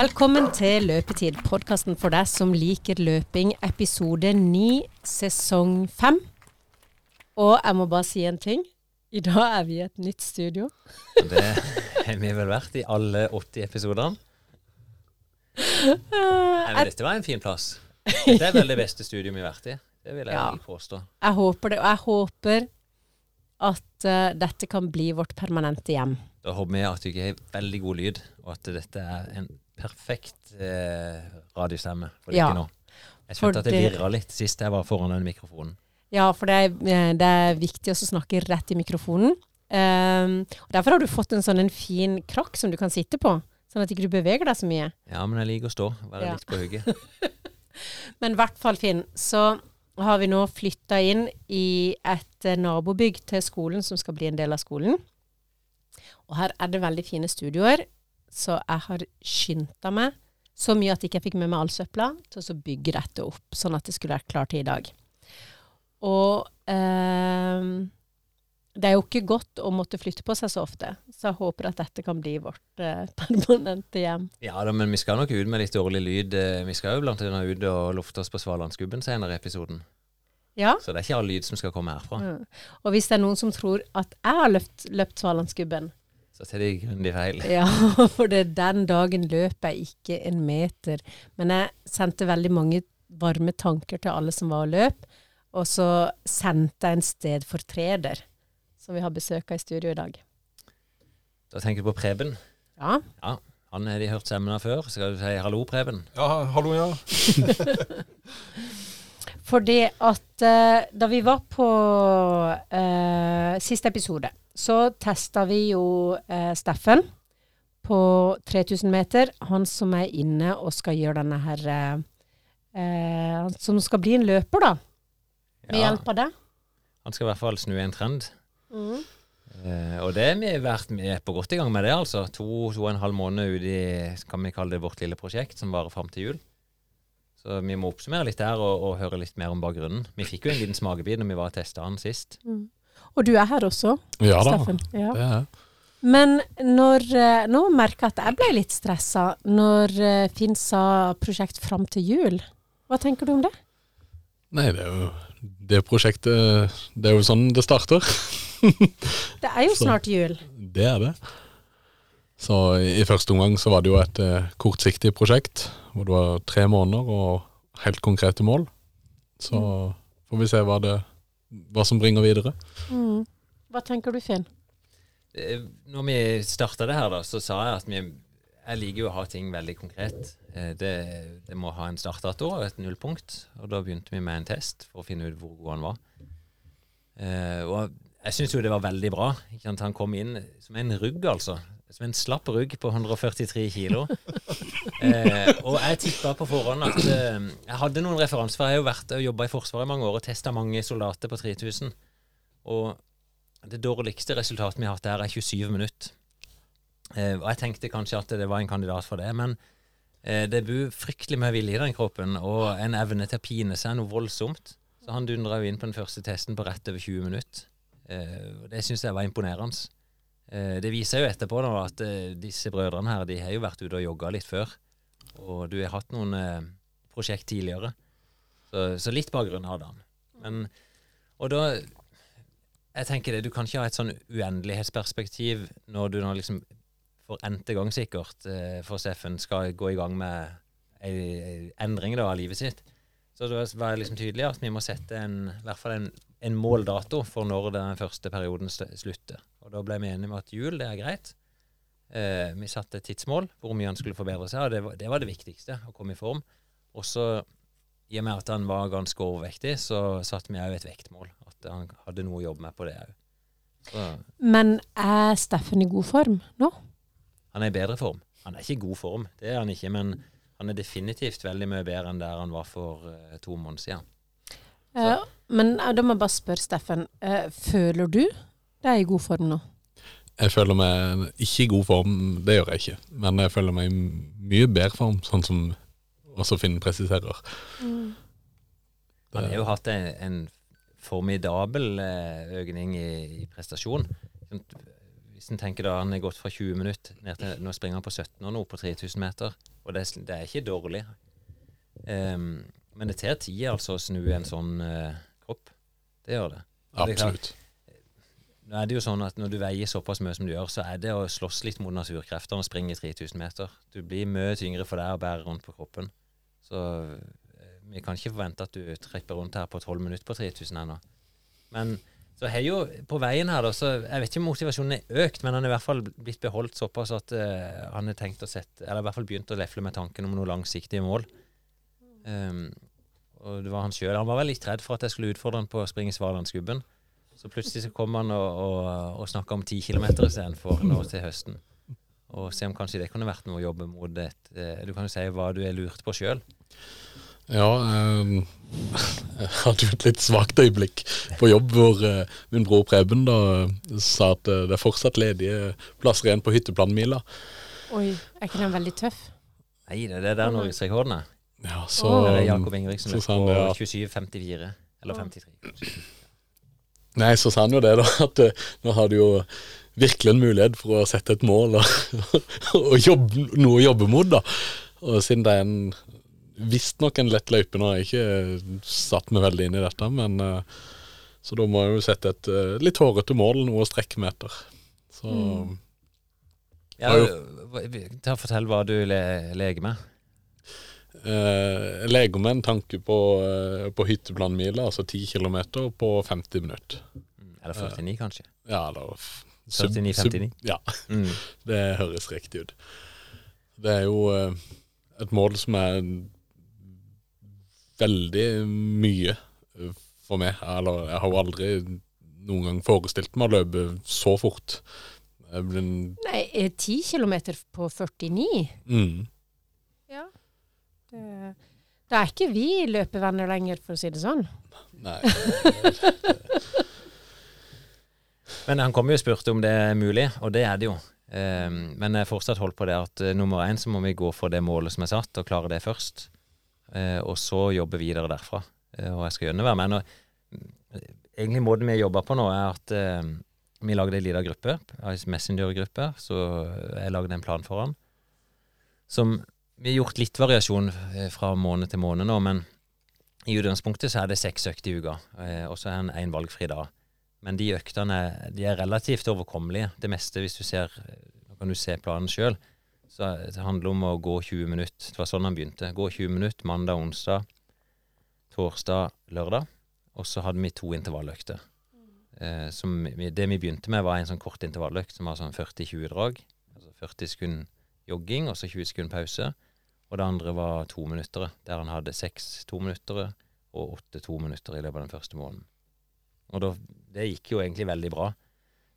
Velkommen til Løpetid, podkasten for deg som liker løping, episode 9, sesong 5. Og jeg må bare si en ting. I dag er vi i et nytt studio. Det har vi vel vært i alle 80 episodene. Men dette var en fin plass. Dette er vel det beste studioet vi har vært i. Det vil jeg Ja. påstå. Jeg håper det, og jeg håper at uh, dette kan bli vårt permanente hjem. Da håper vi at du ikke har veldig god lyd, og at dette er en perfekt eh, radiostemme for Ja. dere nå. Jeg følte at det virra litt sist jeg var foran den mikrofonen. Ja, for det er, eh, det er viktig å snakke rett i mikrofonen. Um, og Derfor har du fått en sånn en fin krakk som du kan sitte på, sånn at ikke du beveger deg så mye. Ja, men jeg liker å stå. Være Ja. litt på hugget. Men i hvert fall, Finn, så har vi nå flytta inn i et eh, nabobygg til skolen som skal bli en del av skolen. Og her er det veldig fine studioer, så jeg har skynda meg så mye at jeg ikke fikk med meg all søpla, til å så bygge dette opp, sånn at det skulle være klart til i dag. Og eh, det er jo ikke godt å måtte flytte på seg så ofte, så jeg håper at dette kan bli vårt eh, permanente hjem. Ja da, men vi skal nok ut med litt dårlig lyd. Eh, Vi skal jo blant annet ut og lufte oss på Svalandsgubben senere i episoden. Ja. Så det er ikke all lyd som skal komme herfra. Mm. Og hvis det er noen som tror at jeg har løpt, løpt Svalandsgubben Så tar de grundig feil. Ja, for det den dagen løp jeg ikke en meter. Men jeg sendte veldig mange varme tanker til alle som var og løp. Og så sendte jeg en stedfortreder, som vi har besøk av i studio i dag. Da tenker du på Preben. Ja. Ja, han har de hørt stemmen av før. Skal du si hallo, Preben? Ja, hallo, ja. Fordi at uh, da vi var på uh, siste episode, så testa vi jo eh, Steffen på 3000 meter. Han som er inne og skal gjøre denne her eh, eh, Han som skal bli en løper, da. Med hjelp av det. Han skal i hvert fall snu en trend. Eh, og det har vi vært er på godt i gang med det, altså. To, to og en halv måned ute i kan vi kalle det vårt lille prosjekt, som varer fram til jul. Så vi må oppsummere litt der og, og høre litt mer om bakgrunnen. Vi fikk jo en liten smakebit når vi var og testa han sist. Og du er her også, Ja Steffen. Ja. det er jeg. Men når, eh, nå merker jeg at jeg ble litt stressa når eh, Finn sa prosjekt fram til jul. Hva tenker du om det? Nei, det er jo det prosjektet Det er jo sånn det starter. Det er jo snart jul. Det er det. Så i første omgang så var det jo et eh, kortsiktig prosjekt, hvor det var tre måneder og helt konkrete mål. Så får vi se hva, det, hva som bringer videre. Mm. Hva tenker du, Finn? Eh, Når vi starta det her, da, så sa jeg at vi Jeg liker jo å ha ting veldig konkret. Eh, Det, det må ha en startdato og et nullpunkt. Og da begynte vi med en test for å finne ut hvor god han var. Eh, og jeg syns jo det var veldig bra. Ikke sant? Han kom inn som en rugg, altså. Som en slapp rugg på 143 kilo. Eh, og jeg tippa på forhånd at eh, jeg hadde noen referanser. For jeg har jo vært og jobba i Forsvaret i mange år og testa mange soldater på 3000. Og det dårligste resultatet vi har hatt der, er 27 minutter. Eh, og jeg tenkte kanskje at det var en kandidat for det, men eh, det bor fryktelig mye vilje i den kroppen, og en evne til å pine seg noe voldsomt. Så han dundra jo inn på den første testen på rett over 20 minutter. Eh, og det syns jeg var imponerende. Eh, det viser jo etterpå da, at eh, disse brødrene her, de har jo vært ute og jogga litt før. Og du har hatt noen eh, prosjekt tidligere. Så, så litt bakgrunn hadde han. Men, og da jeg tenker det, Du kan ikke ha et sånn uendelighetsperspektiv når du nå liksom for n-te gang sikkert for Steffen skal gå i gang med ei, ei endring da, av livet sitt. Så det var liksom tydelig at vi må sette en, i hvert fall en, en måldato for når den første perioden slutter. Og Da ble vi enige om at jul det er greit. Eh, vi satte et tidsmål hvor mye han skulle forbedre seg, og det var det, var det viktigste. Å komme i form. Og så, i og med at han var ganske overvektig, så satte vi òg et vektmål. At han hadde noe å jobbe med på det òg. Men er Steffen i god form nå? han er i bedre form. Han er ikke i god form, det er han ikke, men han er definitivt veldig mye bedre enn der han var for eh, to måneder siden. Eh, men eh, da må jeg bare spørre Steffen. eh, føler du deg i god form nå? Jeg føler meg ikke i god form, det gjør jeg ikke. Men jeg føler meg i mye bedre form, sånn som også Finn presiserer. Han har jo hatt en, en formidabel eh, økning i, i prestasjon. Sånn, hvis en tenker da han er gått fra 20 minutter ned til Nå springer han på 17 og nå på 3000 meter. Og det, er- det er ikke dårlig. Ehm, men det tar tid altså å snu en sånn eh, kropp. Det gjør det. Det Absolutt. Nå er det jo sånn at Når du veier såpass mye som du gjør, så er det å slåss litt mot naturkreftene og springe 3000 meter. Du blir mye tyngre for deg å bære rundt på kroppen. Så eh, vi kan ikke forvente at du tripper rundt her på 12 minutter på 3000 ennå. Men så har jo på veien her, da, så jeg vet ikke om motivasjonen er økt, men han er i hvert fall blitt beholdt såpass at uh, han har tenkt å sette Eller i hvert fall begynt å lefle med tanken om noen langsiktige mål. Um, og det var han sjøl. Han var vel litt redd for at jeg skulle utfordre han på å springe Svalandsgubben. Så plutselig så kom han og, og, og snakka om 10 km istedenfor nå til høsten. Og se om kanskje det kunne vært noe å jobbe mot et eh, Du kan jo si hva du er lurt på sjøl. Ja, eh, jeg hadde jo et litt svakt øyeblikk på jobb hvor eh, min bror Preben da sa at eh, det er fortsatt ledige plasser igjen på hytteplanmila. Oi, er ikke den veldig tøff? Nei, det er der norgesrekorden er. Ja, så, oh. Jakob Ingebrigtsen så løp sa han på ja. at 27,54. Eller 53. Nei, så sa han jo det, da, at eh, nå har du jo virkelig en mulighet for å sette et mål og, og jobbe, noe å jobbe mot, da. Og siden det er en visstnok en lett løype, nå har jeg ikke satt meg veldig inn i dette, men eh, så da må jeg jo sette et eh, litt hårete mål, noe å strekke meg etter. Så Mm. Ja, ta og Fortell hva du le, leker med. Eh, jeg leger med en tanke på, eh, på hytteplanmila, altså 10 km på 50 minutter. Eller 49, kanskje. Ja, eller 49-59. Ja. Mm. Det høres riktig ut. Det er jo eh, et mål som er veldig mye for meg. Eller jeg har jo aldri noen gang forestilt meg å løpe så fort. Nei, eh, 10 km på 49? mm. Det, da er ikke vi løpevenner lenger, for å si det sånn. Nei. Men han kom jo og spurte om det er mulig, og det er det jo. Ehm, men jeg fortsatt holdt på det at eh, nummer én så må vi gå for det målet som er satt, og klare det først. Eh, og så jobbe videre derfra. Eh, og jeg skal gjerne være med. Nå, egentlig måten vi jobber på nå, er at vi lagde en liten gruppe, en Messenger-gruppe, så jeg lagde en plan for han. Som Vi har gjort litt variasjon eh, fra måned til måned nå, men i utgangspunktet så er det seks økter i uka, eh, og så er det én valgfri dag. Men de øktene de er relativt overkommelige. Det meste, hvis du ser kan du se planen sjøl. Så det handler om å gå 20 minutter. Det var sånn han begynte. Gå 20 minutter mandag, onsdag, torsdag, lørdag. Og så hadde vi to intervalløkter. Som det vi begynte med, var en sånn kort intervalløkt som var sånn 40-20 drag. Altså 40 sekunder jogging, og så 20 sekunder pause. Og det andre var to minutter, der han hadde seks tominuttere og åtte tominutter i løpet av den første måneden. Og da, det gikk jo egentlig veldig bra.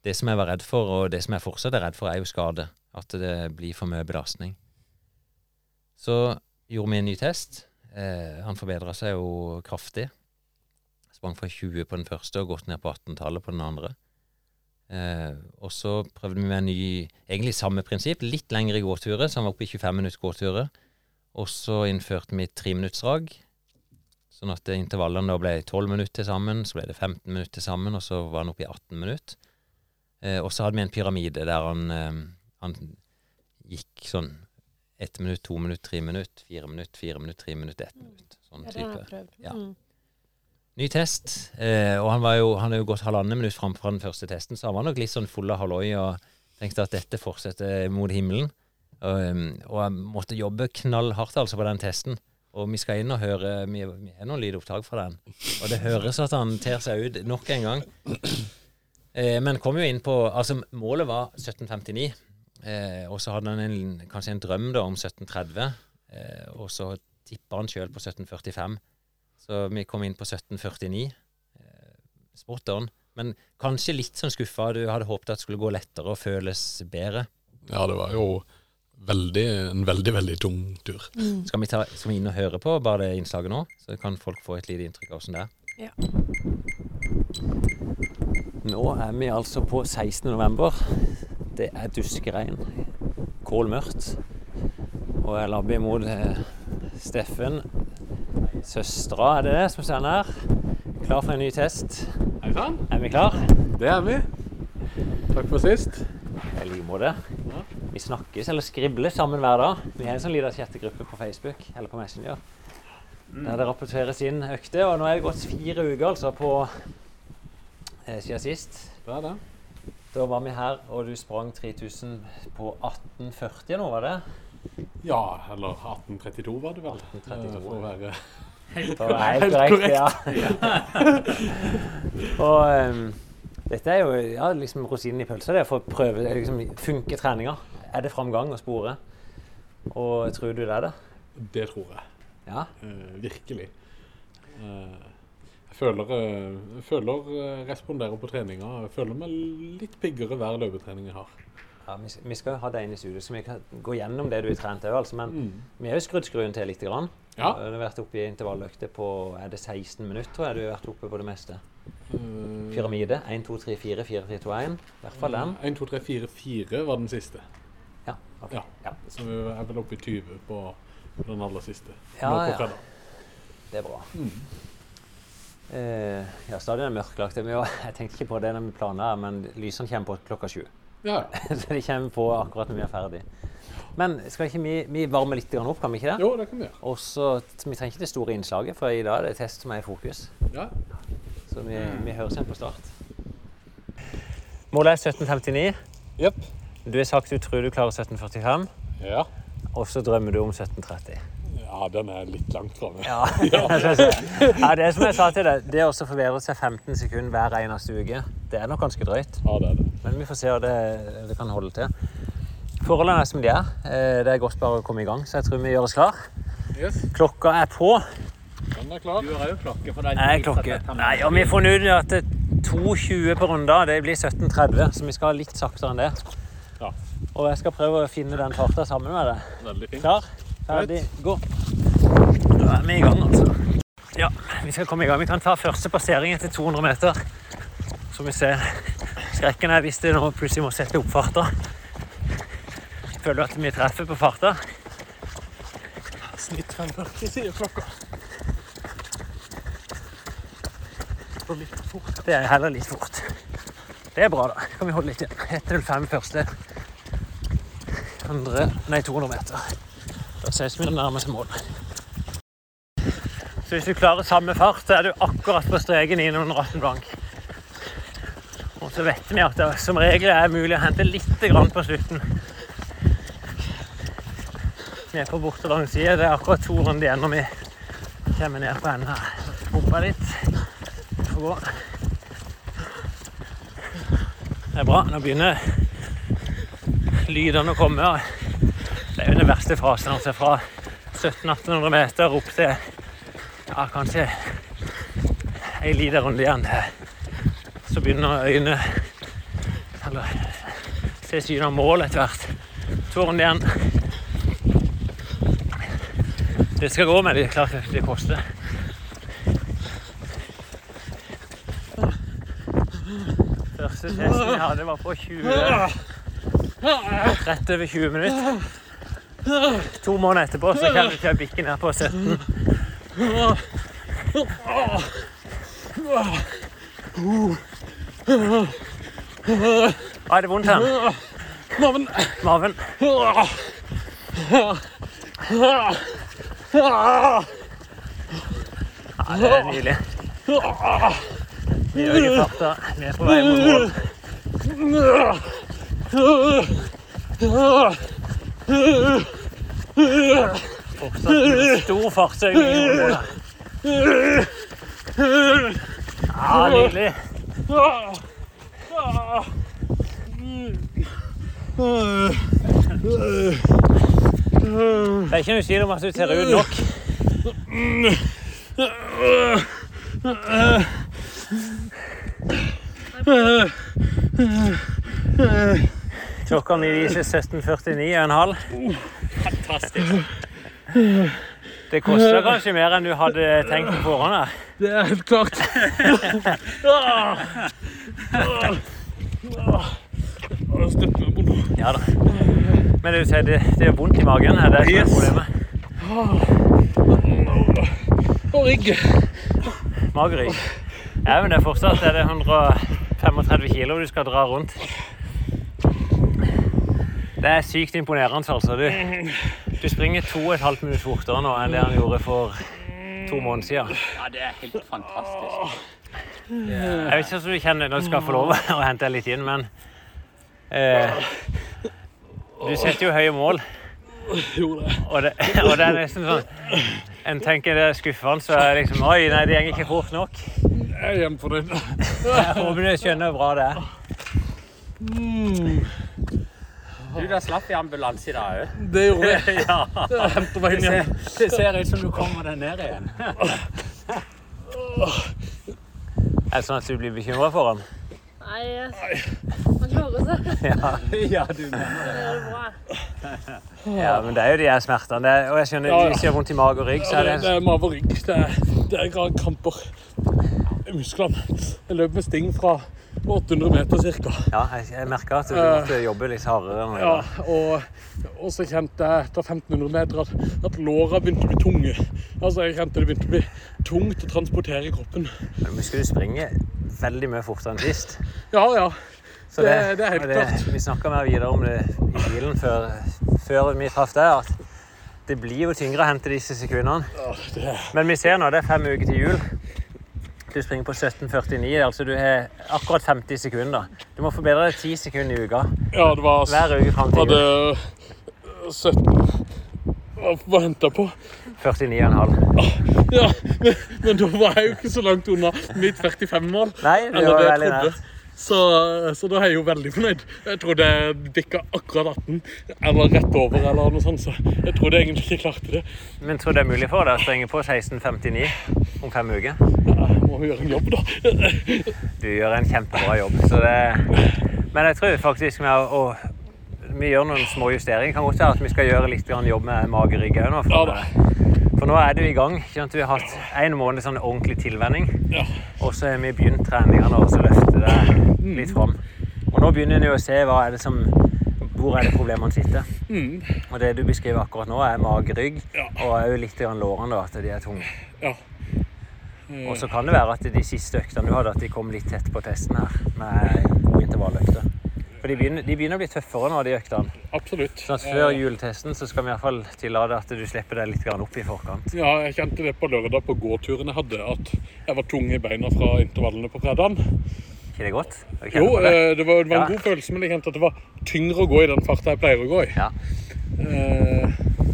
Det som jeg var redd for, og det som jeg fortsatt er redd for, er jo skade. At det blir for mye belastning. Så gjorde vi en ny test. Eh, han forbedra seg jo kraftig. Sprang fra 20 på den første og gått ned på 18-tallet på den andre. Eh, og så prøvde vi med en ny, egentlig samme prinsipp, litt lengre gåturer, så han var oppe i 25 minutter gåturer. Og så innførte vi treminuttsdrag, sånn at intervallene da ble 12 minutter til sammen, så ble det 15 minutter til sammen, og så var han oppe i 18 minutter. Eh, og så hadde vi en pyramide der han, eh, han gikk sånn ett minutt, to minutt, tre minutt, fire minutt, fire minutt, tre minutt, ett minutt. Sånn type. Ja. Mm. Ny test, eh, og han var jo han har jo gått halvannet minutt framfor fra den første testen, så han var nok litt sånn full av halloi og tenkte at dette fortsetter mot himmelen. Og, jeg måtte jobbe knallhardt altså på den testen. Og vi skal inn og høre Vi, vi har noen lydopptak fra den. Og det høres at han ter seg ut nok en gang. Eh, men kom jo inn på Altså, målet var 1759. Eh, og så hadde han en, kanskje en drøm da om 1730. Eh, og så tippa han sjøl på 1745. Så vi kom inn på 1749. Eh, spot on. Men kanskje litt sånn skuffa. Du hadde håpet at det skulle gå lettere og føles bedre. Ja, det var jo veldig, en veldig, veldig tung tur. Mm. Skal vi, ta, skal vi inn og høre på bare det innslaget nå, så kan folk få et lite inntrykk av hvordan det er? Ja. Nå er vi altså på 16. november. Det er duskeregn. Kålmørkt. Og jeg labber imot eh, Steffen. Søstera, er det det som står her? Klar for en ny test. Hei sann, Er vi klar? det er vi. Takk for sist. I like måte. Vi snakkes eller skribler sammen hver dag. Vi har en sånn liten chattegruppe på Facebook eller på Messenger. Der det rapporteres inn økter. Og nå er det gått fire uker altså på eh, siden sist. Hva er det. Da var vi her, og du sprang 3000 på 1840 nå, var det? Ja, eller 1832 var det vel. 1832, eh, For å være helt, helt korrekt, ja. og ehm, dette er jo ja, liksom rosinen i pølsa. Det er for å prøve liksom, Funker treninga? Er det framgang å spore? Og tror du det er det? Det tror jeg. Ja? Uh, virkelig. Uh, jeg føler, uh, føler responderer på treninga. Jeg føler meg litt piggere hver løpetrening jeg har. ja vi, vi skal ha deg inn i studio, så vi kan gå gjennom det du har trent òg. Altså, men Mm. vi har jo skrudd skruen til litt. grann. Ja. Du har vært oppe i intervalløkter på er det 16 minutter, tror jeg du har vært oppe på det meste. Pyramide. 1, 2, 3, 4, 4, 3, 2, 1. I hvert fall den. 1, 2, 3, 4, 4 var den siste. Ja. Okay. Ja. ja. Så vi er vel oppe i 20 på den aller siste. Ja, Nå på ja. Det er bra. Mm. Eh, ja, stadion er mørklagt. Jeg tenkte ikke på det når vi planla, men lysene kommer på klokka sju. Ja. Så de kommer på akkurat når vi er ferdig. Men skal ikke vi, vi varme litt opp, kan vi ikke det? Jo, det kan vi gjøre. Også, Vi trenger ikke det store innslaget, for i dag er det test som er i fokus. Ja. Så vi, vi høres igjen på start. Målet er 1759. Yep. Du har sagt du tror du klarer 1745, Ja. og så drømmer du om 1730. ja, den er litt langt framme. Ja. ja, det er som jeg sa til deg, det å forbedre seg 15 sekunder hver eneste uke, det er nok ganske drøyt. Ja, det er det. Men vi får se hva det, det kan holde til. Forholdene er som de er. Eh, Det er godt bare å komme i gang, så jeg tror vi gjør oss klar. Yes, Klokka er på. Den er klar. Du har jo klokke for deg. Nei, klokke. Nei, og vi har funnet ut at det er 2.20 på runder, det blir 17.30, så vi skal litt saktere enn det. Ja. Og jeg skal prøve å finne den farta sammen med deg. Veldig fint. Klar, ferdig, gå. Da er vi i gang, altså. Ja, vi skal komme i gang. Vi kan ta første passering etter 200 meter. Så vi ser. Skrekken er hvis det nå plutselig må sette opp farta. Føler du at vi treffer på farta? Snitt 45, sier klokka. Og litt fort. Det er heller litt fort. Det er bra, da. Kan vi holde litt igjen. 1.05 første. Andre, nei, 200 meter. Da ses vi nærmest mål. Så hvis du klarer samme fart, så er du akkurat på streken inn under 18 blank. Og så vet vi at det som regel er mulig å hente litt grann på slutten. Er på borte lang side. Det er akkurat to runder igjen når vi kommer ned på enden her. Pumpa litt. Gå. Det er bra. Nå begynner lydene å komme. Det er jo den verste fasen. altså Fra 1700-1800 meter opp til ja, kanskje en liten runde igjen. Så begynner øynene Eller se synet av mål etter hvert. To runder igjen. Det skal gå med det. Klart det koster. Første testen jeg hadde, var på 20 Rett over 20 minutter. To måneder etterpå så kan vi kjøre bikken bikke ned på 17. Hva er det vondt her? Maven. Maven? Ja, det er nydelig. Vi øker farta. Vi på vei mot mål. Fortsatt stor fartsøkning i målet. Ja, nydelig. Det er ikke noe tvil om at du ser ut nok. Klokka mi viser 17.49,5. Fantastisk. Det koster kanskje mer enn du hadde tenkt på forhånd. Det er helt klart. Ja da. Men du sier det, det er vondt i magen. Er det som er problemet? Og rygg. Magerrygg. Ja, men det er fortsatt er det 135 kilo du skal dra rundt. Det er sykt imponerende, altså. Du, du springer to og et halvt minutt fortere nå enn det han gjorde for to måneder siden. Ja, det er helt fantastisk. Jeg vet ikke om du kjenner når du skal få lov å hente deg litt inn, men eh, Du setter jo høye mål. Og det, og det er nesten sånn En tenker det er skuffende, så er liksom Oi, nei, det går ikke fort nok. Jeg er hjemme for den. Jeg håper du skjønner hvor bra det er. Du, da slapp vi ambulanse i dag òg. Det gjorde jeg. Ja. Jeg henter meg inn Det, igjen. det ser ut som du kommer deg ned igjen. Er det sånn at du blir bekymra for ham? Nei, han klarer seg. Ja. Ja, du mener det. Det er bra. ja, men det er jo de her smertene. Er, og jeg skjønner, Ja, ja. hvis det gjør vondt i mage og rygg, så er Det, det det er mage og rygg. Det er, det er kramper i musklene. Jeg løp med sting fra 800 meter ca. Ja, jeg, jeg merka at du måtte jobbe litt hardere. jeg Ja, og, og så kjente jeg etter 1500 meter at, at låra begynte å bli tunge. Altså, jeg kjente det begynte å bli tungt å transportere i kroppen. Men husker du springer veldig mye fortere enn sist. Ja, ja. Så Det- det er helt klart. Vi snakka mer videre om det i bilen før, før vi traff deg, at det blir jo tyngre å hente disse sekundene. Men vi ser nå, det er fem uker til jul. Du springer på 17,49, altså du har akkurat 50 sekunder. Du må forbedre deg 10 sekunder i uka. ja, det var Hver uke fram til jul. jul. 17 Hva, henta på? 49,5. Ja, men, men da var jeg jo ikke så langt unna mitt 45-mål. Nei, det var veldig nært. Så, så da er jeg jo veldig fornøyd. Jeg trodde jeg bikka akkurat 18, eller rett over, eller noe sånt. Så jeg trodde egentlig ikke klarte det. Men tror du det er mulig for deg å sprenge på 16,59 om fem uker? Ja, Jeg må jo gjøre en jobb, da. Du gjør en kjempebra jobb. Så det... Men jeg tror faktisk vi har å Vi gjør noen små justeringer. Kan godt være at vi skal gjøre litt jobb med mage-rygg òg nå. Ja da. For nå er du i gang. Vi sant? Har hatt en måned sånn ordentlig tilvenning. Ja. Og så har vi begynt treningene og så løfte det litt fram. Og nå begynner en å se hva er det som hvor er det problemene sitter. Mm. Og det du beskriver akkurat nå, er magerygg Ja. og òg litt lårene, at de er tunge. ja. Og så kan det være at de siste øktene du hadde, at de kom litt tett på testen her med gode intervalløkter. For de begynner, de begynner å bli tøffere nå, de øktene. Absolutt. Sånn at før juletesten så skal vi iallfall tillate at du slipper deg litt opp i forkant. Ja, jeg kjente det på lørdag på gåturen jeg hadde, at jeg var tung i beina fra intervallene på fredagen. ikke det godt? Jo, det? eh, det var, det var en Ja. god følelse, men jeg kjente at det var tyngre å gå i den farta jeg pleier å gå i. Ja, Eh,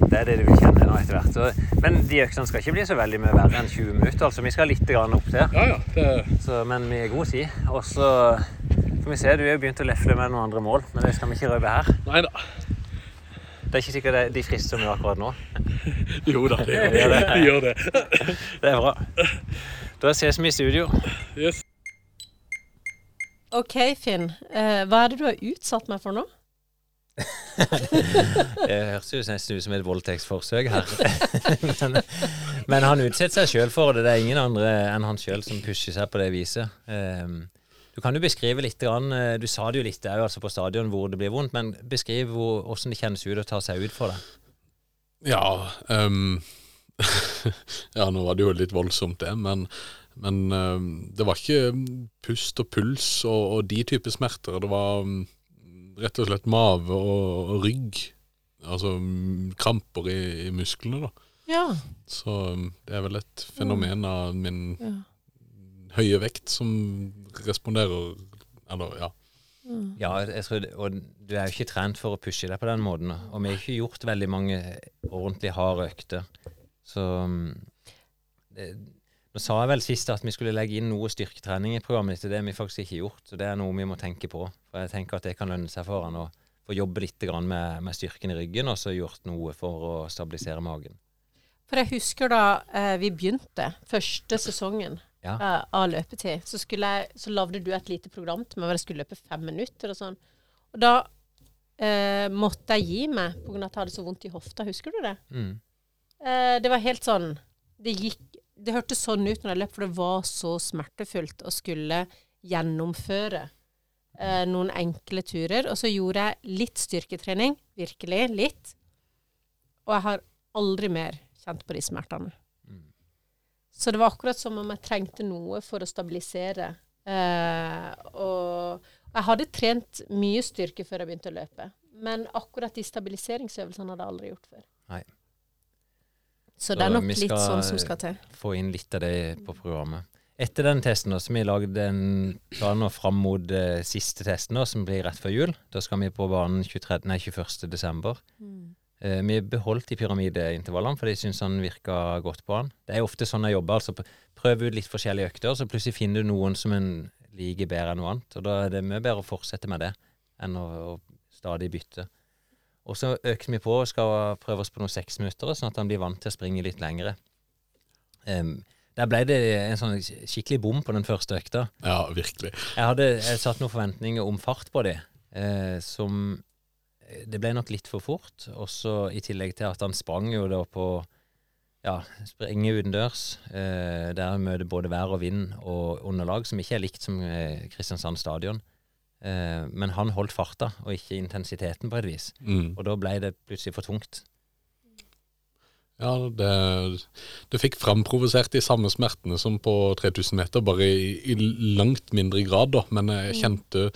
det er det du vil kjenne nå etter hvert. Så, men de øktene skal ikke bli så veldig mye verre enn 20 minutter. altså Vi skal litt grann opp til. ja, ja. Det, Så, men vi er god tid. Og så får vi se, du har jo begynt å lefle med noen andre mål, men det skal vi ikke røpe her. Neida. Det er ikke sikkert det- de frister som gjør akkurat nå. Jo da, de gjør det. De gjør det. Det er bra. Da ses vi i studio. Yes. OK, Finn. Eh, hva er det du har utsatt meg for nå? Det høres jo nesten ut som et voldtektsforsøk her. men, men han utsetter seg sjøl for det. Det er ingen andre enn han sjøl som pusher seg på det viset. Um, du kan jo beskrive litt, eh, du sa det jo litt òg altså på stadion hvor det blir vondt, men beskriv hvor, hvordan det kjennes ut å ta seg ut for det. Ja, um, ja, nå var det jo litt voldsomt det, men, men um, det var ikke pust og puls og, og de typer smerter. Det var mm, rett og slett mave og, og rygg. Altså kramper i, i musklene, da. Ja. Så um, det er vel et fenomen av min Ja. høye vekt som responderer Eller, ja. Ja, jeg tror, og du er jo ikke trent for å pushe deg på den måten. Og vi har ikke gjort veldig mange ordentlig harde økter. Så mm, det, Nå sa jeg vel sist at vi skulle legge inn noe styrketrening i programmet ditt. Det har vi faktisk ikke gjort, så det er noe vi må tenke på. For jeg tenker at det kan lønne seg for han å få jobbe litt grann med, med styrken i ryggen, og så gjort noe for å stabilisere magen. For jeg husker da eh, vi begynte, første sesongen Ja. eh, av løpetid, så, jeg, så lagde du et lite program til meg hvor jeg skulle løpe fem minutter og sånn. Og da eh, måtte jeg gi meg pga. at jeg hadde så vondt i hofta. Husker du det? Mm. Eh, det var helt sånn Det gikk Det hørtes sånn ut når jeg løp, for det var så smertefullt å skulle gjennomføre eh, noen enkle turer. Og så gjorde jeg litt styrketrening, virkelig litt. Og jeg har aldri mer kjent på de smertene. Mm. Så det var akkurat som om jeg trengte noe for å stabilisere. Eh, og jeg hadde trent mye styrke før jeg begynte å løpe. Men akkurat de stabiliseringsøvelsene hadde jeg aldri gjort før. Nei. Så det er nok litt sånn som skal til. Få inn litt av det på programmet. Etter den testen, så vi lagd en plan fram mot eh, siste testen, da, som blir rett før jul. Da skal vi på banen 23, nei, 21. desember. Eh, vi beholdt de pyramideintervallene, for jeg syns han virka godt på han. Det er ofte sånn jeg jobber. altså Prøv ut litt forskjellige økter, så plutselig finner du noen som en liker bedre enn noe annet. Og da er det mye bedre å fortsette med det enn å, å stadig bytte. Og så økte vi på og skal prøve oss på noen seksminuttere, sånn at han blir vant til å springe litt lengre. Um, der ble det en sånn skikkelig bom på den første økta. Ja, virkelig. Jeg hadde jeg satt noen forventninger om fart på det, eh, som Det ble nok litt for fort. Også i tillegg til at han sprang jo da på ja, sprenge utendørs, eh, der møter både vær og vind og underlag, som ikke er likt som eh, Kristiansand stadion. Eh, men han holdt farta, og ikke intensiteten, på et vis. Mm. Og da ble det plutselig for tungt. Ja, det, det fikk framprovosert de samme smertene som på 3000 meter, bare i, i langt mindre grad, da. Men jeg kjente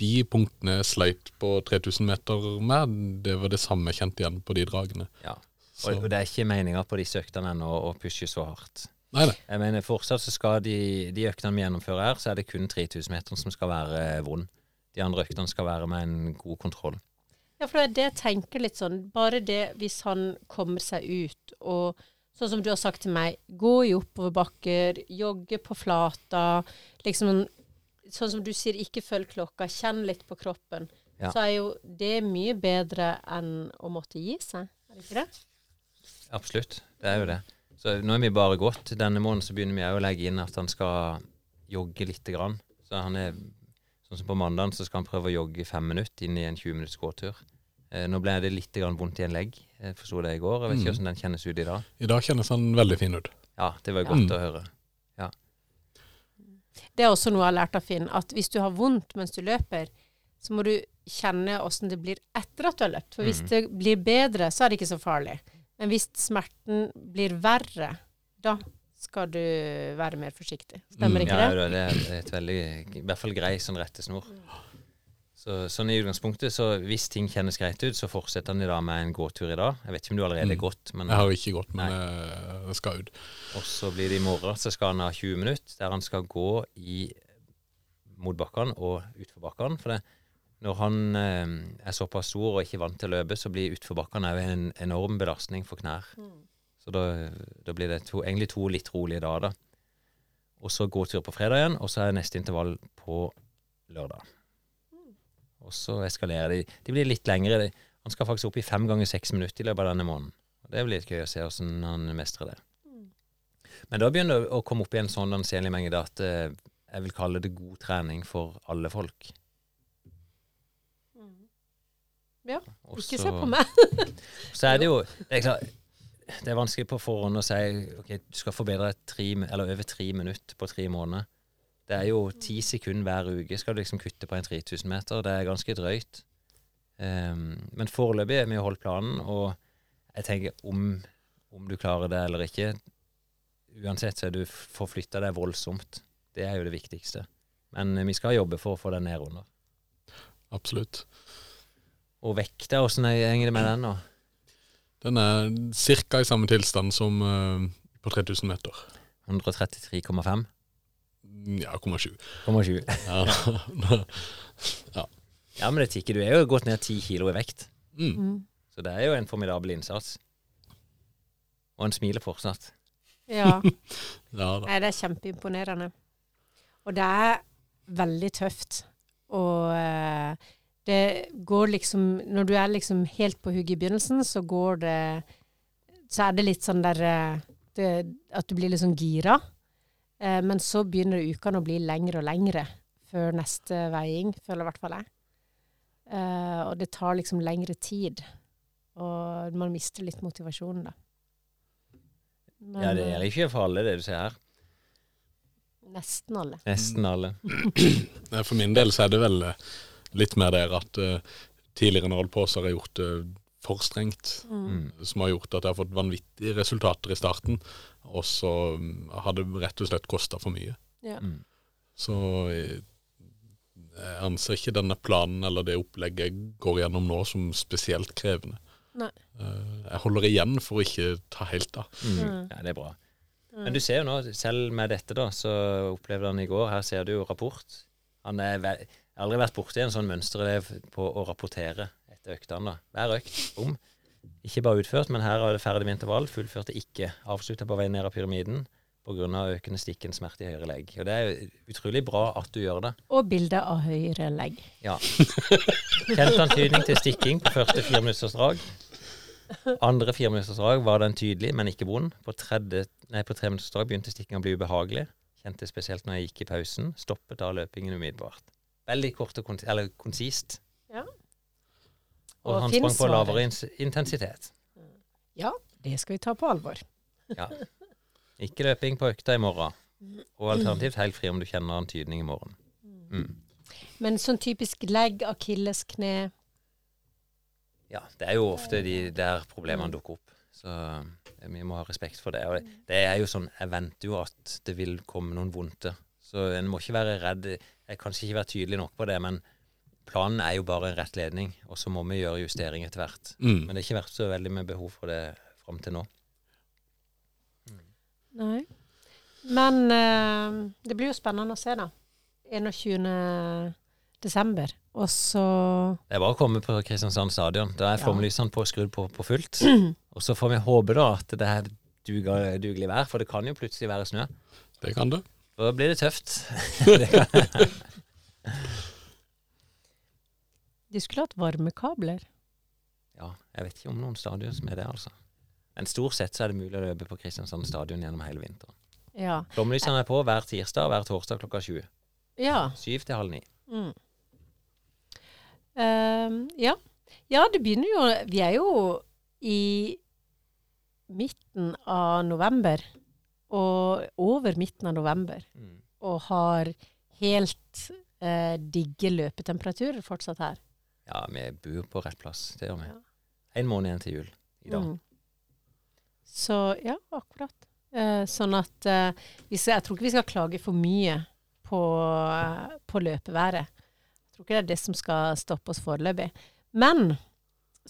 de punktene jeg sleit på 3000 meter med, det var det samme jeg kjente igjen på de dragene. Ja. Og, og det er ikke meninga på disse øktene ennå å pushe så hardt. Nei, nei. Jeg mener fortsatt så skal de, de øktene vi gjennomfører her, så er det kun 3000-meteren som skal være vond. De andre øktene skal være med en god kontroll. Ja, for det er det jeg tenker litt sånn. Bare det hvis han kommer seg ut og Sånn som du har sagt til meg, gå i oppoverbakker, jogge på flata. Liksom Sånn som du sier, ikke følg klokka, kjenn litt på kroppen. Ja. Så er jo det mye bedre enn å måtte gi seg. Er det ikke det? Absolutt, det er jo det. Så nå er vi bare gått. Denne måneden så begynner vi òg å legge inn at han skal jogge lite grann. Så han er Sånn som på mandagen så skal han prøve å jogge fem minutter inn i en 20 minutts gåtur. Eh, nå ble det litt grann vondt i en legg, jeg forsto det i går. Jeg vet ikke hvordan den kjennes ut i dag. I dag kjennes han veldig fin ut. Ja, det var godt Mm. å høre. Det er også noe jeg har lært av Finn, at hvis du har vondt mens du løper, så må du kjenne åssen det blir etter at du har løpt. For hvis mm. det blir bedre, så er det ikke så farlig. Men hvis smerten blir verre, da skal du være mer forsiktig. Stemmer Mm. ikke Ja, det? det er et veldig, i hvert fall grei sånn rettesnor. Så, sånn i utgangspunktet, så hvis ting kjennes greit ut, så fortsetter han i dag med en gåtur i dag. Jeg vet ikke om du allerede er Mm. gått, men Jeg har ikke gått, men jeg, skal ut. Og så blir det i morgen, så skal han ha 20 minutter der han skal gå i mot bakkene og utforbakkene. For det, når han eh, er såpass stor og ikke vant til å løpe, så blir utforbakkene òg en enorm belastning for knær. Så da, da blir det to, egentlig to litt rolige dager, da. Og så gåtur på fredag igjen, og så er neste intervall på lørdag. Og så eskalerer de. De blir litt lengre. De, han skal faktisk opp i fem ganger seks minutter i løpet av denne måneden. Det blir litt gøy å se hvordan han mestrer det. Men da begynner det å komme opp i en sånn anselig mengde at eh, jeg vil kalle det god trening for alle folk. Ja, Også, Ikke se på meg. Så er det jo det er, klart, det er vanskelig på forhånd å si ok, du skal forbedre tre, eller over tre minutter på tre måneder. Det er jo ti sekunder hver uke skal du liksom kutte på en 3000 meter. Det er ganske drøyt. Um, men foreløpig er vi holdt planen, og jeg tenker om, om du klarer det eller ikke Uansett så er du forflytta deg voldsomt. Det er jo det viktigste. Men eh, vi skal jobbe for å få deg ned under. Absolutt. Og vekta, åssen henger det med den nå? Den er ca. i samme tilstand som uh, på 3000 meter. 133,5? Ja, 0,7. 0,7. Ja. Ja, men det tikker. Du er jo gått ned ti kilo i vekt. Mm. Mm. Så det er jo en formidabel innsats. Og en smiler fortsatt. Ja. ja da. Nei, det er kjempeimponerende. Og det er veldig tøft. Og det går liksom Når du er liksom helt på hugget i begynnelsen, så går det Så er det litt sånn der eh, det, At du blir litt sånn gira. Eh, men så begynner ukene å bli lengre og lengre før neste veiing, føler i hvert fall jeg. Eh, og det tar liksom lengre tid. Og man mister litt motivasjonen, da. Men, Ja, det er gjelder ikke for alle, det du ser her. Nesten alle. Nesten alle. For min del så er det vel eh, litt mer der at uh, tidligere nålposer har gjort det for strengt. Mm. Som har gjort at jeg har fått vanvittige resultater i starten, og så mm, har det rett og slett kosta for mye. Ja. Mm. Så eh, jeg anser ikke denne planen eller det opplegget jeg går gjennom nå som spesielt krevende. Nei. Jeg holder igjen for å ikke ta helt av. Mm. Ja, det er bra. Men du ser jo nå, selv med dette, da, så opplevde han i går Her ser du jo rapport. Han er ve jeg har aldri vært borti en sånn mønsterelev på å rapportere etter øktene. Hver økt, bom. Ikke bare utført, men her er det ferdig med intervall. Fullførte ikke. Avslutta på vei ned av pyramiden pga. økende stikken smerte i høyre legg. Og Det er utrolig bra at du gjør det. Og bilde av høyre legg. Ja. Kjent antydning til stikking på første fireminuttersdrag. Andre fireminuttersdrag var den tydelig, men ikke vond. På, tredje, nei, på treminuttersdrag begynte stikkinga å bli ubehagelig. Kjente spesielt når jeg gikk i pausen. Stoppet da løpingen umiddelbart. Veldig kort og konti eller konsist. Ja. Og, Og han sprang på lavere in intensitet. Ja, det skal vi ta på alvor. Ja. Ikke løping på økta i morgen. Og alternativt helt fri om du kjenner antydning i morgen. Mm. Men sånn typisk legg, akilles, kne Ja, det er jo ofte de der problemene dukker opp. Så eh, vi må ha respekt for det. Og det- det er jo sånn, jeg venter jo at det vil komme noen vondte. Så en må ikke være redd. Jeg kan kanskje ikke være tydelig nok på det, men planen er jo bare en rett ledning. Og så må vi gjøre justering etter hvert. Mm. Men det har ikke vært så veldig med behov for det fram til nå. Nei. Men eh, det blir jo spennende å se, da. 21. desember. Og så Det er bare å komme på Kristiansand stadion. Da er flomlysene på, skrudd på, på fullt. Og så får vi håpe da at det er duga- dugelig vær, for det kan jo plutselig være snø. Det kan det. Da blir det tøft. De skulle hatt varmekabler. ja, jeg vet ikke om noen stadion som er det, altså. Men stort sett så er det mulig å løpe på Kristiansand stadion gjennom hele vinteren. Ja. Flomlysene er på hver tirsdag og hver torsdag klokka 20. Ja. Syv til halv ni. Mm. Ehm, ja. ja, det begynner jo Vi er jo i midten av november. Og over midten av november. Mm. Og har helt eh, digge løpetemperaturer fortsatt her. Ja, vi bor på rett plass. Det gjør vi. Ja. En måned igjen til jul i dag. Mm. Så ja, akkurat. Eh, sånn at eh, vi skal, jeg tror ikke vi skal klage for mye på, eh, på løpeværet. Jeg tror ikke det er det som skal stoppe oss foreløpig. Men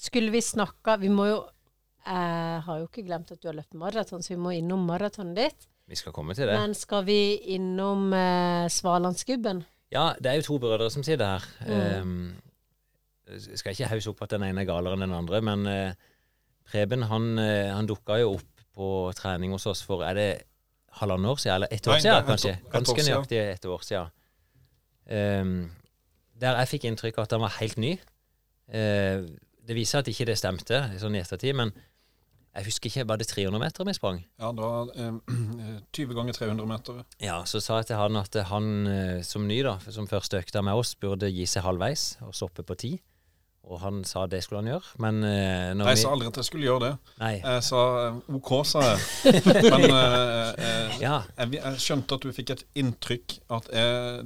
skulle vi snakka Vi må jo Jeg har jo ikke glemt at du har løpt maraton, så vi må innom maratonet ditt. Vi skal komme til det. Men skal vi innom eh, Svalandsgubben? Ja, det er jo to brødre som sitter her. Mm. Um, skal ikke hause opp at den ene er galere enn den andre, men uh, Preben han, uh, han dukka jo opp på trening hos oss for Er det halvannet år siden, eller ett år Nei, siden, et kanskje? et Ganske nøyaktig ett år siden. Um, der jeg fikk inntrykk av at han var helt ny. Uh, det viser at ikke det stemte sånn i ettertid, men jeg husker ikke, var det 300 meter vi sprang? Ja, det var eh, 20 ganger 300 meter. Ja, så sa jeg til han at han eh, som ny, da, som første økta med oss, burde gi seg halvveis og stoppe på ti. Og han sa det skulle han gjøre, men eh, når Jeg sa aldri at jeg skulle gjøre det. Nei. Jeg sa eh, OK, sa jeg. Men eh, eh, Ja. jeg, jeg skjønte at du fikk et inntrykk at jeg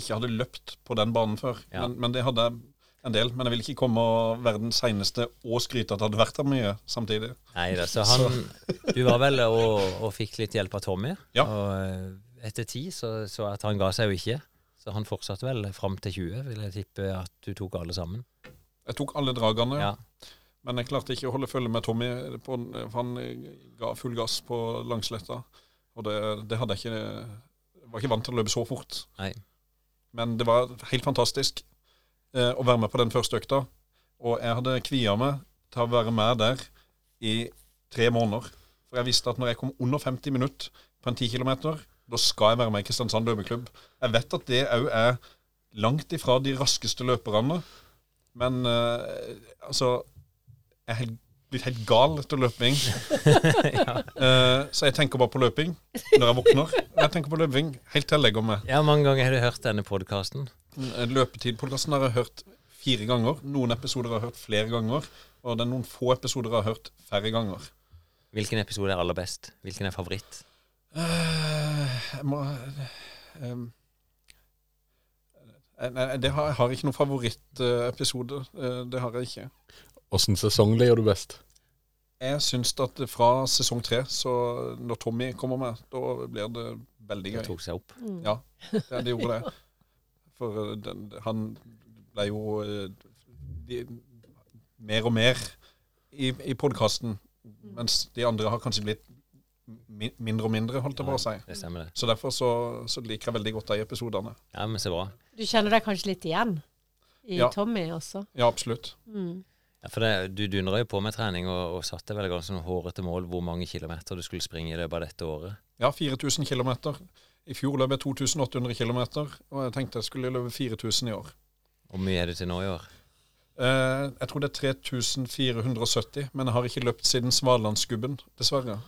ikke hadde løpt på den banen før. Ja. Men, men det hadde jeg en del. Men jeg vil ikke komme og være den seneste og skryte at jeg hadde vært der mye samtidig. Nei så han Du var vel og, og fikk litt hjelp av Tommy. Ja. Og eh, etter ti så, så at han ga seg jo ikke. Så han fortsatte vel fram til 20, vil jeg tippe at du tok alle sammen. Jeg tok alle dragene, Ja. men jeg klarte ikke å holde følge med Tommy. På, for han ga full gass på Langsletta. Og det, det hadde jeg ikke Jeg var ikke vant til å løpe så fort. Nei. Men det var helt fantastisk eh, å være med på den første økta. Og jeg hadde kvia meg til å være med der i tre måneder. For jeg visste at når jeg kom under 50 minutter på en 10 km, da skal jeg være med i Kristiansand løpeklubb. Jeg vet at det òg er langt ifra de raskeste løperne. Men eh, altså Jeg er helt, blitt helt gal etter løping. Eh, så jeg tenker bare på løping når jeg våkner. Jeg tenker på løping helt til jeg legger meg. Ja, mange ganger har du hørt denne podkasten. Løpetidpodkasten har jeg hørt fire ganger. Noen episoder har jeg hørt flere ganger. Og det er noen få episoder jeg har hørt færre ganger. Hvilken episode er aller best? Hvilken er favoritt? Eh, jeg må ehm, eh, Nei, det har, jeg har ikke noen favorittepisode. Eh, det har jeg ikke. Åssen sesong liker du best? Jeg syns at fra sesong tre, så når Tommy kommer med, da blir det veldig Det gøy. tok seg opp. Mm. Ja, det, det gjorde det. For eh, den, han ble jo eh, de, mer og mer i, i podkasten, mens de andre har kanskje blitt mi, mindre og mindre, holdt jeg på å si. Det stemmer, det. Så derfor så, så liker jeg veldig godt de episodene. Ja, men så bra. Du kjenner deg kanskje litt igjen i Ja. Tommy også? Ja, absolutt. Mm. Ja, for det, Du dundra jo på med trening og, og satte vel ganske sånn hårete mål hvor mange kilometer du skulle springe i løpet av dette året. Ja, 4000 km. I fjor løp jeg 2800 km, og jeg tenkte jeg skulle løpe 4000 i år. Hvor mye er det til nå i år? Eh, jeg tror det er 3470, men jeg har ikke løpt siden Svalandsgubben, dessverre.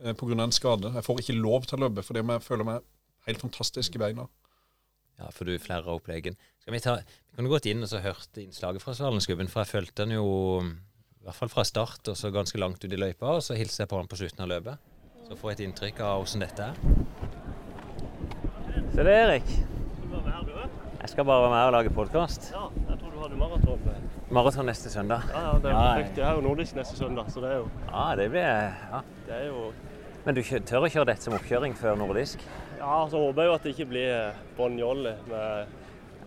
Eh, Pga. en skade. Jeg får ikke lov til å løpe fordi jeg føler meg helt fantastisk i beina. Ja, for du flerrer opp legen. Skal vi ta, vi kunne gått inn og så hørt innslaget fra Svalensgubben, for jeg fulgte den jo i hvert fall fra start og så ganske langt ut i løypa, og så hilser jeg på han på slutten av løpet. Så får jeg et inntrykk av åssen dette er. Se det, Erik. Jeg skal bare være med og lage podkast. Ja, jeg tror du hadde maraton. Maraton neste søndag. Ja, ja, det er perfekt. Jeg er jo nordisk neste søndag, så det er jo, Ja, det blir ja. det er jo Men du tør å kjøre dette som oppkjøring før nordisk? Ja, så håper jeg jo at det ikke blir eh, Bon Jolly med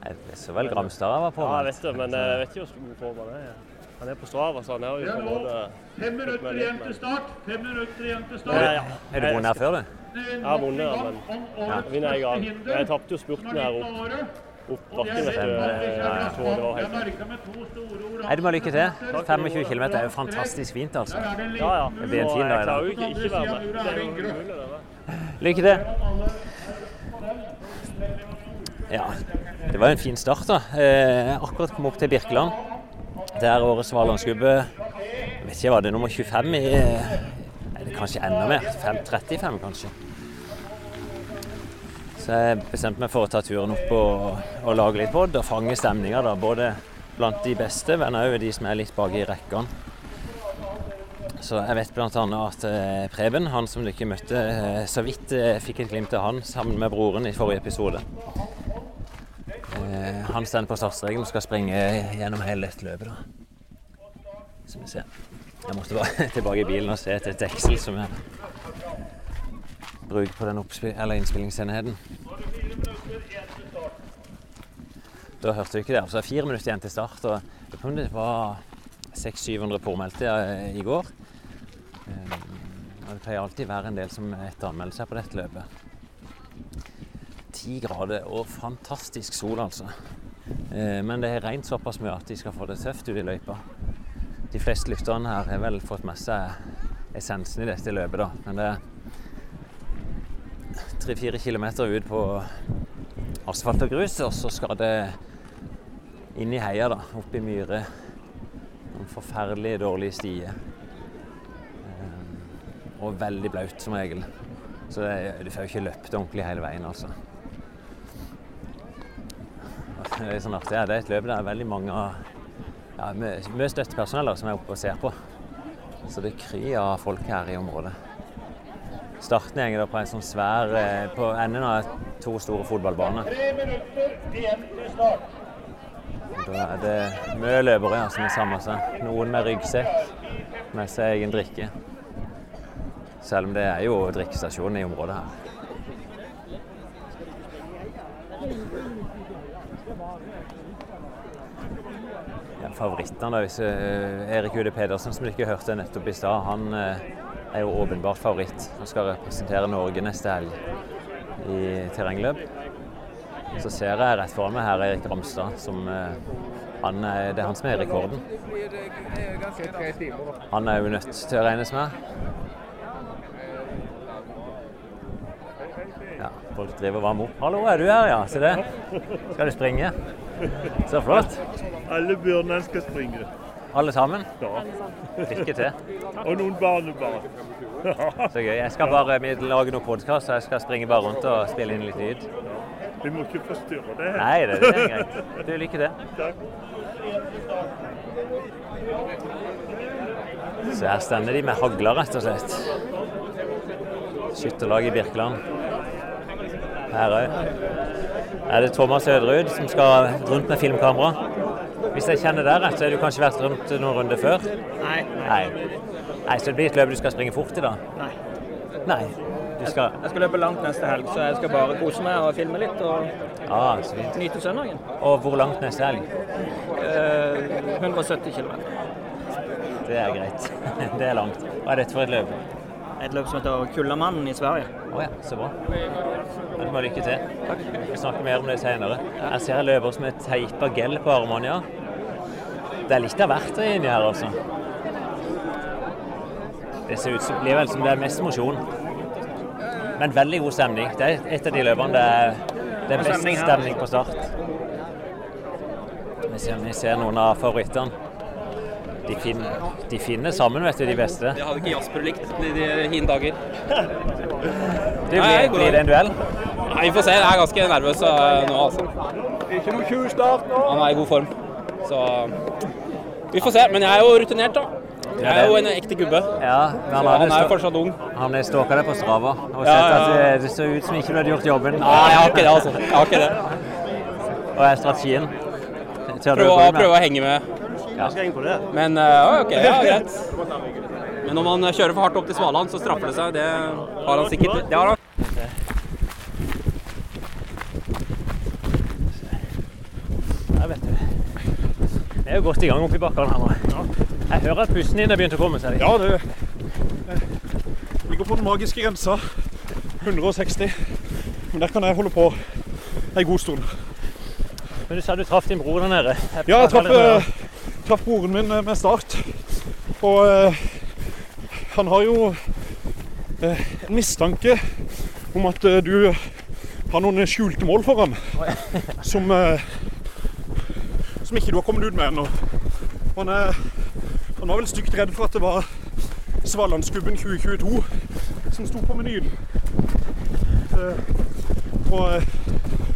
Jeg så vel Gramstad var på. Ja, jeg vet det, men jeg vet ikke hvor god form han er. Han er på Strava, så han er jo på en måte Fem minutter igjen til start. Fem minutter igjen til start. ja. Har du vunnet her før, du? Jeg har vunnet, ja, men jeg vinner en gang. Jeg tapte jo spurten her opp, opp bakken. vet du. Jeg tror det Nei, du må lykke til. 25 km er jo fantastisk fint, altså. Ja, ja. Det blir en fin dag i Jeg dag. klarer jo ikke være med. Det er jo umulig, det der. Lykke til. Ja, det var jo en fin start, da. Eh, akkurat kom opp til Birkeland. Der årets Valandsgubbe Jeg vet ikke, var det nummer 25 i eh, Nei, det er kanskje enda mer. 5, 35, kanskje. Så jeg bestemte meg for å ta turen opp og, og lage litt pod og fange stemninga. Både blant de beste, men òg de som er litt bak i rekkene. Så jeg vet bl.a. at eh, Preben, han som du ikke møtte, eh, så vidt eh, fikk et glimt av han sammen med broren i forrige episode. Han står på startstreken og skal springe gjennom hele dette løpet. da. Så vi ser. Jeg måtte bare tilbake i bilen og se etter et deksel som jeg bruker på den eller innspillingsenheten. Da hørte du ikke det. Altså, fire minutter igjen til start. og det var 600-700 påmeldte eh, i går. Eh, og det pleier alltid være en del som etteranmelder seg på dette løpet. Ti grader og fantastisk sol, altså. Eh, Men det har regnet såpass mye at de skal få det tøft ut i løypa. De fleste lytterne her har vel fått med seg essensen i dette løpet, da. Men det er tre-fire kilometer ut på asfalt og grus, og så skal det inn i heia, da. Opp i myre. Noen forferdelig dårlige stie. Eh, Og veldig blaut som regel. Så du får jo ikke løpt ordentlig hele veien, altså. Det er sånn artig. ja, Det er et løp der er veldig mange ja, mye støttepersonell som er oppe og ser på. Så det kryr av folk her i området. Starten går på en sånn svær eh, På enden av to store fotballbaner. Da er det mye løpere ja, som har samla seg. Noen med ryggsekk med seg egen drikke. Selv om det er jo drikkestasjonen i området her. Ja, favorittene, da. Hvis, eh, Erik Ude Pedersen, som du ikke hørte nettopp i stad, han eh, er jo åpenbart favoritt. og skal representere Norge neste helg i terrengløp. Så ser jeg rett foran meg her Erik Ramstad, som eh, han, Det er han som er rekorden. Han er jo nødt til å regnes med. Ja, folk driver og varmer opp. 'Hallo, er du her, ja?' Se det. Skal du springe? Så flott. Alle bjørnene skal springe. Alle sammen? Ja. Lykke til. Og noen barnebarn. Så gøy. Jeg skal bare lage noen podkast, så jeg skal springe bare rundt og spille inn litt lyd. Vi må ikke forstyrre det. Nei, det, det er greit. Du, lykke til. Takk. Så her stender de med hagler, rett og slett. Skytterlaget i Birkeland. Her òg. Er det Thomas Øderud som skal rundt med filmkamera? Hvis jeg kjenner deg rett, så har du kanskje vært rundt noen runder før? Nei. Nei. Nei, Så det blir et løp du skal springe fort i, da? Nei. Nei. Skal Jeg skal løpe langt neste helg, så jeg skal bare kose meg og filme litt og Ah, så fint. nyte søndagen. Og hvor langt neste helg? Eh, 170 km. Det er greit. Det er langt. Hva er dette for et løp? Et løp som heter Kullamannen i Sverige. Å ja, så bra. Du må lykke til. Takk. Vi snakker snakke mer om det senere. Jeg ser jeg løper som er teipa gel på armene, ja. Det er litt av hvert inni her, altså. Det ser ut som blir vel som det er mest mosjon. Men veldig god stemning. Det er et av de løpene det er, det er best stemning på start. Vi ser, vi ser noen av favorittene. De, fin, de finner sammen, vet du, de beste. Det hadde ikke Jasper likt i de hine dager. Det blir, blir det en duell? Nei, Vi får se. Jeg er ganske nervøs eh, nå, altså. Ikke noe tjuvstart nå. Han er i god form. Så vi får se. Men jeg er jo rutinert, da. Jeg er jo en ekte gubbe. Ja, han, han er jo fortsatt ung. Han er stalka deg på Strava og Ja, sett ja, at ja. det, det så ut som ikke du hadde gjort jobben. Nei, jeg har ikke det, altså. Jeg har ikke det. Og er strategien? Prøve, å- henge med. Men uh, OK, ja, greit. Men når man kjører for hardt opp til Svaland, så straffer det seg. Det har han sikkert. Det har han. Ja, vet du. Vi er jo godt i gang oppi bakkene her nå. Jeg hører at pusten din er begynt å komme seg. Ja, det jeg ligger på den magiske grensa. 160. Men der kan jeg holde på ei god stund. Men du sa du traff din bror der nede. Ja, jeg traff, uh, traff broren min eh, med start. Og uh, han har jo uh, en mistanke om at du har noen skjulte mål for ham. Oh, ja. som ikke du har kommet ut med ennå. Han, han var vel stygt redd for at det var Svalandsgubben 2022 som sto på menyen. Eh, og eh,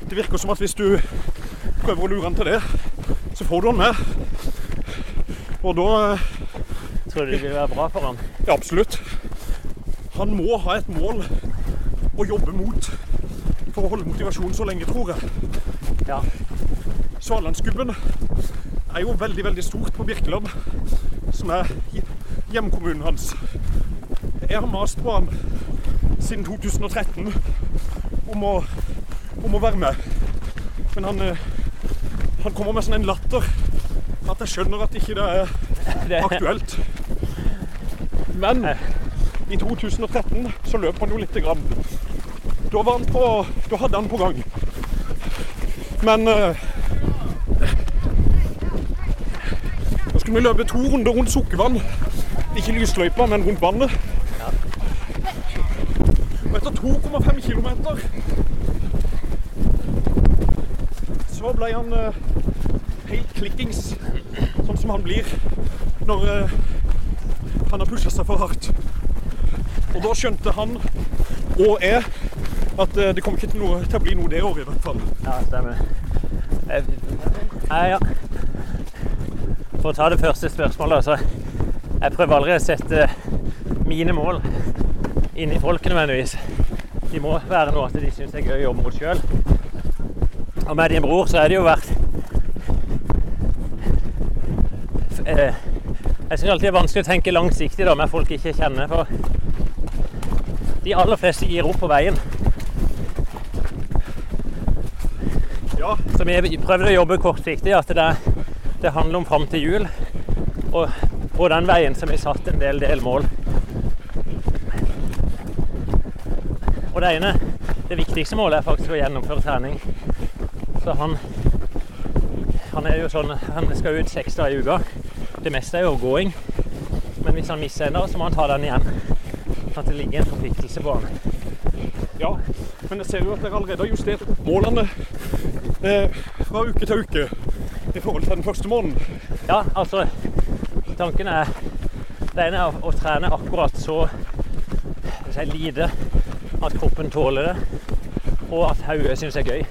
det virker som at hvis du prøver å lure han til det, så får du han med. Og da eh, Tror du det vil være bra for ham? Ja, absolutt. Han må ha et mål å jobbe mot for å holde motivasjonen så lenge, tror jeg. Ja. Svalandsgubben er jo veldig, veldig stort på Birkeland, som er hjemkommunen hans. Jeg har mast på han siden 2013 om å, om å være med. Men han, eh, han kommer med sånn en latter at jeg skjønner at ikke det er aktuelt. Men i 2013 så løp han jo lite grann. Da, var han på, da hadde han på gang. Men eh, Nå skal vi løpe to runder rundt Sukkervann. Ikke lysløypa, men rundt vannet. Og etter 2,5 km så ble han uh, helt klikkings, sånn som han blir når uh, han har pusha seg for hardt. Og da skjønte han og jeg at uh, det kommer ikke til, noe, til å bli noe det året, i hvert fall. Ja, stemmer. Eh, ja. For å ta det første spørsmålet, så jeg prøver aldri å sette mine mål inn i folk nødvendigvis. De må være noe at de syns er gøy å jobbe mot sjøl. Og med din bror så er det jo vært eh, Jeg syns alltid det er vanskelig å tenke langsiktig da, med folk ikke kjenner. For de aller fleste gir opp på veien. Ja. Så vi prøvde å jobbe kortsiktig, at det, det handler om fram til jul. Og på den veien har vi satt en del delmål. Og det ene, det viktigste målet er faktisk å gjennomføre trening. Så han, han er jo sånn, han skal ut seks dager i uka. Det meste er jo gåing. Men hvis han misser en dag, så må han ta den igjen. Sånn at det ligger en forpliktelse på han. Ja, men jeg ser jo at dere allerede har justert målene eh, fra uke til uke i forhold til den første måneden. Ja, altså Tanken er Det ene er å, trene akkurat så si, lite at kroppen tåler det, og at hodet syns det er gøy.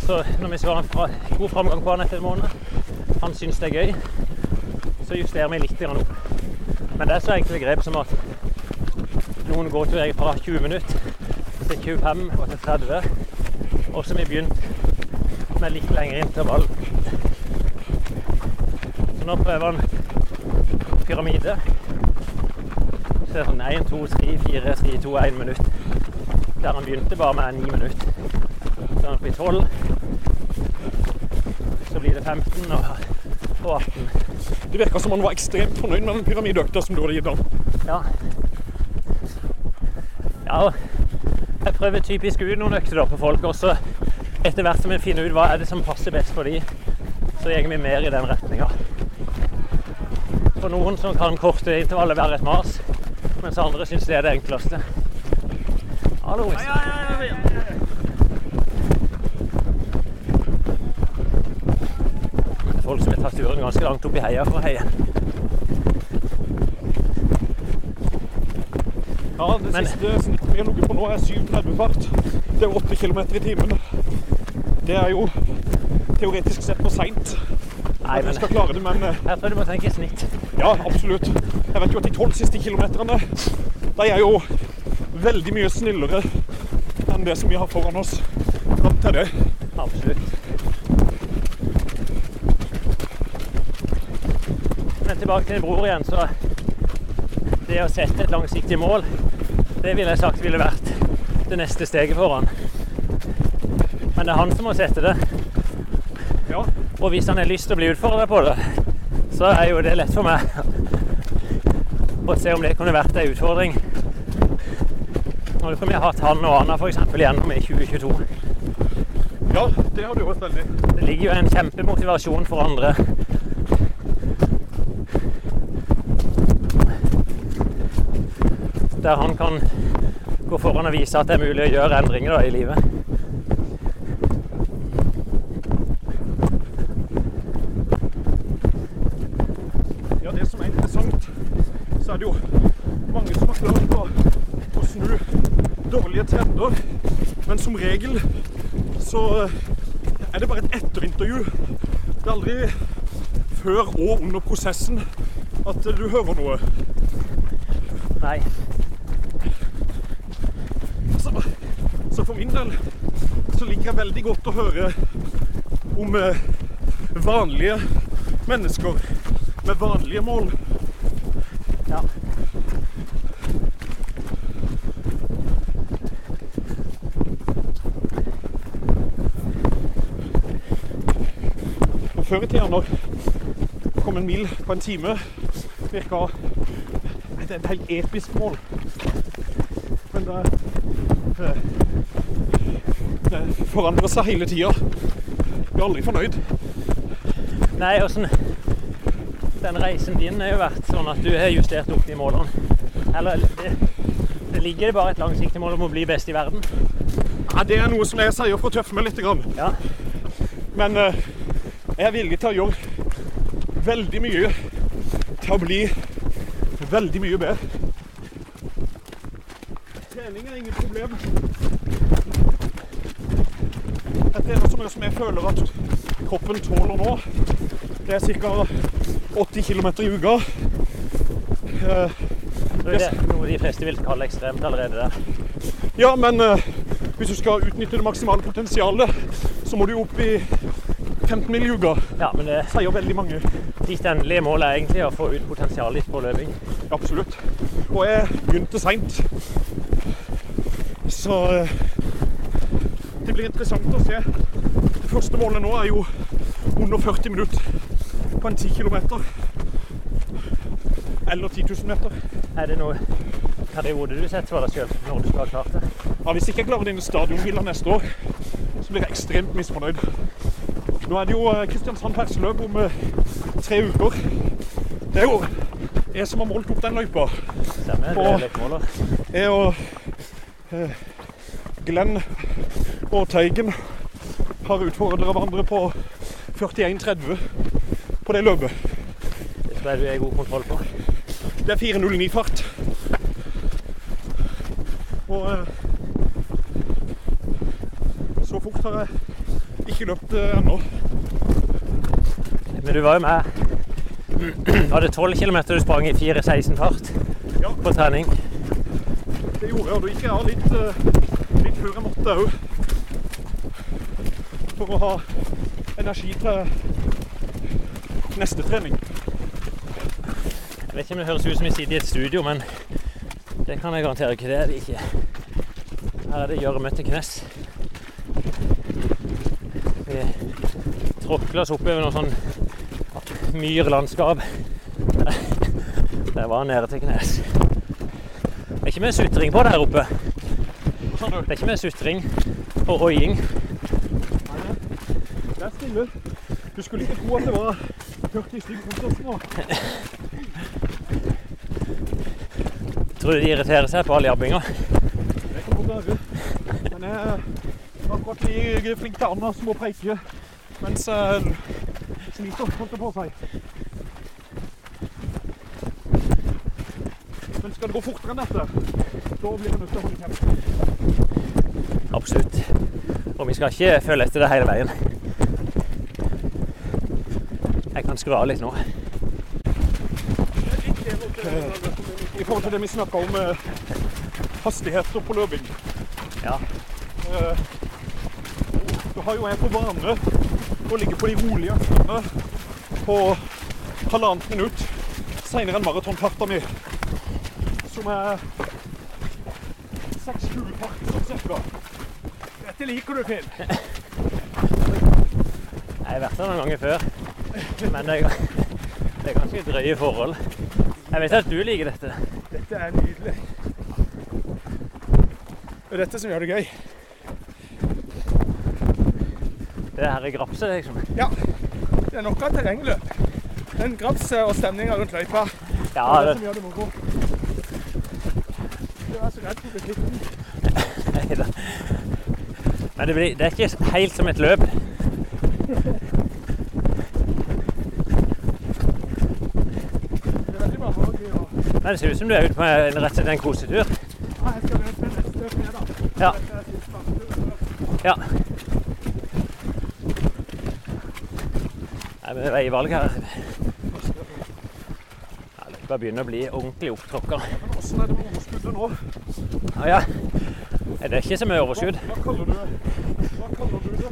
Så når vi skal en god framgang på han etter en måned, han syns det er gøy, så justerer vi litt opp. Men det er så enkle grep som at noen går til fra 20 minutter til 25 og til 30. Og så har vi begynt med litt lengre intervall. Så nå prøver han pyramide. Så det er sånn 1, 2, 3, 4, 3, 2, 1 minutt. Der han begynte bare med 9 minutter. Så er han oppe i 12. Så blir det 15 og, og 18. Det virka som han var ekstremt fornøyd med den pyramideøkta som du hadde gitt ham. Ja. ja. Jeg prøver typisk ut noen økter på folk, og så etter hvert som vi finner ut hva er det som passer best for de, så går vi mer i den retninga. For noen som kan korte intervaller være et mas, mens andre syns det er det enkleste. Hallo. Det er folk som har tatt turen ganske langt opp i heia for å heie. Ja, det siste snittet vi har ligget på nå, er 7,30 fart. Det er 8 km i timen. Det er jo teoretisk sett for seint. At men skal klare det, men eh, jeg tror du må tenke snitt. ja, absolutt. Jeg vet jo at de tolv siste kilometerne, de er jo veldig mye snillere enn det som vi har foran oss fram til det. Absolutt. Men tilbake til din bror igjen, så det å sette et langsiktig mål, det ville jeg sagt ville vært det neste steget for han. Men det er han som må sette det. Ja. Og hvis han har lyst til å bli utfordra på det, så er jo det lett for meg å se om det kunne vært ei utfordring. Nå kunne vi ha hatt han og Anna f.eks. gjennom i 2022. Ja, det har du vært veldig. Det ligger jo en kjempemotivasjon for andre. Der han kan gå foran og vise at det er mulig å gjøre endringer da, i livet. Ja, det som er interessant, så er det jo mange som har klart å, å snu trender. Men som regel så er det bare et etterintervju. Det er aldri før og under prosessen at du hører noe. Nei. Så, så for min del så liker jeg veldig godt å høre om eh, vanlige mennesker med vanlige mål. Ja. Og før i tida, når det kom en mil på en time, virka Det er et helt episk mål. Men det, det, det forandrer seg hele tida. Blir aldri fornøyd. Nei, åssen Den reisen din har jo vært sånn at du har justert opp de målene. Eller det, det ligger bare et langsiktig mål om å bli best i verden. Ja, det er noe som jeg sier for å tøffe meg litt. Grann. Ja. Men eh, er villig til å gjøre veldig mye til å bli veldig mye bedre. Trening er ingen problem. Trener så mye som jeg føler at kroppen tåler nå. Det er ca. 80 km i uka. Eh, Det er noe de fleste vil kalle ekstremt allerede der. Ja, men eh, hvis du skal utnytte det maksimale potensialet, så må du opp i 15 mil i uka. Ja, men det sier veldig mange. Ditt endelige mål er egentlig å få ut potensialet ditt på løping. Absolutt. Og jeg begynte seint. Så eh, det blir interessant å se. Det første målet nå er jo under 40 minutter på en 10 km. Eller 10 000 meter. Er det noe periode du setter for deg sjøl når du skal ha klart det? Ja, hvis ikke jeg klarer denne stadionvilla neste år, så blir jeg ekstremt misfornøyd. Nå er det jo eh, Kristiansand perseløp om eh, tre uker. Det er jo jeg som har målt opp den løypa. Stemmer, det er og eh, Glenn og Teigen har utfordra hverandre på 41,30 på det løpet. Det tror jeg du er god kontroll på. Det er 4.09-fart. Og så fort har jeg ikke løpt du var jo med. Var det 12 km du sprang i 4.16 fart Ja. på trening? Det gjorde jeg, og gikk jeg av litt, eh, litt før jeg måtte òg. For å ha energi til neste trening. Jeg vet ikke om det høres ut som vi sitter i et studio, men Det kan jeg garantere ikke. Det er det ikke. Her er det gjørme til knes. Vi tråkler oss oppover noe sånn myrlandskap. Det var nede til knes. Det er ikke mer sutring på det her oppe. Det er ikke mer sutring og oiing. Det er stille. Du skulle ikke tro at det var 40 stykker rundt nå. Tror du de irriterer seg på all jabbinga? Det kan godt være. Men jeg er akkurat like flink til Anna som å preike mens sliter, holdt på å si. Men skal det gå fortere enn dette, da blir det nødt til å holde kjeft. Absolutt. Og vi skal ikke følge etter det hele veien. Jeg kan skru av litt nå. I forhold til det vi snakka om eh, hastigheter på løping. Ja. Du har jo en på vane å ligge på de rolige øktene på halvannet minutt senere enn maratonfarta mi, som er 6-20 fart sånn cirka. Dette liker du, Finn. Jeg har vært der noen ganger før, men det er, det er ganske drøye forhold. Jeg vet at du liker dette. Dette er nydelig. Det er dette som gjør det gøy. Det her er grapset, liksom. Ja, det er noe av terrengløp. Den grapset og stemninga rundt løypa. Ja, det er det som gjør det moro. Du er så redd for å bli kvitt den. Neida. Men det, blir, det er ikke helt som et løp. Men det ser ut som du er ute på en, rett og slett en kosetur. Ja, jeg skal løpe neste fredag. Ja. Ja. Nei, men det er veivalg her. Ja, Løypa begynner å bli ordentlig opptråkka. Åssen er det med overskuddet nå? Ja, ja. Det er ikke så mye overskudd. Hva kaller du Hva kaller du det?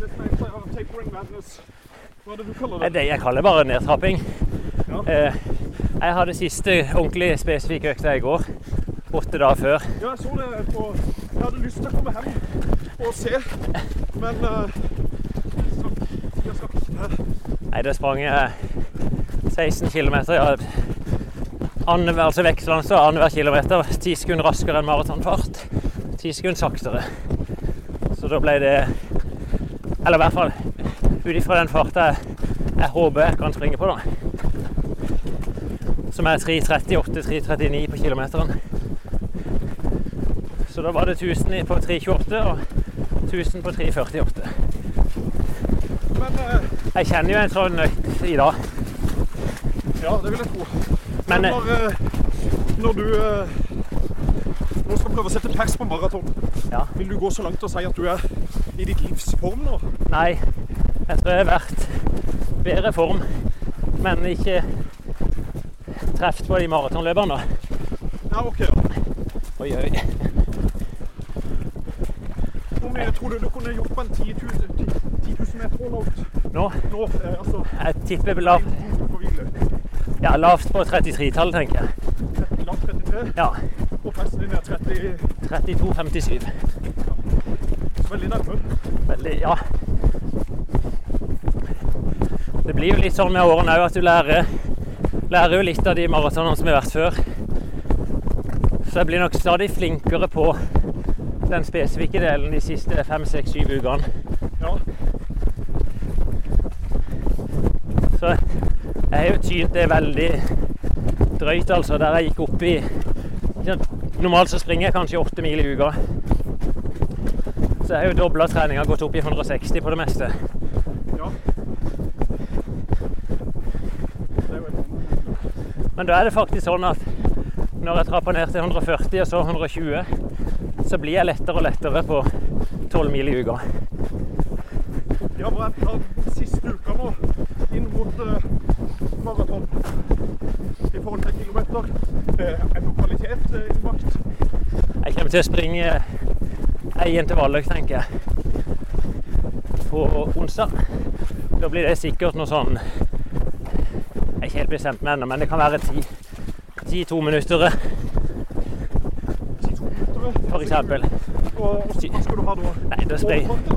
Det som jeg pleier tapering madness. Hva er det du kaller Det det? er jeg kaller bare nedtrapping. Ja. Eh, jeg hadde siste ordentlig spesifikke økta i går. Åtte dager før. Ja, jeg så det på Jeg hadde lyst til å komme hjem og se, men uh, jeg skal ikke det. Da sprang jeg 16 km. Ja, altså vekslende så annenhver kilometer. Ti sekunder raskere enn maratonfart. Ti sekunder saktere. Så da ble det Eller i hvert fall ut ifra den farta jeg, jeg håper jeg kan springe på, da. Som er 3.38-3.39 på kilometeren. Så da var det 1000 på 3.28 og 1000 på 3.48. Eh, Jeg kjenner jo en sånn økt i dag. ja, det vil jeg tro. Men, Men når, eh, når du eh, nå skal prøve å sette pers på maraton, Ja. vil du gå så langt og si at du er i ditt livs form nå? Nei, jeg tror jeg har vært bedre form, men ikke truffet på de maratonløperne. Ja, OK. Ja. Oi, oi. Hvor mye tror du du kunne gjort på en 10 000, 10 000 meter all-out Nå, nå? Eh, altså, jeg tipper lavt, ja, lavt på 33-tallet, tenker jeg. Lavt 33, Ja, og pressen din er 30, 32-57. veldig nærme. Veldig, ja. Det blir jo litt sånn med årene òg at du lærer, lærer jo litt av de maratonene som har vært før. Så jeg blir nok stadig flinkere på den spesifikke delen de siste fem, seks, syv ukene. Ja. Så har jo tynt det veldig drøyt, altså. Der jeg gikk opp i Normalt så springer jeg kanskje åtte mil i uka. Så jeg har jo dobla treninga, gått opp i 160 på det meste. ja. Er Men da er det faktisk sånn at når jeg trapper ned til 140 og så 120, så blir jeg lettere og lettere på 12 mil i uka. Ja, for jeg tar siste uka nå inn mot uh, maraton i forhold til kilometer. Er noe kvalitet uh, innbakt? Jeg kommer til å springe ei intervalløkt, tenker jeg, på onsdag. Da blir det sikkert noe sånn Jeg er ikke helt bestemt med ennå, men det kan være ti. Ti to minutter. for eksempel. Og hva skal du ha da? Nei, da springer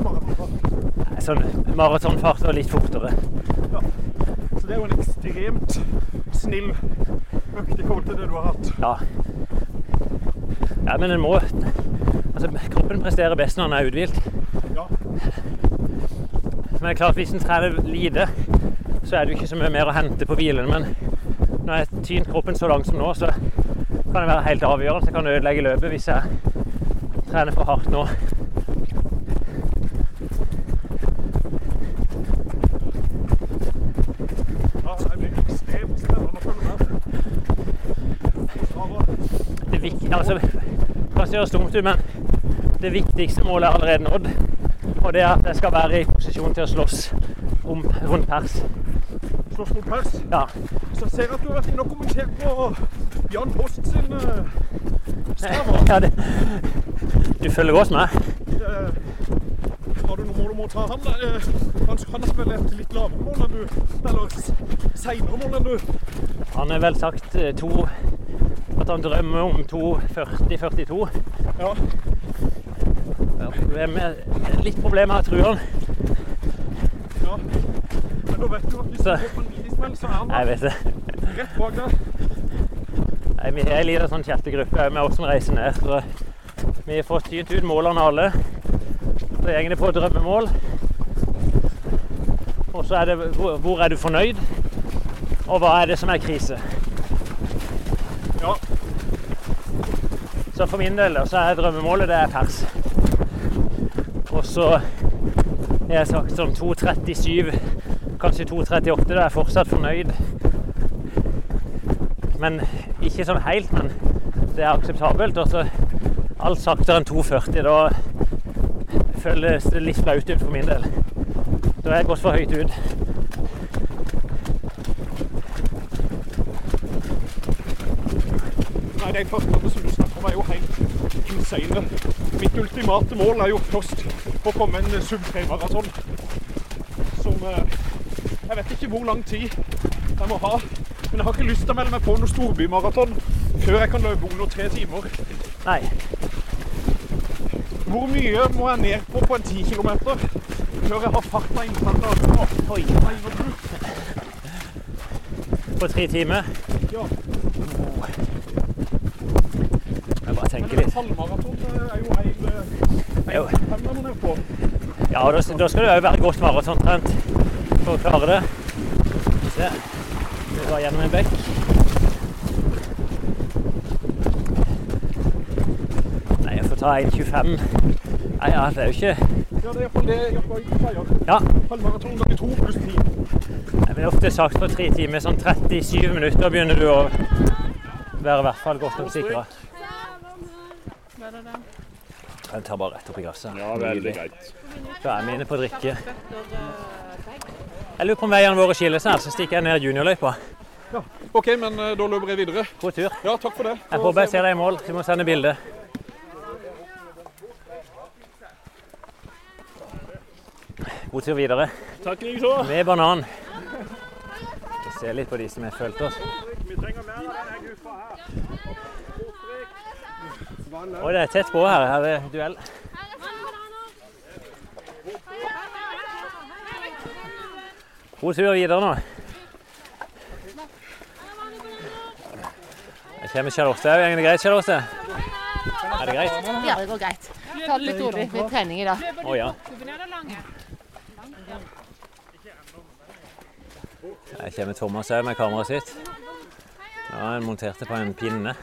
sånn maratonfart og litt fortere. Det er jo en ekstremt snill økt i forhold til det du har hatt. Ja. Ja, men en må Altså, kroppen presterer best når den er uthvilt. Ja. Men det er klart, hvis en trener lite, så er det jo ikke så mye mer å hente på hvilen. Men når jeg har tynt kroppen så langt som nå, så kan det være helt avgjørende. Jeg kan ødelegge løpet hvis jeg trener for hardt nå. Ja, det blir ekstremt spennende å følge med. Sara, Det vik altså, kanskje høres dumt ut, men det viktigste målet er allerede nådd. Og det er at jeg skal være i posisjon til å slåss om rundt pers. slåss mot pers. Ja. Så jeg ser at du har vært inne og kommentert på Jan Post sin uh, Strava. ja det, du følger godt med? Uh, har du noe mål om å ta han? Eh, han, han vel et litt lavere mål enn du, eller seinere mål enn du. Han har vel sagt eh, to At han drømmer om 2.40-42. Ja. Er litt problemer med trueren. ja. Men da vet du at hvis du får går på en minismell, så er han Jeg vet det. rett bak der. Nei, vi er en liten sånn chattegruppe med oss som reiser ned. Så vi har fått tynt ut målene alle. Så går det på drømmemål. Og så er det hvor, hvor er du fornøyd, og hva er det som er krise. Ja. Så for min del så er drømmemålet det er pers. Og så er jeg sagt som 2.37, kanskje 2.38. Da er jeg fortsatt fornøyd. Men ikke sånn helt, men det er akseptabelt. Og så alt saktere enn 2,40. Da føles det litt flaut ut for min del. Da har jeg gått for høyt ut. Nei, det fartene som du snakker om, er jo helt. Mitt ultimate mål er jo først å komme en sub 3-maraton. Som eh, Jeg vet ikke hvor lang tid jeg må ha. Men jeg har ikke lyst til å melde meg på noen storbymaraton før jeg kan løpe under tre timer. Nei. Hvor mye må jeg ned på på en 10 km før jeg har farta inntatt? Oi? På tre timer. Ja. Jeg bare tenker litt. Halvmaraton er jo en femmer ned på. Ja, da, da skal du òg være godt maratontrent for å klare det. Se. Vi var gjennom en bekk. Nei, jeg får ta 1,25. Nei, ja, det er jo ikke Ja, det er iallfall det Jakob sier. Ja. Halvmaraton ganger to pluss ti. Nei, men ofte sagt på tre timer, sånn 37 minutter begynner du å være i hvert fall godt nok sikra. Jeg tar bare rett opp i glasset. Ja, veldig greit. Da er vi inne på drikke. Jeg lurer på om veiene våre skiller seg, så stikker jeg ned juniorløypa. Ja. OK, men eh, da løper jeg videre. God tur. Ja, takk for det. Jeg håper jeg ser deg i mål. Du må sende bilde. God tur videre. Takk likeså. Med banan. Vi ser litt på de som har fulgt oss. Vi trenger mer av denne guffa her. Oi, det er tett på her. Her er duell. God tur videre nå. Jeg kommer Charlotte òg. Går det greit, Charlotte? Er det greit? Ja, det går greit. Ta det litt rolig med trening i dag. Å ja. Her kommer Thomas òg med kameraet sitt. Ja, Han monterte på en pinne.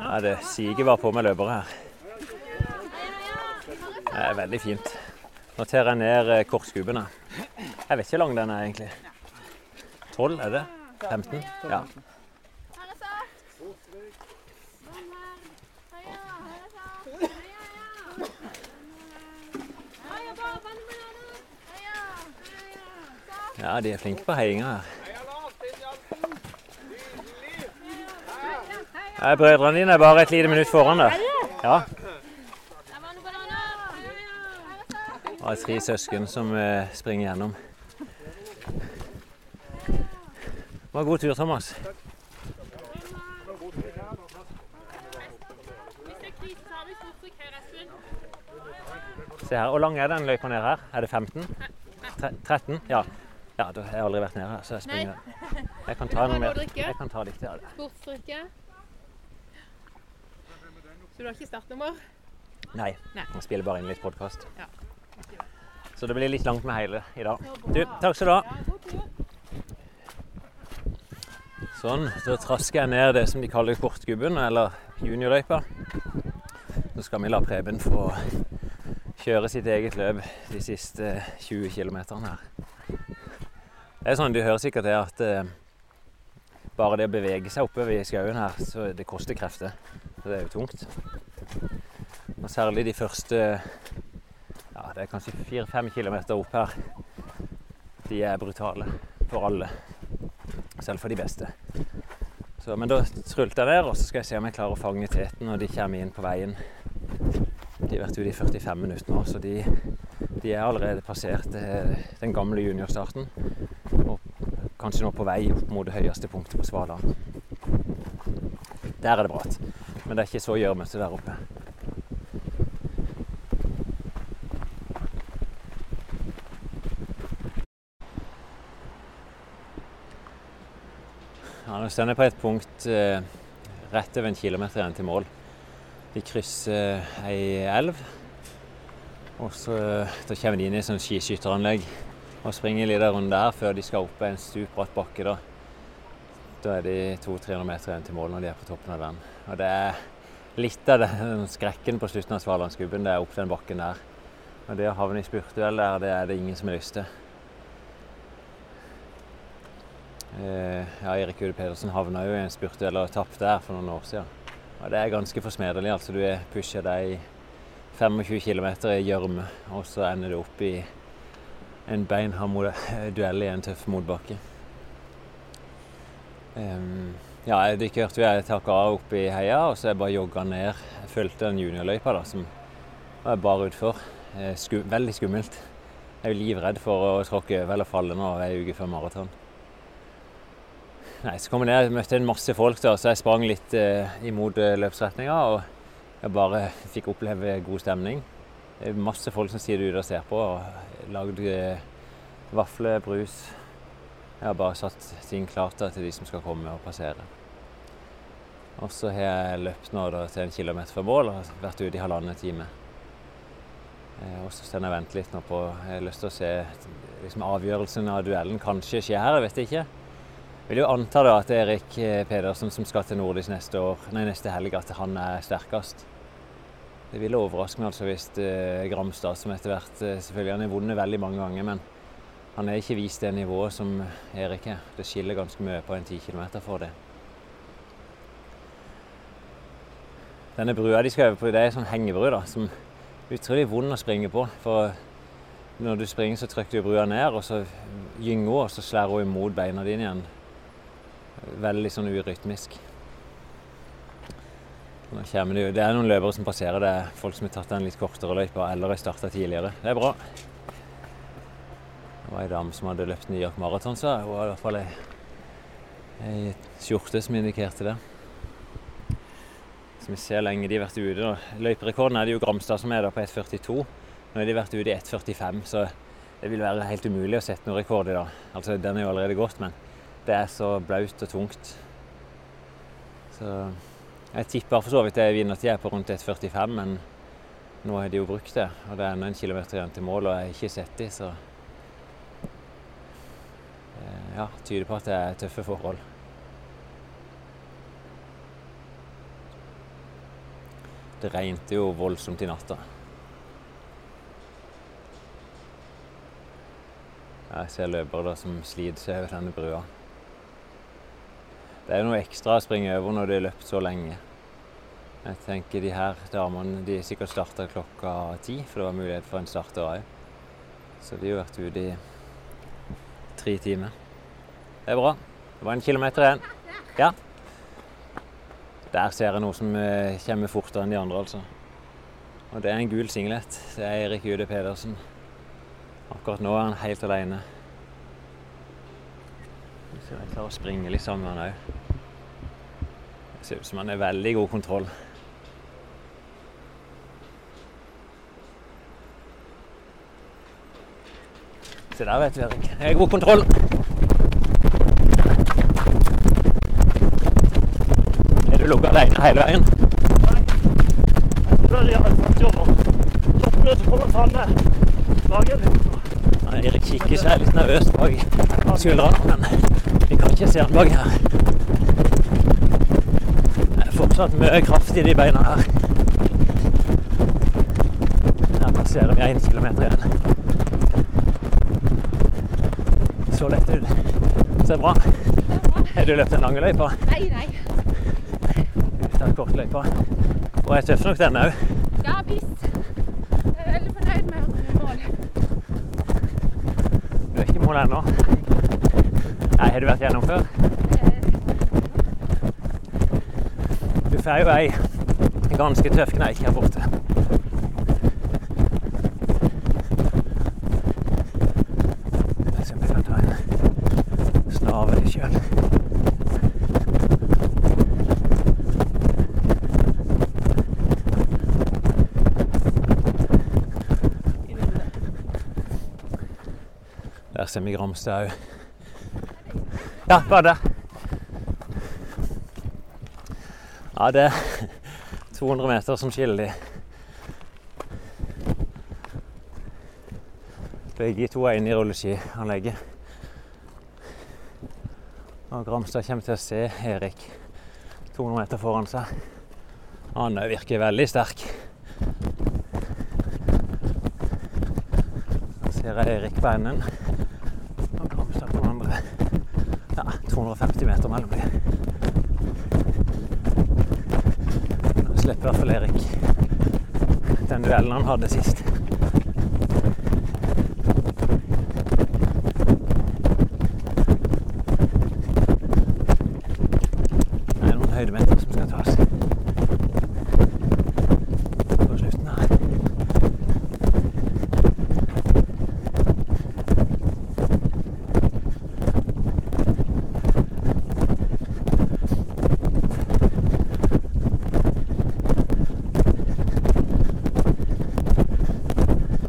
Ja, det siger bare på med løpere her. Det er veldig fint. Nå tar jeg ned eh, kortskubene. Jeg vet ikke hvor lang den er egentlig. 12, er det? 15? Ja. Ja, de er flinke på heiinga her. Nei, brødrene dine er bare et lite minutt foran deg. Ja. Og tre søsken som eh, springer gjennom. Det var en god tur, Thomas. Se her. Hvor lang er den løypa ned her? Er det 15? 13? Ja. ja. Jeg har aldri vært nede her, så jeg springer. Jeg kan ta noe mer. Jeg kan ta litt av det. Så du har ikke startnummer? Nei, Nei. jeg spiller bare inn litt podkast. Ja. Så det blir litt langt med hele i dag. Du, takk skal du ha. Sånn, så trasker jeg ned det som de kaller kortgubben, eller juniorløypa. Så skal vi la Preben få kjøre sitt eget løp de siste 20 km her. Det er sånn, Du hører sikkert det at eh, bare det å bevege seg oppover i skauen her, så det koster krefter. Så det er jo tungt. Og særlig de første ja, det er kanskje 4-5 km opp her. De er brutale for alle. Selv for de beste. Så, men da trulter jeg ned, og så skal jeg se om jeg klarer å fange teten når de kommer inn på veien. De har vært ute i 45 minutter nå, så de, de er allerede passert eh, den gamle juniorstarten. Og kanskje nå på vei opp mot det høyeste punktet på Svaland. Der er det bratt, men det er ikke så gjørmete der oppe. Ja, Nå står jeg på et punkt eh, rett over en kilometer igjen til mål. De krysser eh, ei elv. Og så eh, da kommer de inn i et skiskytteranlegg og springer en liten runde der før de skal opp en stupbratt bakke. Da Da er de 200-300 meter igjen til mål når de er på toppen av den. Og det er litt av den skrekken på slutten av Svalandsgubben, det er opp den bakken der. Og det å havne i spurtduell der, det er det ingen som har lyst til. Eh, ja, Erik Ude Pedersen havna jo i en spurtduell og tapte der for noen år siden. Og det er ganske forsmedelig. altså Du er- pusher deg i 25 km i gjørme, og så ender du opp i en beinhard duell i en tøff motbakke. Ehm, ja, de kjørte jeg takka av oppe i heia, og så jeg bare jogga ned. Jeg fulgte den juniorløypa da, som var bare utfor. Eh, Sku, veldig skummelt. Jeg er jo livredd for å tråkke over eller falle nå ei uke før maraton. Nei, så kom jeg ned, møtte en masse folk da, så jeg sprang litt eh, imot eh, løpsretninga. Og jeg bare fikk oppleve god stemning. Det er masse folk som sitter ute og ser på. og Lagd eh, vafler, brus. Jeg har bare satt ting klart da, til de som skal komme og passere. Og så har jeg løpt nå da, til en kilometer fra mål og vært ute i halvannen time. Eh, og så står jeg og venter litt nå på Jeg har lyst til å se liksom, avgjørelsen av duellen kanskje skjer her, jeg vet ikke. Jeg vil jo anta da at Erik eh, Pedersen som skal til Nordisk neste, år, nei, neste helg, at han er sterkest. Det ville overraske meg altså hvis eh, Gramstad, som etter hvert eh, selvfølgelig Han har vunnet veldig mange ganger, men han har ikke vist det nivået som Erik er. Det skiller ganske mye på en 10 km for det. Denne brua de skal over på, det er en sånn hengebru da, som er utrolig vond å springe på. For når du springer, så trykker du brua ned, og så gynger hun, og så slår hun imot beina dine igjen. Veldig sånn urytmisk. Nå det, det er noen løpere som passerer. Det er folk som har tatt en litt kortere løype eller har starta tidligere. Det er bra. Det var ei dame som hadde løpt New York Marathon, så hun hadde i hvert fall ei skjorte som indikerte det. Så vi ser lenge de har vært ute. nå. Løyperekorden er det jo Gramstad som er da på 1,42. Nå har de vært ute i 1,45, så det vil være helt umulig å sette noen rekord i dag. Altså, den er jo allerede gått, men det er så blaut og tungt. Så jeg tipper for så vidt jeg vinnertid er på rundt 1,45, men nå har de jo brukt det. Og det er ennå en kilometer igjen til mål, og jeg har ikke sett de, så eh, ja, tyder på at det er tøffe forhold. Det regnet jo voldsomt i natta. Jeg ser løpere der som sliter seg over denne brua. Det er noe ekstra å springe over når de har løpt så lenge. Jeg tenker de her damene de sikkert starta klokka ti, for det var mulighet for en starter òg. Så de har vært ute i tre timer. Det er bra. Det var en kilometer igjen. Ja. Der ser jeg noe som eh, kommer fortere enn de andre, altså. Og det er en gul singlet. Det er Erik Jude Pedersen. Akkurat nå er han helt alene. Jeg ser jeg klarer å springe litt sammen med han òg. Det ser ut som han er veldig god kontroll. Se der, vet du, Erik. Jeg har god kontroll. Du ligget alene hele veien? Nei. Jeg Ja, Erik kikker seg litt nervøst bak skuldrene, men vi kan ikke se han bak her. Det er fortsatt mye kraft i de beina her. Her passerer vi én kilometer igjen. Så lett ut. Så bra. Har du løpt en lang løype? Nei, nei. Tar kortløypa. Og er tøffer nok den òg. Ja visst. Jeg er veldig fornøyd med å komme i mål. Du er ikke i mål ennå. Nei, har du vært gjennom før? Du får jo ei ganske tøff kneik her borte. Jeg ser om jeg kan ta en snavel sjøl. Der ser vi Gramstad òg. Ja, bare der. Ja, det er 200 meter som skiller de. Begge to er inne i rulleskianlegget. Og Gramstad kommer til å se Erik 200 meter foran seg. Han virker veldig sterk. Her ser jeg Erik på enden og Gramstad på den andre. Ja, 250 meter mellom dem. Nå slipper i hvert fall Erik den duellen han hadde sist. Det er noen høydemeter som skal tas. På slutten her.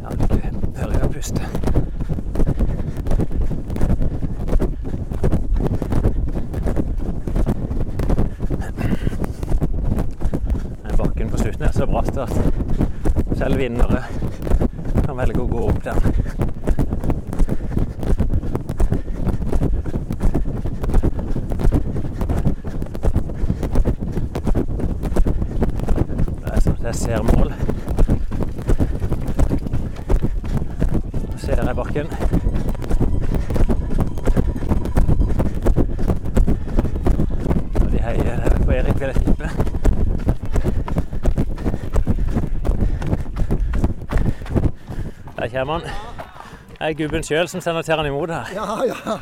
Ja, du hører jo puste. Den bakken på slutten er så bratt at selv vinnere kan velge å gå opp den. Det er sånn at jeg ser mål. Nå ser jeg bakken. Og de heier på Erik, vil jeg tippe. Han. Det er gubben sjøl som sender Terran imot her. Ja, ja.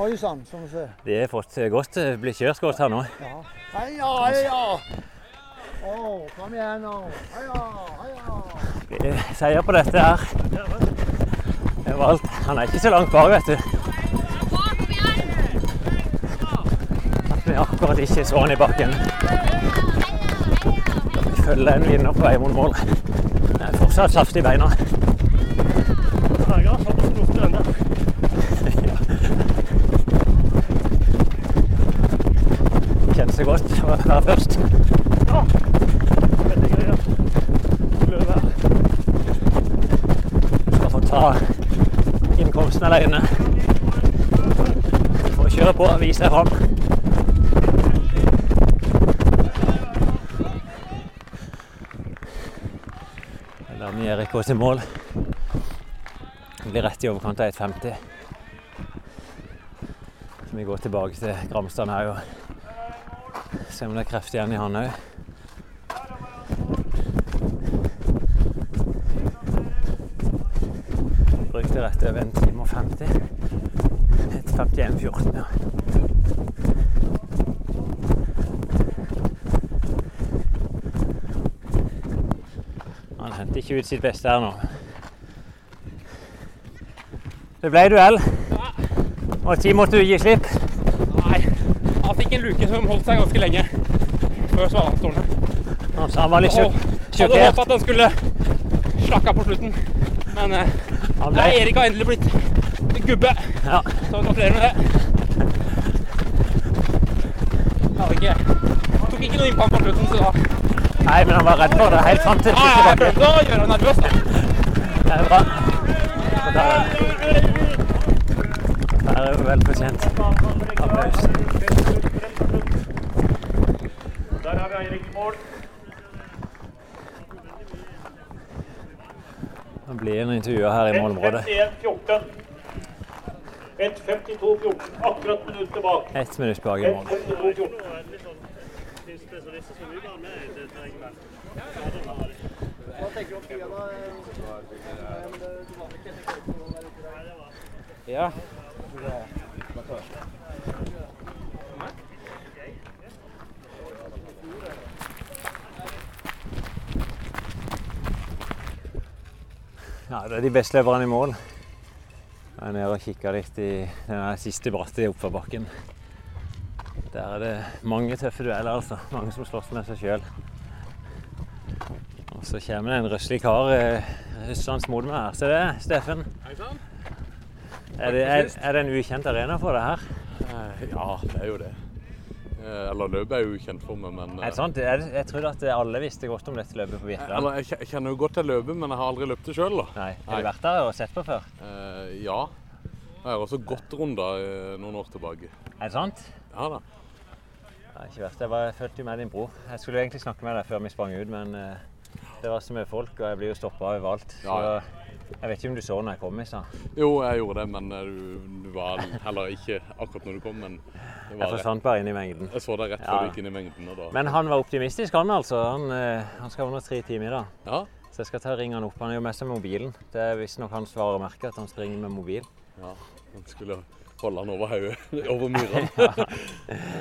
Oi sann, skal vi se. De har fått godt blitt bli kjørt godt her nå. Ja. Heia, heia! Å, kom igjen nå. Heia, heia! Seier på dette her. Det var alt. Han er ikke så langt bak, vet du. At vi akkurat ikke så han i bakken. Følger en vinner på vei mot mål. Det er fortsatt saft i beina. Kjennes det godt å være først. Du skal få ta alene. Du får kjøre på og vise deg fram. La vi Erik gå til mål. Det blir rett i overkant av 1,50. Så vi går tilbake til Gramstad her og ser om det er kreft igjen i han òg. Rett over en time og 50. Et 51,14, ja. Han henter ikke ut sitt beste her nå. Det ble duell. Og tid måtte du gi slipp. Nei, han fikk en luke som holdt seg ganske lenge før Svalstårnet. Han sa han var litt sjokkert. Hadde håpet at han skulle slakka på slutten. Men eh, Han ble- nei, Erik har endelig blitt gubbe. Ja. Så gratulerer med det. Har ikke Tok ikke noe innpå på slutten, så da Nei, men han var redd for det helt fram til siste bakke. jeg prøvde å gjøre ham nervøs, da. Det er bra. Det der er jo vel fortjent applaus. Der har vi Eirik i mål. Nå blir en intervjuer her i målområdet. 1.51,14. 1.52,14. Akkurat minutt tilbake. Ett minutt bak i mål. Ja. Ja, det er de beste løperne i mål. Jeg er nede og kikker litt i den siste bratte i oppforbakken. Der er det mange tøffe dueller, altså. Mange som slåss med seg sjøl. Og så kommer det en røslig kar russende mot meg her. Se det, Steffen. Er det, er, er det en ukjent arena for deg her? Eh, Ja, det er jo det. Eh, Eller løpet er jo ukjent for meg, men Er det sant? Jeg, jeg trodde at alle visste godt om dette løpet på Birkeland. Eller, jeg jeg kjenner jo godt til løpet, men jeg har aldri løpt det sjøl. Nei. Har du vært der og sett på før? Eh, ja. Jeg har også gått runder eh, noen år tilbake. Er det sant? Ja da. Jeg har ikke der. Jeg var- fulgte jo med din bror. Jeg skulle egentlig snakke med deg før vi sprang ut, men eh, det var så mye folk, og jeg blir jo stoppa overalt. Så Ja, ja. Jeg vet ikke om du så når jeg kom i stad. Jo, jeg gjorde det, men eh, du, du var heller ikke akkurat når du kom. Men det Jeg forsvant bare inn i mengden. Jeg så deg rett Ja. før du gikk inn i mengden. Og da. Men han var optimistisk, han altså. Han, eh, han skal under tre timer i dag. Ja. Så jeg skal ta ringe han opp. Han er jo med seg mobilen. Det er visstnok hans varemerke at han springer med mobil. Ja, han skulle holde han over hodet, over myrene.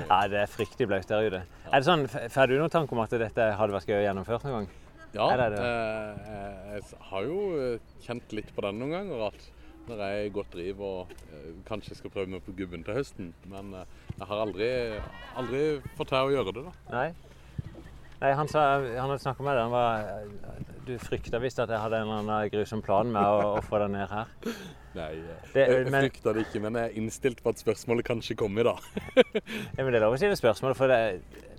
Nei, det er fryktelig blaut der ute. Er det sånn, Får du noen tanke om at dette hadde vært gøy å gjennomføre noen gang? Ja, det det? eh, jeg har jo eh, kjent litt på den noen ganger at når jeg er i godt driv og eh, kanskje skal prøve meg på gubben til høsten, men eh, jeg har aldri, aldri fått til å gjøre det, da. Nei? Nei, han, sa, han hadde snakka med deg. Han var, du frykta visst at jeg hadde en eller annen grusom plan med å, å få deg ned her. Nei, eh, Det- jeg men- frykter det ikke, men jeg er innstilt på at spørsmålet kanskje kommer i dag. Ja, men Det er lov å stille spørsmål, for det,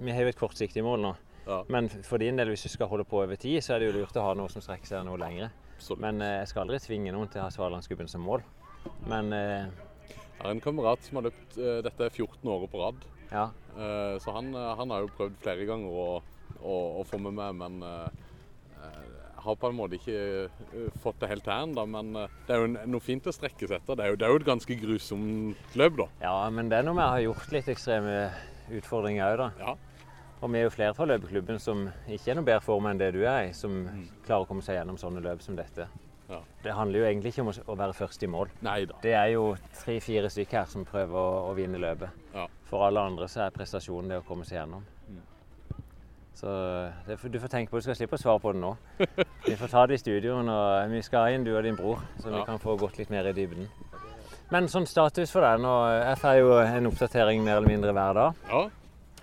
vi har jo et kortsiktig mål nå. Ja. Men for din del, hvis du skal holde på over tid, så er det jo lurt å ha noe som strekker seg noe lengre. Men eh, jeg skal aldri tvinge noen til å ha Svalandsgubben som mål. Men eh, Jeg har en kamerat som har løpt eh, dette er 14 år på rad. Ja. Eh, Så han, eh, han har jo prøvd flere ganger å, å, å få med meg, men eh, har på en måte ikke fått det helt til ennå. Men det er jo noe fint å strekke seg etter. Det er jo, det er jo et ganske grusomt løp, da. ja, men det er noe med å ha gjort litt ekstreme utfordringer òg, da. Ja. Og vi er jo flere fra løpeklubben som ikke er noe bedre form enn det du er i, som klarer å komme seg gjennom sånne løp som dette. Ja. Det handler jo egentlig ikke om å være først i mål. Neida. Det er jo tre-fire stykker her som prøver å, å vinne løpet. Ja. For alle andre så er prestasjonen det å komme seg gjennom. Mm. Så det, du får tenke på Du skal slippe å svare på det nå. Vi får ta det i studio når vi skal inn du og din bror, så vi kan få gått litt mer i dybden. Men sånn status for deg nå. Jeg får jo en oppdatering mer eller mindre hver dag. Ja.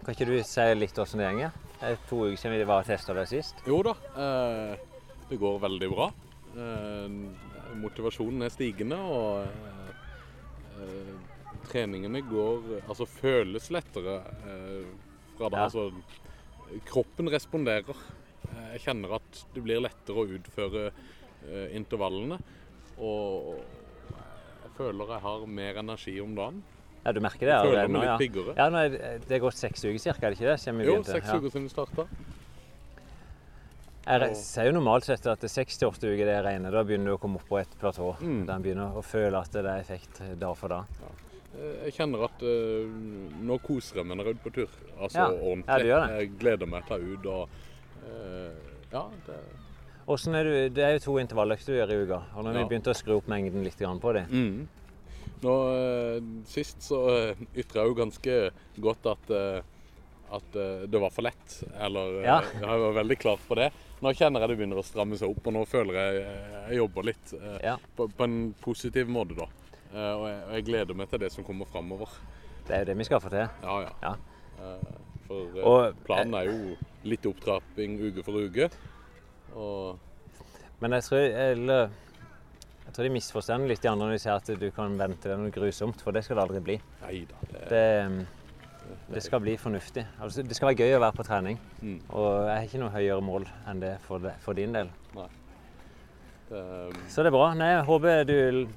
Kan ikke du si litt hvordan det går? Det er to uker siden vi var og testa det sist. Jo da, eh, det går veldig bra. Eh, motivasjonen er stigende, og eh, treningene går Altså føles lettere fra da. Ja. Altså, kroppen responderer. Jeg kjenner at det blir lettere å utføre intervallene. Og jeg føler jeg har mer energi om dagen. Ja, du merker det Jeg føler meg litt Ja. piggere. Ja, nå er det, det er gått seks uker cirka, er det ikke det? Siden vi Jo, begynte? seks Ja. uker siden du starta. Jeg sier jo normalt sett at seks til åtte uker det regner. Da begynner du å komme opp på et platå. Mm. Der en begynner å føle at det er effekt dag for dag. Ja. Jeg kjenner at uh, nå koser jeg meg når jeg er ute på tur. Altså Ja. ordentlig. Ja, du gjør det. Jeg gleder meg til å ut og uh, Ja, det er du, det er jo to intervalløkter du gjør i uka. Og når vi begynte å skru opp mengden litt på dem mm. Nå eh, Sist så uh, ytra jeg jo ganske godt at eh, at eh, det var for lett. Eller eh, Ja. Jeg var veldig klar på det. Nå kjenner jeg det begynner å stramme seg opp, og nå føler jeg eh, jeg jobber litt. eh, Ja. på, på en positiv måte, da. Eh, og, jeg, og jeg gleder meg til det som kommer framover. Det er jo det vi skal få til. Ja, ja. Ja. Eh, For eh, Og- planen er jo litt opptrapping uke for uke. Og Men jeg tror, eller, tror de misforstår litt de andre når de sier at du kan vente deg noe grusomt, for det skal det aldri bli. Neida, det, Det, det skal bli fornuftig. Altså, det skal være gøy å være på trening. Mm. Og jeg har ikke noe høyere mål enn det for, det, for din del. Nei. Det, Så det er bra. Nei, jeg håper du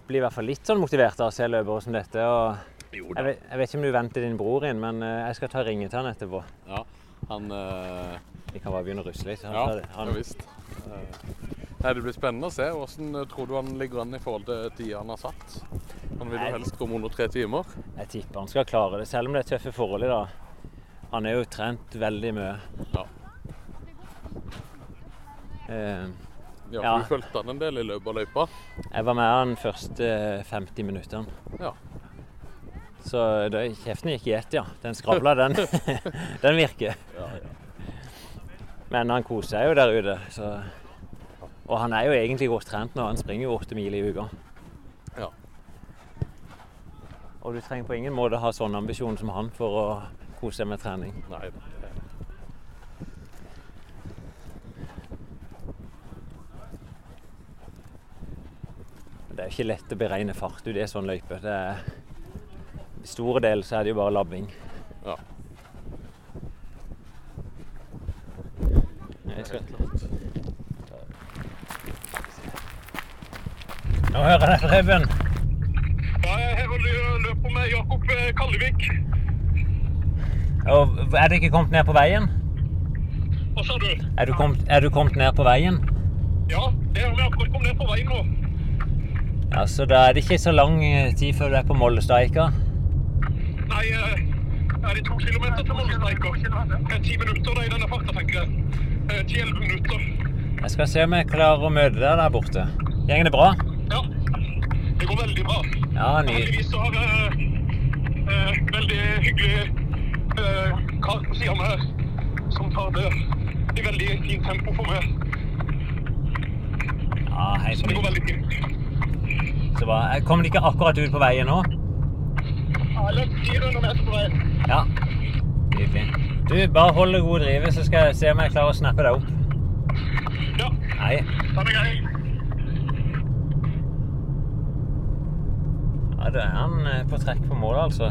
blir i hvert fall litt sånn motivert av å se løpere som dette. Og Jo jeg, vet, jeg vet ikke om du venter din bror inn, men eh, jeg skal ta ringe til han etterpå. ja, han eh, Vi kan bare begynne å rusle litt. Han Ja, ja visst. Eh, Nei, det blir spennende å se. Hvordan eh, tror du han ligger an i forhold til tida han har satt? Han vil jo helst komme under tre timer. jeg tipper han skal klare det, selv om det er tøffe forhold i dag. Han er jo trent veldig mye. Ja. Uh, Ja, Ja. Du fulgte han en del i løpet av løypa. jeg var med han første 50 minuttene. Ja. Så det, kjeften gikk i ett, ja. Den skravla, den, den virker. Ja, ja. Men han koser seg jo der ute. Så. Og han er jo egentlig godt trent nå. Han springer jo åtte mil i uka. Ja. Og du trenger på ingen måte ha sånn ambisjon som han for å kose seg med trening. Nei, det- er ikke lett å beregne fart ut i sånn løype. Det er, I store deler så er det jo bare labbing. Ja. Jeg skal... Nå hører jeg deg, Preben. Ja, jeg er og løper med Jakob eh, Kallevik. Og Er du ikke kommet ned på veien? Hva sa du? Er du kommet, er du kommet ned på veien? Ja, det har vi akkurat kommet ned på veien nå. Ja, Så da er det ikke så lang eh, tid før du er på Mollestadika? Nei, eh, er det to kilometer til er ti minutter da i denne farta, tenker jeg. Ti-elleve minutter. Jeg skal se om jeg klarer å møte deg der borte. Gjengen er bra? Ja, det går veldig bra. Ja, ny... Heldigvis så har jeg uh, veldig hyggelig uh, sida av meg som tar det i veldig fint tempo for meg. Ja, hei, Så det går veldig fint. Så bra. Kommer de ikke akkurat ut på veien nå? Ja, eller 400 meter på veien. Ja. Nydelig. Du, bare hold det gode drivet, så skal jeg se om jeg klarer å snappe deg opp. Ja, Hei. Ha det grei. Ja, da er han eh, på trekk på målet, altså.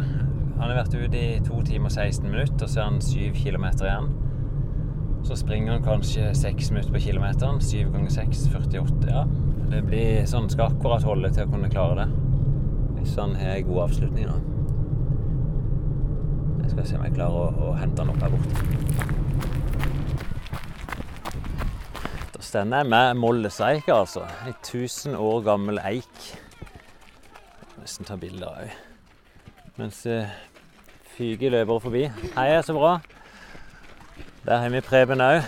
Han har vært ute i 2 timer og 16 minutter, og så er han 7 kilometer igjen. Så springer han kanskje 6 minutter på kilometeren. 7 ganger 6, 48. Ja, det blir sånn skal akkurat holde til å kunne klare det. Hvis han har en god avslutning nå. Jeg skal se om jeg klarer å, å hente han opp her borte. Da står jeg med molleseik, altså. En 1000 år gammel eik. Nesten ta bilder òg. Mens det Fyge løpere forbi. Hei, så bra. Der har vi Preben òg.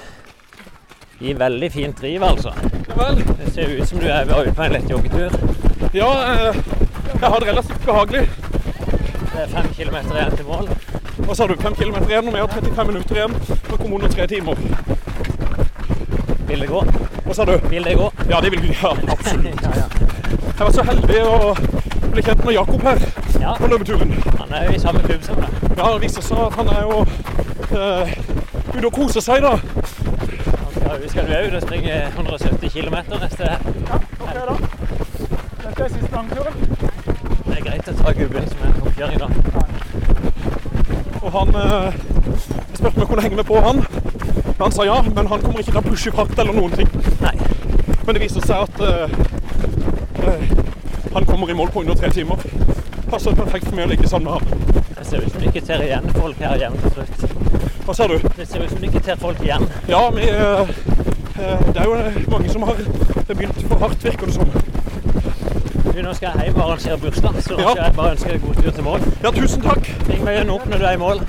I veldig fint driv, altså. Det ser ut som du er ute på en lett joggetur. Ja, eh, jeg har det relativt behagelig. Det er fem kilometer igjen til mål. Hva sa du? Fem kilometer igjen, og vi har 35 minutter igjen. Vi kommer under tre timer. Vil det gå? Hva sa du? Vil det gå? Ja, det vil vi. Ja, absolutt. Ja, ja. Jeg var så heldig å bli kjent med Jakob her Ja. på løpeturen. Han er jo i samme klubb som deg. Ja, det viser seg at han er jo eh, ute og koser seg, da. Han skal, vi skal jo ut og springe 170 km neste Ja, Ok, da. Dette er siste langturen. Det er greit å ta gubben som er toppkjøring, da. Og han eh, spurte om jeg kunne henge med på han. Han sa ja, men han kommer ikke til å pushe fart eller noen ting. Nei. Men det viser seg at eh, han kommer i mål på under tre timer. Passer perfekt for meg å ligge sammen med han. Det ser ut som du ikke ter igjen folk her hjemme til slutt. Hva sa du? Det ser ut som du ikke ter folk igjen. Ja, vi, eh, eh, det er jo eh, mange som har begynt for hardt, virker det som. Du, nå skal jeg hjem og arrangere bursdag, så Ja. jeg bare ønsker deg god tur til mål. Ja, tusen takk. Ring meg igjen opp når du er i mål.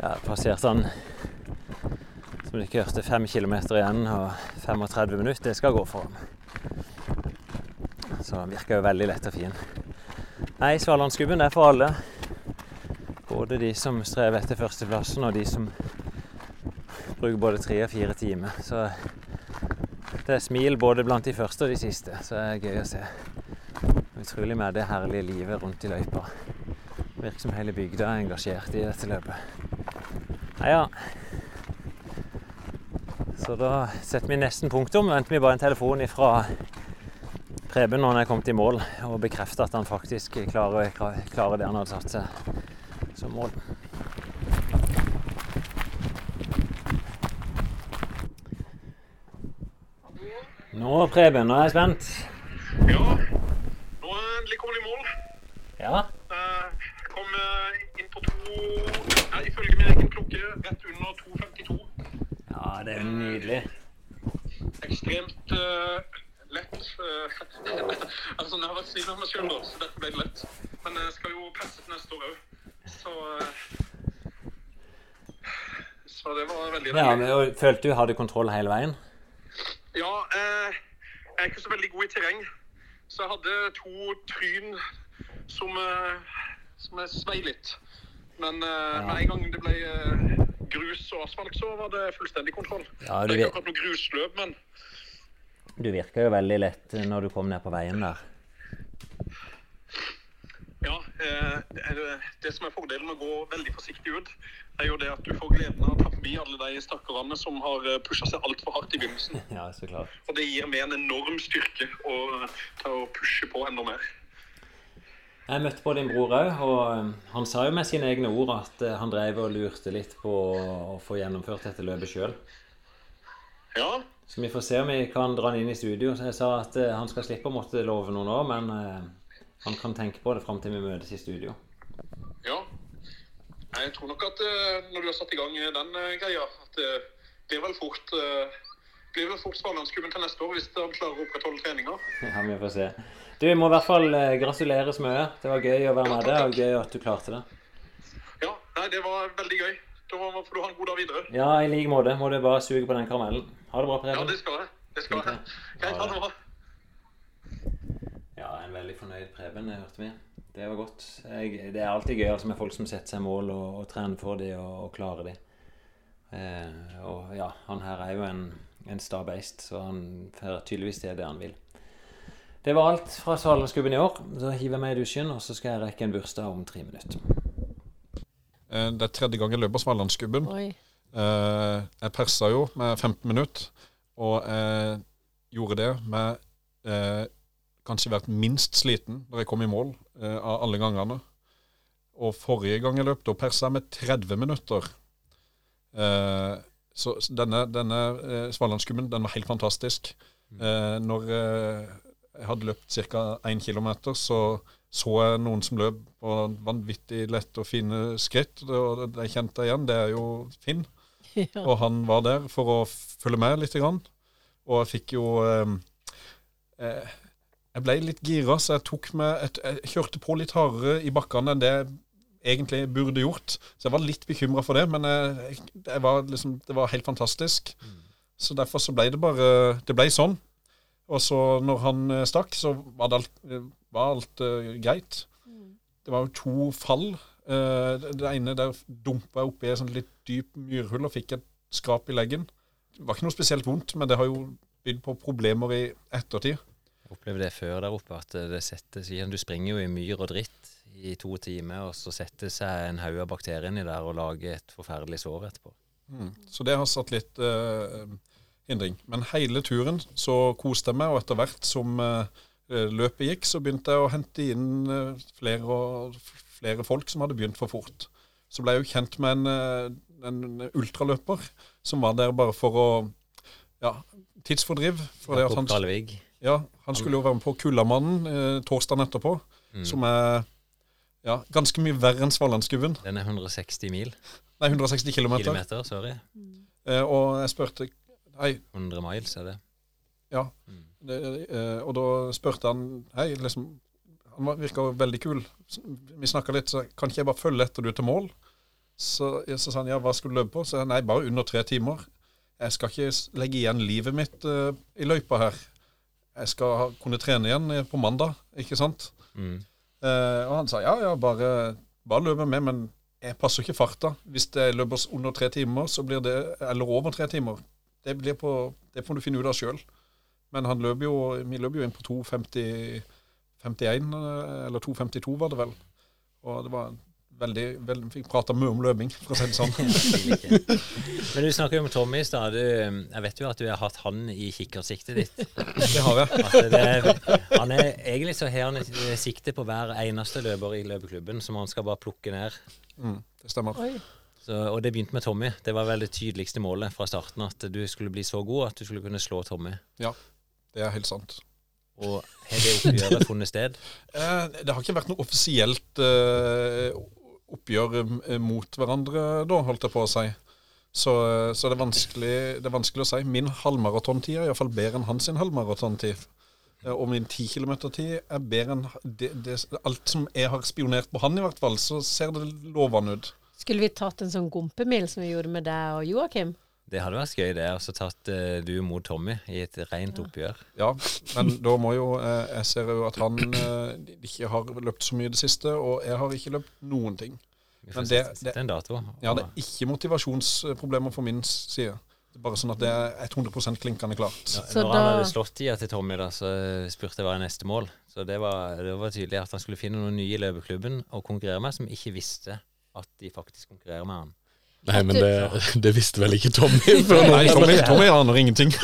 Ja, passerte han som du ikke hørte, fem kilometer igjen og 35 minutter. Det skal gå for ham. Så han virker jo veldig lett og fin. Nei, Svalandsgubben er for alle. Både de som strever etter førsteplassen, og de som bruker både tre og fire timer. Så det er smil både blant de første og de siste, så det er gøy å se. Utrolig med det herlige livet rundt i løypa. Virker som hele bygda er engasjert i dette løpet. Nei, ja. Så da setter vi nesten punktum. Venter vi bare en telefon fra Preben når han er kommet i mål, og bekrefter at han faktisk klarer, klarer det han hadde satt seg som mål. Nå, Preben, nå er jeg spent. Ja, nå er jeg endelig kommet i mål. Ja. Jeg kom eh, inn på to ifølge min egen klokke rett under 2,52. Ja, det er jo nydelig. Ekstremt uh, lett. eh, altså, jeg har vært snill med meg sjøl, så dette ble lett. Men jeg skal jo presse til neste år òg. Så eh, Så det var veldig Ja, men, Følte du hadde kontroll hele veien? Ja, eh, jeg er ikke så veldig god i terreng. Så jeg hadde to tryn som, eh, som jeg svei litt. Men eh, med en gang det ble eh, grus og asfalt, så var det fullstendig kontroll. Ja, det er ikke noe grusløp, men Du virka jo veldig lett når du kom ned på veien der. ja. Eh, det, som er fordelen med å gå veldig forsiktig ut, er jo det at du får gleden av å ta forbi alle de stakkarene som har pusha seg altfor hardt i begynnelsen. Ja, så klart. Og det gir meg en enorm styrke å og pushe på enda mer. Jeg møtte på din bror òg, og um, han sa jo med sine egne ord at eh, han drev og lurte litt på å få gjennomført dette løpet sjøl. Ja, Så vi får se om vi kan dra han inn i studio. Så jeg sa at eh, han skal slippe å måtte love noe nå, men eh, han kan tenke på det fram til vi møtes i studio. Ja. Jeg tror nok at når du har satt i gang den greia, at det blir vel fort uh, blir vel fort Svalandskuben til neste år hvis han klarer å opprettholde treninga. Ja, vi får se. Du må i hvert fall eh, gratuleres mye. Det var gøy å være med deg, og gøy at du klarte det. Ja, nei, det var veldig gøy. Da får du ha en god dag videre. Ja, i like måte. Må du bare suge på den karamellen. Ha det bra, Preben. Ja, det skal jeg. Det skal jeg. Greit, ha det bra. Ja, en veldig fornøyd Preben, det hørte vi. Det var godt. Jeg, det er alltid gøy altså, med folk som setter seg mål og, og trener for dem og, og klarer dem. Eh, og ja, han her er jo en, en sta beist, så han får tydeligvis til det han vil. Det var alt fra Svalandsklubben i år. Så hiver jeg meg i dusjen, og så skal jeg rekke en bursdag om tre minutter. Eh, Det er tredje gang jeg løper Svalandsgubben. Eh, Jeg persa jo med 15 minutter, og jeg gjorde det med eh, kanskje vært minst sliten når jeg kom i mål eh, av alle gangene. Og forrige gang jeg løp, da persa jeg med 30 minutter. Eh, så så denne, denne eh, Svalandsgubben, den var helt fantastisk. Eh, når eh, jeg hadde løpt ca. 1 km, så så jeg noen som løp på vanvittig lette og fine skritt. Og det jeg kjente igjen, det er jo Finn. Ja. Og han var der for å følge med litt. Grann. Og jeg fikk jo eh, eh, Jeg ble litt gira, så jeg tok med et, Jeg kjørte på litt hardere i bakkene enn det jeg egentlig burde gjort. Så jeg var litt bekymra for det, men jeg, jeg var liksom, det var helt fantastisk. Så derfor så ble det bare Det ble sånn. Og så når han eh, stakk, så var det alt, eh, var alt uh, greit. Det var jo to fall. Uh, det det ene der dumpa jeg oppi et sånt litt dyp myrhull og fikk et skrap i leggen. Det var ikke noe spesielt vondt, men det har jo bydd på problemer i ettertid. Jeg opplevde det før der oppe, at det settes igjen. Du springer jo i myr og dritt i to timer, og så setter seg en haug av bakterier inni der og lager et forferdelig sår etterpå. Mm. Så det har satt litt eh, hindring. Men hele turen så koste jeg meg, og etter hvert som eh, løpet gikk, så begynte jeg å hente inn eh, flere, og, flere folk som hadde begynt for fort. Så ble jeg jo kjent med en, eh, en ultraløper som var der bare for å ja, tidsfordriv. For han, ja, han skulle jo være med på Kullamannen eh, torsdagen etterpå, Mm. som er ja, ganske mye verre enn Svalandsgubben. Den er 160 mil. Nei, 160 kilometer. Kilometer, sorry. Eh, og jeg spurte Hei, 100 miles er det. Ja. Det, eh, og da spurte han Hei, liksom Han virka veldig kul. Vi snakka litt, så kan ikke jeg bare følge etter du til mål? Så, så sa han ja, hva skulle du løpe på? Så jeg, nei, bare under tre timer. Jeg skal ikke legge igjen livet mitt uh, i løypa her. Jeg skal ha, kunne trene igjen eh, på mandag, ikke sant? Mm. Uh, og han sa ja, ja, bare, bare løp med, men jeg passer ikke farta. Hvis det løper under tre timer, så blir det Eller over tre timer. Det, blir på, det får du finne ut av sjøl. Men han løp jo, vi løp jo inn på 2,50 51, eh, eller 2,52 var det vel. Og det var veldig, veldig Fikk prata mye om løping, for å si det sånn. Men du snakker jo om Tommy i stad. Jeg vet jo at du har hatt han i kikkersiktet ditt. Det har jeg. Det han er egentlig så har han et sikte på hver eneste løper i løpeklubben, som han skal bare plukke ned. Mm, det stemmer. Så, og det begynte med Tommy. Det var vel det tydeligste målet fra starten. At du skulle bli så god at du skulle kunne slå Tommy. Ja, det er helt sant. Og har det oppgjøret funnet sted? Eh, det har ikke vært noe offisielt eh, oppgjør eh, mot hverandre da, holdt jeg på å si. Så, så det, er det er vanskelig å si. Min halvmaratontid er iallfall bedre enn hans halvmaratontid. Og min 10 km-tid er bedre enn det, det, alt som jeg har spionert på han, i hvert fall. Så ser det lovende ut. Skulle vi tatt en sånn gompemil som vi gjorde med deg og Joakim? Det hadde vært gøy, det. Og så tatt uh, du mot Tommy i et rent oppgjør. Ja, men da må jo uh, Jeg ser jo at han uh, ikke har løpt så mye i det siste, og jeg har ikke løpt noen ting. Men det, det, en dato. Ja, det er ikke motivasjonsproblemer for min side. Det er bare sånn at det er 100% klinkende klart. Ja, når han hadde slått tida til Tommy, da, så spurte jeg hva er neste mål. Så det var, det var tydelig at han skulle finne noen nye i løpeklubben å konkurrere med, som ikke visste at de faktisk konkurrerer med han. Nei, men det, det visste vel ikke Tommy før Nei, Tommy, Tommy aner ingenting.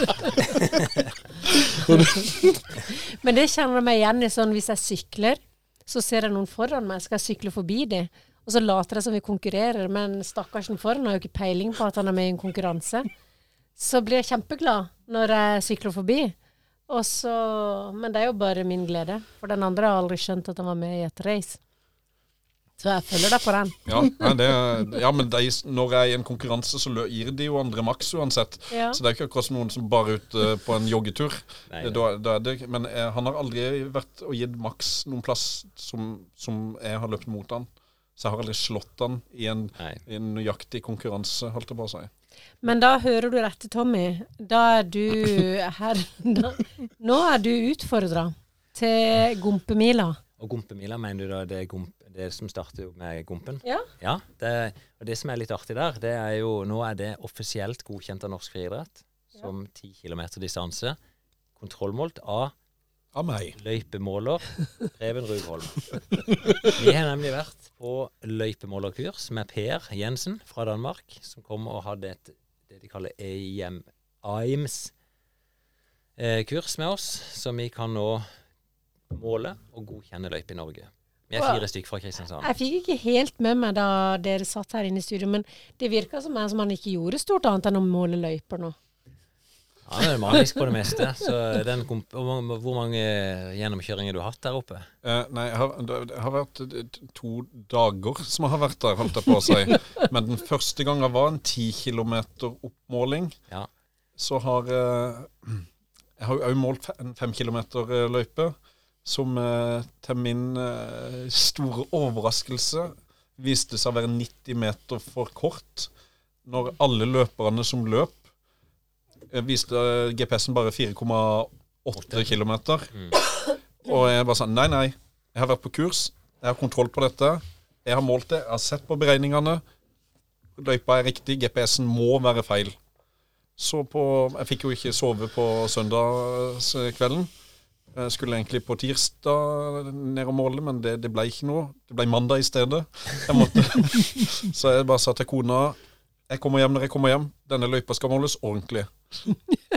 Men det kjenner jeg meg igjen i sånn hvis jeg sykler, så ser jeg noen foran meg, skal jeg sykle forbi dem. Og så later jeg som vi konkurrerer, men stakkarsen foran har jo ikke peiling på at han er med i en konkurranse. Så blir jeg kjempeglad når jeg sykler forbi. Og så, men det er jo bare min glede, for den andre har aldri skjønt at han var med i et race. Så jeg følger deg på den. Ja, nei, det, ja men de, når jeg er i en konkurranse, så gir de jo andre maks uansett. Ja. Så det er ikke akkurat som noen som bare er ute på en joggetur. Nei, Da, da er det, men jeg, han har aldri vært og gitt maks noen plass som, som jeg har løpt mot han. Så jeg har aldri slått han i en, i en nøyaktig konkurranse, holdt jeg på å si. Men da hører du rette, Tommy. Da er du her da, Nå er du utfordra til Gompemila. Og Gompemila, mener du da det er gomp, det som starter jo med Gompen? Ja. det, og det som er litt artig der, det er jo Nå er det offisielt godkjent av Norsk Friidrett som 10 km distanse. Kontrollmålt av Av meg. løypemåler Preben Rugholm. Vi har nemlig vært på løypemålerkurs med Per Jensen fra Danmark, som kom og hadde et det de kaller AIM, AIMS eh, kurs med oss, som vi kan nå måle og godkjenne løype i Norge. Vi er fire stykker fra Kristiansand. Jeg fikk ikke helt med meg da dere satt her inne i studio, men det virka som om som han ikke gjorde stort annet enn å måle løyper nå. Ja, er manisk på det meste. Så den komp hvor mange- gjennomkjøringer du har hatt der oppe? Eh, nei, jeg har, det har vært to dager som jeg har vært der, holdt jeg på å si. Men den første gangen var en ti kilometer oppmåling. Ja. Så har eh, Jeg har òg målt en fem kilometer eh, løype, som eh, til min eh, store overraskelse viste seg å være 90 meter for kort. Når alle løperne som løp, eh, viste GPS-en bare 4,8 km. Og jeg bare sa nei, nei. Jeg har vært på kurs. Jeg har kontroll på dette. Jeg har målt det. Jeg har sett på beregningene. Løypa er riktig. GPS-en må være feil. Så på Jeg fikk jo ikke sove på søndagskvelden. Jeg skulle egentlig på tirsdag ned og måle, men det, det ble ikke noe. Det ble mandag i stedet. Jeg måtte. Så jeg bare sa til kona jeg kommer hjem når jeg kommer hjem. Denne løypa skal måles ordentlig.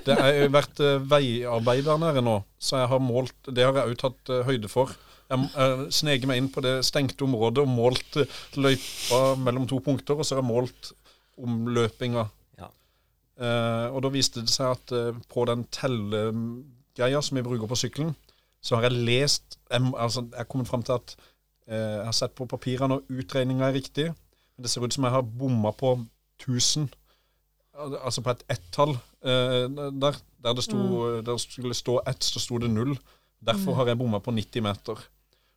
Det har vært veiarbeider veiarbeid nede nå, så jeg har målt Det har jeg òg tatt eh, høyde for. Jeg sneker meg inn på det stengte området og målt eh, løypa mellom to punkter, og så har jeg målt omløpinga. Ja. Eh, og da viste det seg at eh, på den tellegreia som jeg bruker på sykkelen, så har jeg lest Jeg, altså, jeg har kommet fram til at eh, jeg har sett på papirene, og utregninga er riktig. Men det ser ut som jeg har bomma på 1000. Altså på et ett-tall eh, der. Der det, sto, Mm. der det skulle stå ett, så sto det null. Derfor Mm. har jeg bomma på 90 meter.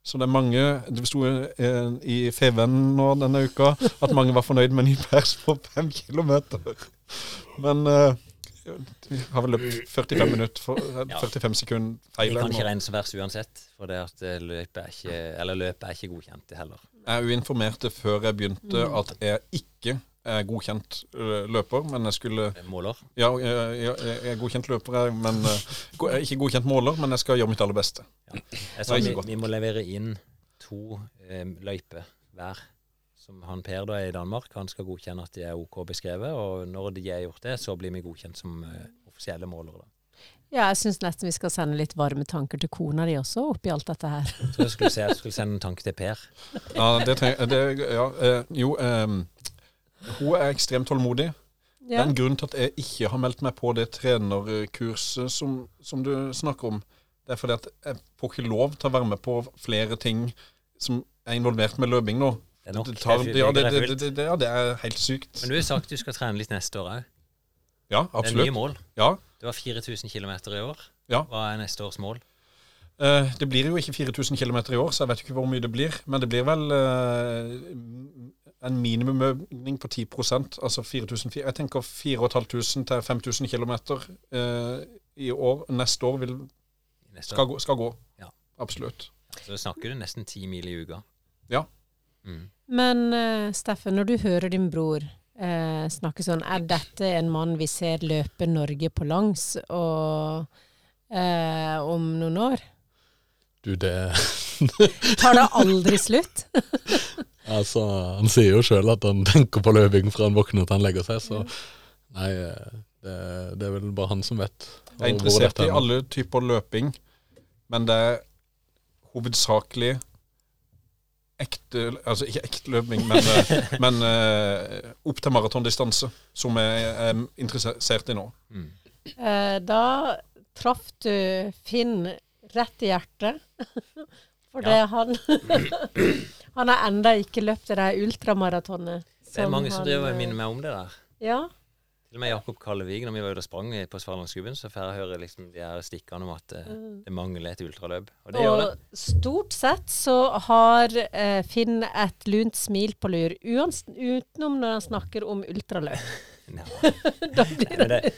Så det er mange Det sto eh, i Feven nå denne uka at mange var fornøyd med ny pers på fem kilometer. Men eh, vi har vel løpt 45 minutter for, eh, 45 sekunder feil. Vi kan ikke regne som vers uansett, for det at eh, løpet er ikke, eller løpet er ikke godkjent det heller. Jeg informerte før jeg begynte Mm. at jeg ikke er godkjent løper, men jeg skulle Måler? Ja, jeg, er godkjent løper, men ikke godkjent måler, men jeg skal gjøre mitt aller beste. Jeg sa vi, vi må levere inn to eh, løyper hver, som han Per da er i Danmark. Han skal godkjenne at de er OK beskrevet. Og når de har gjort det, så blir vi godkjent som uh, offisielle målere. da. Ja, jeg syns nesten vi skal sende litt varme tanker til kona di også, oppi alt dette her. Så jeg skulle, se, jeg skulle sende en tanke til Per. Ja, det trenger jeg. ja, eh, Jo, um, hun er ekstremt tålmodig. Det Ja. er en grunn til at jeg ikke har meldt meg på det trenerkurset som, som du snakker om. Det er fordi at jeg får ikke lov til å være med på flere ting som er involvert med løping nå. Det er nok. tar, Det ja, det, Det det, det, det, ja, det er helt sykt. Men du har sagt du skal trene litt neste år òg. Ja, Det er absolutt. nye mål. Ja. Det var 4000 km i år. Ja. Hva er neste års mål? Uh, det blir jo ikke 4000 km i år, så jeg vet ikke hvor mye det blir. Men det blir vel uh, en minimumøkning på 10% altså 4000, Jeg tenker 4500 til 5000 km uh, i år. Neste år vil, Neste skal, gå, skal gå. Ja. Absolutt. Så snakker du nesten ti mil i uka. Ja. Mm. Men uh, Steffen, når du hører din bror uh, snakke sånn, er dette en mann vi ser løpe Norge på langs og, uh, om noen år? Du, det Tar det aldri slutt? Altså, han sier jo sjøl at han tenker på løping fra han våkner til han legger seg, så nei, det, det er vel bare han som vet. Jeg er interessert i alle typer løping, men det er hovedsakelig ekte Altså ikke ekte løping, men, eh, men eh, opp til maratondistanse, som jeg er interessert i nå. Mm. Eh, da traff du Finn rett i hjertet. For det Ja. han Han har enda ikke løpt det der ultramaratonet. Det er mange som han, driver og minner meg om det der. Ja. Til og med Jakob Kallevig, når vi var ute og sprang på Svalandsgubben, så får jeg høre liksom de her stikkene om at Mm. det mangler et ultraløp. Og det gjør det. Og stort sett så har uh, Finn et lunt smil på lur, utenom når han snakker om ultraløp. Da blir det, det,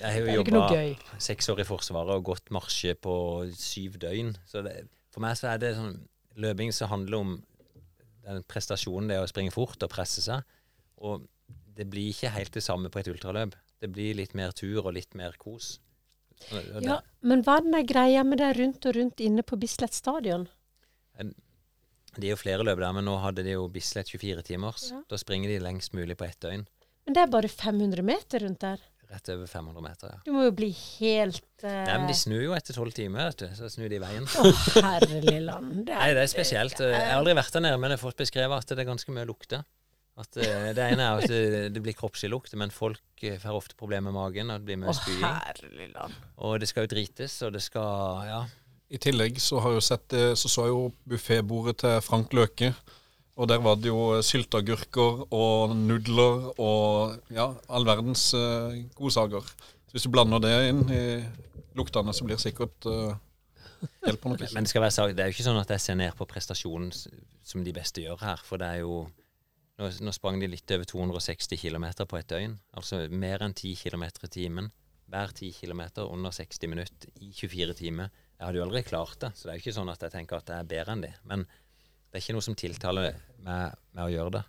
jeg har jo jobba seks år i Forsvaret og gått marsje på syv døgn. Så det, for meg så er det sånn løping som handler om den prestasjonen det er å springe fort og presse seg. Og det blir ikke helt det samme på et ultraløp. Det blir litt mer tur og litt mer kos. Ja, men hva er den greia med det rundt og rundt inne på Bislett stadion? Det er jo flere løp der, men nå hadde de jo Bislett 24 timers. Ja. Da springer de lengst mulig på ett døgn. Men det er bare 500 meter rundt der. Rett over 500 meter, ja. Du må jo bli helt uh... Nei, men de snur jo etter tolv timer, vet du. Så snur de veien. Å, herlig land. Det Nei, det er spesielt. Jeg har aldri vært der nede, men jeg har fått beskrevet at det er ganske mye lukter. At eh, Det ene er at det, det blir kroppslig lukt, men folk eh, får ofte problemer med magen. Og det blir mye spying. Og det skal jo drites, og det skal Ja. I tillegg så har jeg jo sett eh, så så jeg jo buffetbordet til Frank Løke. Og der var det jo sylteagurker og nudler og ja, all verdens uh, godsaker. Så hvis du blander det inn i luktene, så blir det sikkert uh, hjelper noe. ikke. Men det skal være det er jo ikke sånn at jeg ser ned på prestasjonen som de beste gjør her. For det er jo Nå, nå sprang de litt over 260 km på et døgn. Altså mer enn 10 km i timen. Hver 10 km under 60 minutter i 24 timer. Jeg hadde jo aldri klart det, så det er jo ikke sånn at jeg tenker at jeg er bedre enn de. Men det er ikke noe som tiltaler meg med å gjøre det.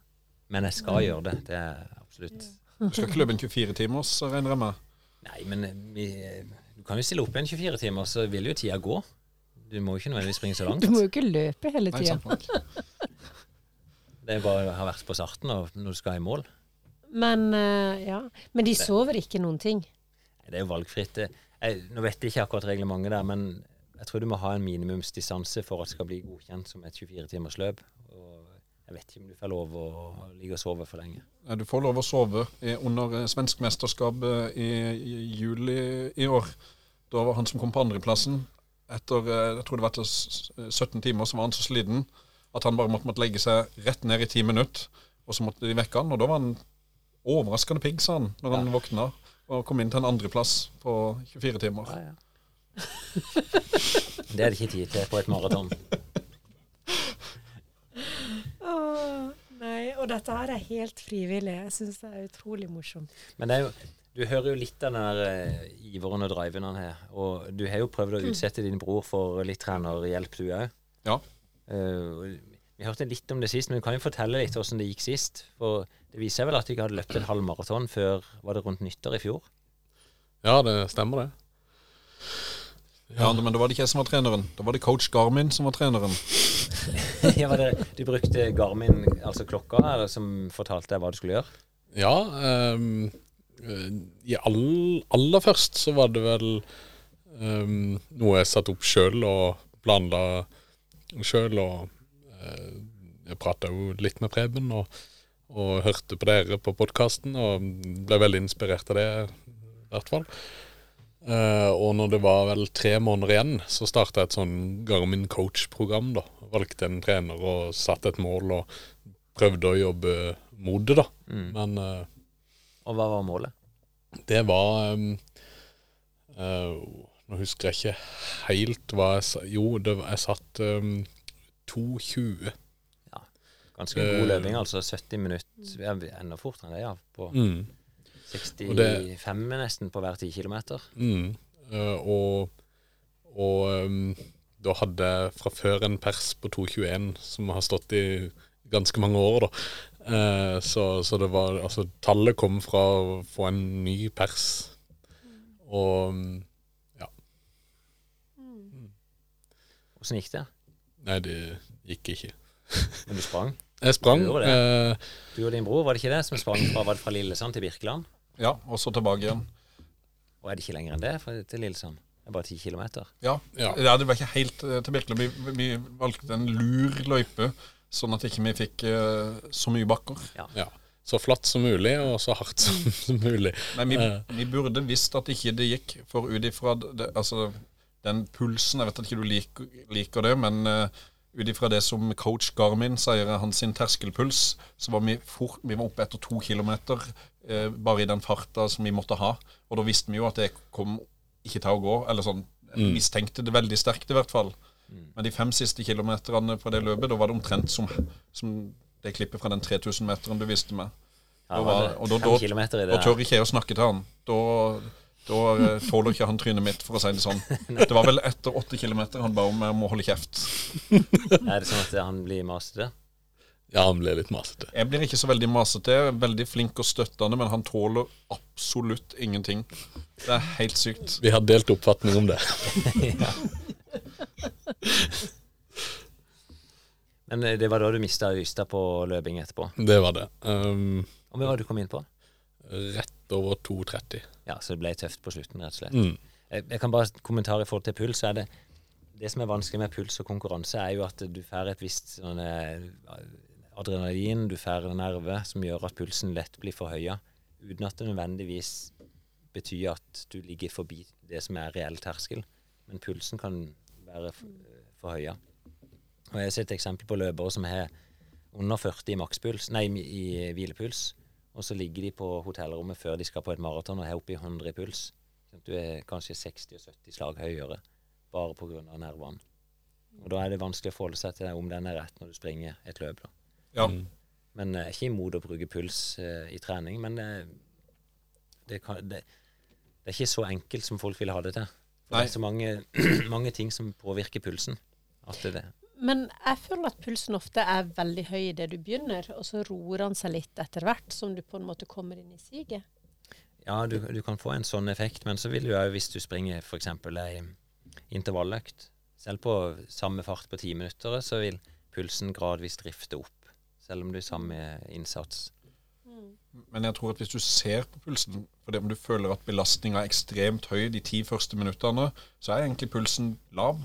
Men jeg skal gjøre det. Det er absolutt Du skal ikke løpe en 24 timers, regner jeg med? Nei, men vi, du kan jo stille opp i en 24 timer, så vil jo tida gå. Du må jo ikke nødvendigvis springe så langt. Du må jo ikke løpe hele tida. Det er bare å ha vært på starten og når du skal i mål. Men eh, ja. Men de sover ikke noen ting. Det er jo valgfritt. Jeg, nå vet jeg ikke akkurat reglementet der, men jeg tror du må ha en minimumsdistanse for at det skal bli godkjent som et 24-timers løp. Jeg vet ikke om du får lov å ligge og sove for lenge. Du får lov å sove under eh, svensk mesterskap eh, i, juli i år. Da var han som kom på andreplassen. Etter jeg tror det var etter s- s- 17 timer så var han så sliten at han bare måtte, måtte legge seg rett ned i ti minutter. Og så måtte de vekke han, og da var han overraskende pigg, sa han, når han våkna. Og kom inn til en andreplass på 24 timer. Det er det ikke tid til på et maraton. Åh, nei, og dette her er helt frivillig. Jeg syns det er utrolig morsomt. Men det er jo, du hører jo litt av den der uh, iveren og driven han har. Og du har jo prøvd å utsette din bror for litt trenerhjelp, du òg. Ja. Vi hørte litt om det sist, men du kan jo fortelle litt hvordan det gikk sist. For det viser vel at du ikke hadde løpt en halv maraton før var det rundt nyttår i fjor? Ja, det stemmer det. Ja, Men da var det ikke jeg som var treneren. Da var det coach Garmin som var treneren. ja, var det, du brukte Garmin, altså klokka, eller, som fortalte deg hva du skulle gjøre? Ja. ehm, eh, I all, aller først så var det vel um, noe jeg satte opp sjøl og planla sjøl. Og eh, jeg prata jo litt med Preben og, og hørte på dere på podkasten og ble veldig inspirert av det, i hvert fall. Uh, og når det var vel tre måneder igjen, så starta jeg et sånn Garmin coach-program. da. Valgte en trener og satte et mål og prøvde å jobbe mot det, da. Mm. Men uh, Og hva var målet? det var um, eh, Nå husker jeg ikke helt hva jeg sa Jo, det var, jeg satt um, 2,20. Ganske god uh, løping, altså 70 minutter. Ja, enda fortere enn det, ja. På Mm. 65 det- nesten på hver 10 km. Mm. Eh, og og um, da hadde jeg fra før en pers på 2,21 som har stått i ganske mange år, da. Eh, så, så det var Altså, tallet kom fra å få en ny pers. Og um, ja. Åssen gikk det? Nei, det gikk ikke. Men du sprang? Jeg sprang. Du det. eh, Du og din bror, var det ikke det som sprang fra, var det fra Lillesand til Birkeland? Ja, og så tilbake igjen. Og er det ikke lenger enn det fra, til Lillesand? Det er bare ti kilometer? Ja, ja. det var ikke helt uh, til Birkeland. Vi, vi valgte en lur løype, sånn at ikke vi fikk uh, så mye bakker. Ja. Så flatt som mulig, og så hardt som, som mulig. Men vi, Eh, vi burde visst at ikke det gikk, for ut ifra det- altså, den pulsen Jeg vet at ikke du liker, liker det, men uh, ut ifra det som coach Garmin sier er hans sin terskelpuls, så var vi, for, vi var oppe etter to kilometer uh, bare i den farta som vi måtte ha. Og da visste vi jo at det kom ikke til å gå. Eller sånn, Mm. mistenkte det veldig sterkt, i hvert fall. Men de fem siste kilometerne fra det løpet, da var det omtrent som, som det klippet fra den 3000-meteren du viste meg. Ja, Da var og da, da, da tør ikke jeg å snakke til han. Da, da eh, tåler ikke han trynet mitt, for å si det sånn. Det var vel etter åtte kilometer han ba om jeg må holde kjeft. Er det sånn at han blir masete? Ja, han blir litt masete. Jeg blir ikke så veldig masete. Veldig flink og støttende, men han tåler absolutt ingenting. Det er helt sykt. Vi har delt oppfatning om det. Men eh, det var da du mista Ystad på løping etterpå? Det var det. Um, Og hva var det du kom inn på? rett over 2,30. Ja, Så det ble tøft på slutten, rett og slett. Mm. Jeg, jeg kan bare kommentere i forhold til puls. Er det, det som er vanskelig med puls og konkurranse, er jo at du får et visst sånn, eh, adrenalin, du får en nerve som gjør at pulsen lett blir forhøya, uten at det nødvendigvis betyr at du ligger forbi det som er reell terskel. Men pulsen kan være forhøya. Og jeg har sett eksempel på løpere som har under 40 i makspuls, nei, i hvilepuls, og så ligger de på hotellrommet før de skal på et maraton og er oppe i 100 i puls. Sånn Du er kanskje 60-70 slag høyere bare pga. nervene. Og Da er det vanskelig å forholde seg til om den er rett når du springer et løp. da. Ja. Men jeg er ikke imot å bruke puls uh, i trening, men det, det, kan, det, det er ikke så enkelt som folk vil ha det til. For Nei. det er så mange, mange ting som påvirker pulsen. At det, Men jeg føler at pulsen ofte er veldig høy idet du begynner, og så roer han seg litt etter hvert, som du på en måte kommer inn i siget. Ja, du, du kan få en sånn effekt, men så vil du òg, hvis du springer f.eks. ei intervalløkt, selv på samme fart på ti minutter, så vil pulsen gradvis drifte opp, selv om du er samme innsats. Men jeg tror at hvis du ser på pulsen, fordi om du føler at belastninga er ekstremt høy de ti første minuttene, så er egentlig pulsen lav.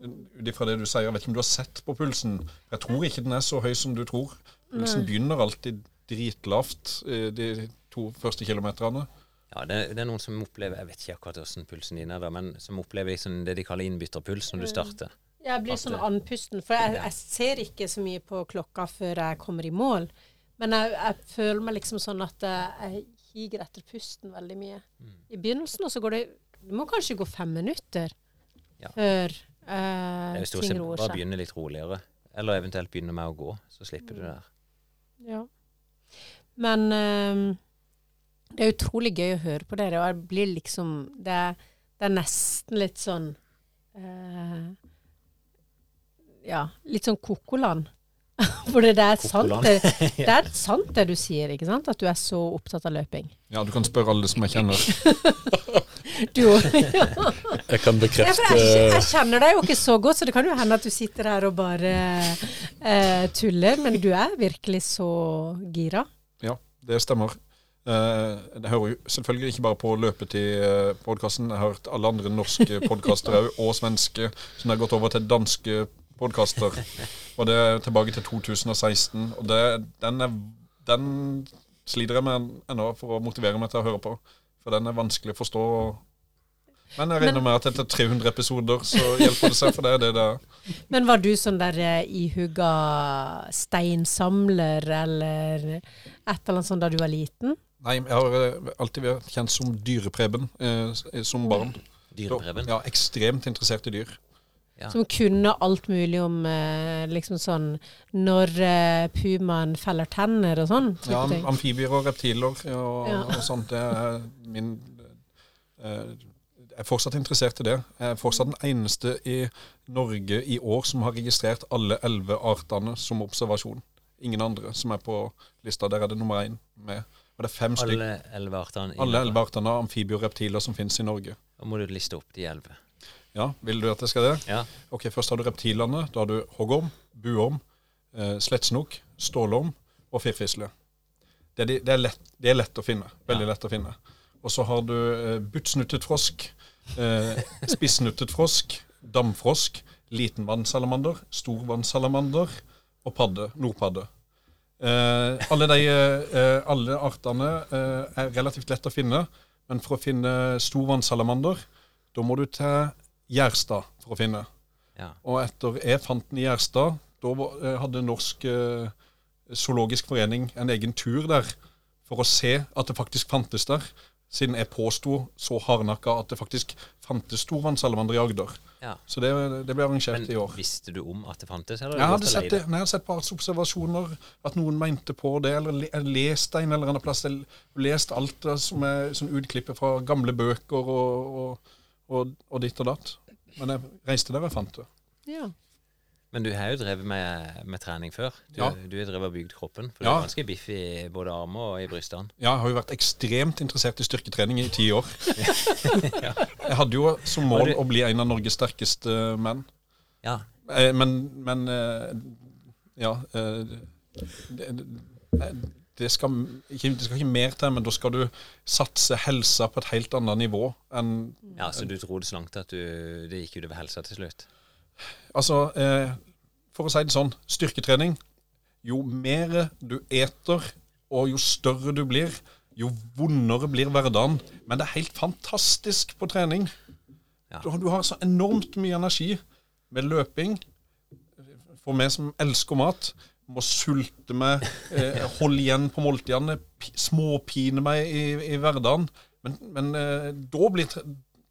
Ut ifra det du sier, jeg vet ikke om du har sett på pulsen. Jeg tror ikke den er så høy som du tror. Pulsen Nei. begynner alltid dritlavt eh, de to første kilometerne. Ja, det, det er noen som opplever Jeg vet ikke akkurat hvordan pulsen din er, da, men som opplever liksom det de kaller innbytterpuls når du starter. Jeg blir sånn andpusten, for jeg, jeg ser ikke så mye på klokka før jeg kommer i mål. Men jeg, jeg føler meg liksom sånn at jeg, higer etter pusten veldig mye. I begynnelsen, og så går det Det må kanskje gå fem minutter Ja. før eh, Hvis ting sett seg. bare begynne litt roligere. Eller eventuelt begynne med å gå, så slipper du det der. Ja. Men ehm, det er utrolig gøy å høre på dere, og jeg blir liksom Det, er- det er nesten litt sånn eh, Ja, litt sånn kokoland. For det er sant det, det er sant det du sier, ikke sant? At du er så opptatt av løping. Ja, du kan spørre alle som jeg kjenner. Du òg. Jeg kan bekrefte ja, jeg, jeg kjenner deg jo ikke så godt, så det kan jo hende at du sitter her og bare eh, tuller. Men du er virkelig så gira. Ja, det stemmer. Eh, jeg hører jo selvfølgelig ikke bare på Løpetid-podkasten. Jeg har hørt alle andre norske podkaster òg, og svenske, som har gått over til danske podkaster. Og det er tilbake til 2016. Og det, den, er, den sliter jeg med ennå for å motivere meg til å høre på. For den er vanskelig å forstå. Men jeg regner med at etter 300 episoder så hjelper det seg, for det er det det er. Men var du sånn der ihuga ihugga steinsamler, eller et eller annet sånt da du var liten? Nei, jeg har eh, alltid vært kjent som dyrepreben eh, som barn. Dyrepreben? Ja, ekstremt interessert i dyr. Som kunne alt mulig om eh, liksom sånn når eh, pumaen feller tenner og sånn? Ja, amfibier og reptiler og, Ja. og sånt. Det er min eh, Jeg er fortsatt interessert i det. Jeg er fortsatt den eneste i Norge i år som har registrert alle elleve artene som observasjon. Ingen andre som er på lista. Der er det nummer én med. Og det er fem stykker. Alle elleve artene? Artene av amfibier og reptiler som finnes i Norge. Da må du liste opp de elleve. Ja, Vil du at jeg skal det? Ja. Ok, Først har du reptilene. Da har du hoggorm, buorm, eh, slettsnok, stålorm og firfisle. Det er, de, det, er lett, det er lett å finne. Veldig lett å finne. Og så har du eh, buttsnuttet frosk, eh, spissnuttet frosk, damfrosk, stor vannsalamander og padde, nordpadde. Eh, alle, de, eh, alle artene eh, er relativt lett å finne, men for å finne stor vannsalamander, da må du til Gjerstad for å finne. Ja. Og etter jeg fant den i Gjerstad, da eh, hadde Norsk zoologisk forening en egen tur der for å se at det faktisk fantes der. Siden jeg påsto så hardnakka at det faktisk fantes storvannssalamander i Agder. Ja. Så det, det ble arrangert Men i år. visste du om at det fantes? Eller Jeg hadde sett det, jeg hadde sett på artsobservasjoner, at noen mente på det, eller le, jeg leste en eller annen plass. Jeg leste alt det som er sånn utklippet fra gamle bøker og, og, og, og ditt og datt. Men jeg reiste der og fant det. Ja. Men du har jo drevet med, med trening før. Du, Ja. du har drevet og bygd kroppen. For Ja. du er ganske biff i både armer og i brystene. Ja, jeg har jo vært ekstremt interessert i styrketrening i ti år. Jeg hadde jo som mål du- å bli en av Norges sterkeste menn. Ja. Eh, Men, men eh, Ja. eh, Det, det, det, skal ikke, det skal ikke mer til, men da skal du satse helsa på et helt annet nivå enn Ja, Så du dro det så langt at du, det gikk utover helsa til slutt? Altså, eh, for å si det sånn, styrketrening Jo mer du eter, og jo større du blir, jo vondere blir hverdagen. Men det er helt fantastisk på trening. Du, har- du har så enormt mye energi med løping. For meg som elsker mat, må sulte meg, eh, holde igjen på måltidene, småpine meg i, i hverdagen. Men, men eh, da blir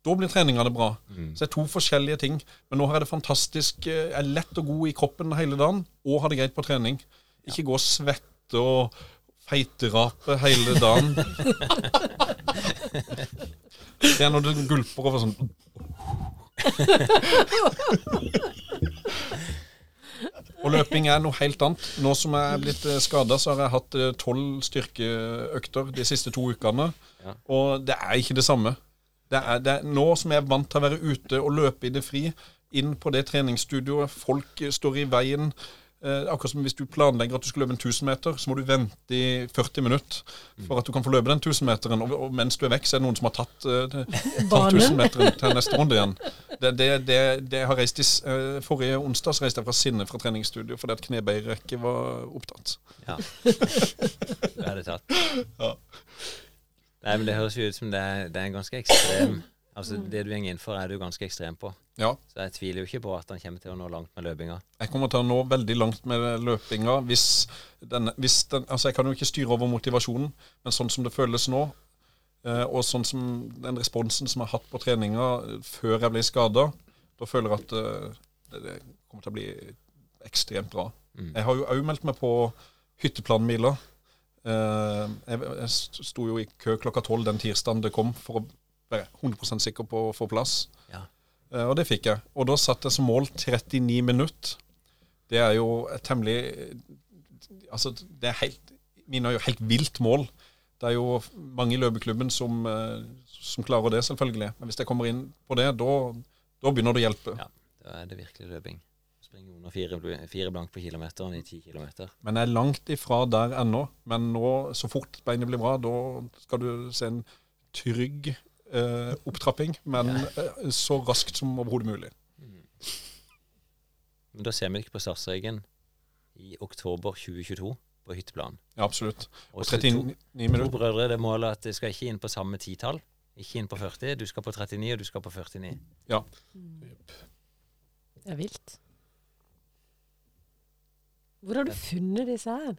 da blir treningene bra. Så det er to forskjellige ting. Men nå har jeg det fantastisk. eh, Jeg er lett og god i kroppen hele dagen, og har det greit på trening. Ikke gå og svette og feiterape hele dagen. Det er når du gulper over sånn Og løping er noe helt annet. Nå som jeg er blitt skada, så har jeg hatt eh, tolv styrkeøkter de siste to ukene. Og det er ikke det samme. Det er, det er, nå som jeg er vant til å være ute og løpe i det fri, inn på det treningsstudioet, folk står i veien. Eh, akkurat som hvis du planlegger at du skal løpe en 1000 meter, så må du vente i 40 minutter for at du kan få løpe den 1000-meteren. Og, og mens du er vekk, så er det noen som har tatt, eh, tatt 1000-meteren til neste runde igjen. Det, det, det, det har reist i, eh, Forrige onsdag så reiste jeg fra Sinne fra treningsstudio fordi at knebeirekket var opptatt. Ja. Det er det tatt. Ja. Nei, men Det høres jo ut som det er, det er en ganske ekstrem Altså Det du går inn for, er du ganske ekstrem på. Ja. Så jeg tviler jo ikke på at han kommer til å nå langt med løpinga. Jeg kommer til å nå veldig langt med løpinga hvis den, hvis den Altså, jeg kan jo ikke styre over motivasjonen, men sånn som det føles nå, eh, og sånn som den responsen som jeg har hatt på treninga eh, før jeg ble skada, da føler jeg at eh, det, det kommer til å bli ekstremt bra. Mm. Jeg har jo òg meldt meg på hytteplanmila. Eh, jeg, jeg sto jo i kø klokka tolv den tirsdagen det kom, for å være 100% sikker på å få plass. Ja. Eh, Og det fikk jeg. Og da satte jeg som mål 39 minutter. Det er jo et temmelig Altså, det er helt Mine er jo helt vilt mål. Det er jo mange i løpeklubben som, eh, som klarer det, selvfølgelig. Men hvis jeg kommer inn på det, da, da begynner det å hjelpe. Ja, da er det virkelig løping. Springe under fire, fire blank på kilometeren i ti kilometer. Men jeg er langt ifra der ennå. Men nå, så fort beinet blir bra, da skal du se en trygg eh, opptrapping. Men eh, så raskt som overhodet mulig. Men da ser vi ikke på startstreken i oktober 2022 på hytteplan. Ja, absolutt. Og 39 minutter. To brødre, det målet at det skal ikke inn på samme titall. Ikke inn på 40, du skal på 39, og du skal på 49. Ja. Det er vilt. Hvor har du funnet disse her?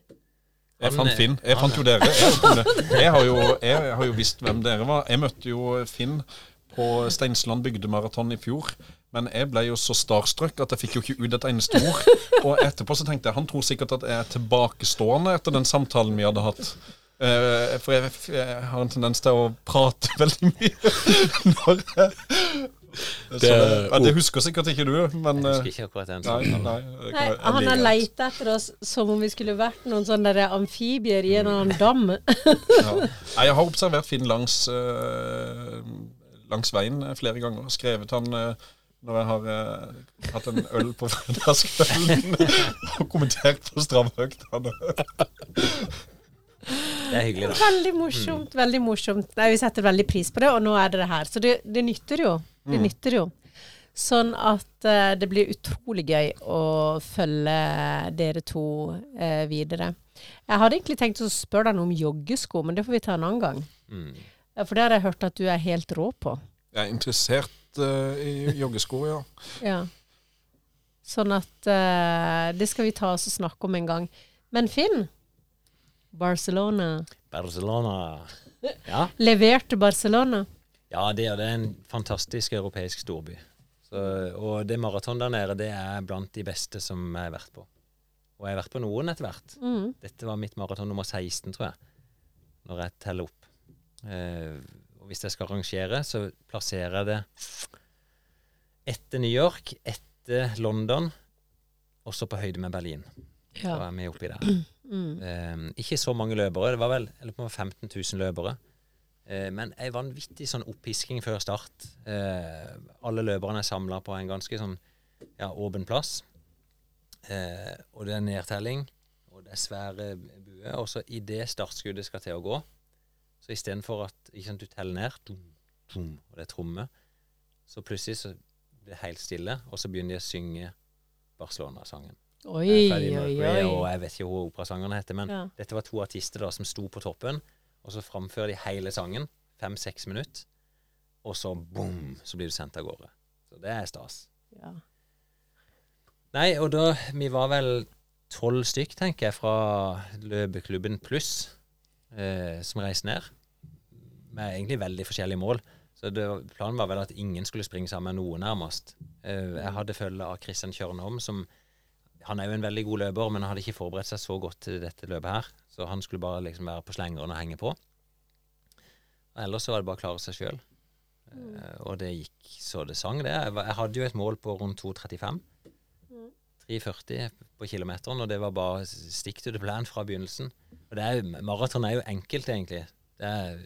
Jeg fant Finn. Jeg fant jo dere. Jeg, har jo, jeg har jo visst hvem dere var. Jeg møtte jo Finn på Steinsland bygdemaraton i fjor. Men jeg ble jo så starstruck at jeg fikk jo ikke ut et eneste ord. Og etterpå så tenkte jeg han tror sikkert at jeg er tilbakestående etter den samtalen vi hadde hatt. Eh, for jeg, jeg har en tendens til å prate veldig mye. Når jeg, så det, ja, det husker sikkert ikke du, men Jeg husker eh, ikke akkurat den. Nei, samtalen. nei, Nei, han har leita etter oss som om vi skulle vært noen sånne amfibier i en eller annen dam. Ja. Jeg har observert Finn langs, eh, langs veien flere ganger. Skrevet han eh, når jeg har eh, hatt en øl på fredagskvelden og kommentert på stravøktene. Det er hyggelig, da. Veldig morsomt. veldig morsomt. Nei, Vi setter veldig pris på det, og nå er det det her. Så det, det nytter jo. Det Mm. nytter jo. Sånn at uh, det blir utrolig gøy å følge dere to uh, videre. Jeg hadde egentlig tenkt å spørre deg noe om joggesko, men det får vi ta en annen gang. Mm. For det har jeg hørt at du er helt rå på. Jeg er interessert uh, i joggesko, ja. Ja. Sånn at det skal vi ta oss og snakke om en gang. Men Finn, Barcelona. Barcelona. Ja. Leverte Barcelona. Ja, det er, det er en fantastisk europeisk storby. Så, og det maraton der nede, det er blant de beste som jeg har vært på. Og jeg har vært på noen etter hvert. Mm. Dette var mitt maraton nummer 16, tror jeg, når jeg teller opp. Eh, og hvis jeg skal rangere, så plasserer jeg det etter New York, etter London, og så på høyde med Berlin. Ja. Så er vi oppi der. Mm. Eh, ikke så mange løpere. Det var vel jeg lurer på om det var 15 000 løpere. Eh, men ei vanvittig sånn opphisking før start. Eh, alle løperne er samla på en ganske sånn ja, åpen plass. Eh, og det er nedtelling, og det er svære buer. Og så idet startskuddet skal til å gå, så istedenfor at ikke sant, du teller ned, dum, dum, og det er tromme, så plutselig så blir det helt stille, og så begynner de å synge Barcelona-sangen. Oi, oi, oi. Og jeg vet ikke hva operasangerne heter, men Ja. dette var to artister da som sto på toppen, og så framfører de hele sangen, fem-seks minutter, og så boom, så blir du sendt av gårde. Så det er stas. Ja. Nei, og da Vi var vel tolv stykk, tenker jeg, fra løpeklubben pluss, eh, som reiste ned. Med egentlig veldig forskjellige mål. Så det, planen var vel at ingen skulle springe sammen med noen, nærmest. Eh, jeg hadde følge av Christian Kjørnholm, som Han er jo en veldig god løper, men han hadde ikke forberedt seg så godt til dette løpet her. Så han skulle bare liksom være på slengeren og henge på. Og ellers så var det bare å klare seg sjøl. og det gikk så det sang, det. Jeg, var, jeg hadde jo et mål på rundt 2.35. 3,40 på kilometeren, og det var bare stick to the plan fra begynnelsen. Og det er jo, Maraton er jo enkelt, egentlig. Det er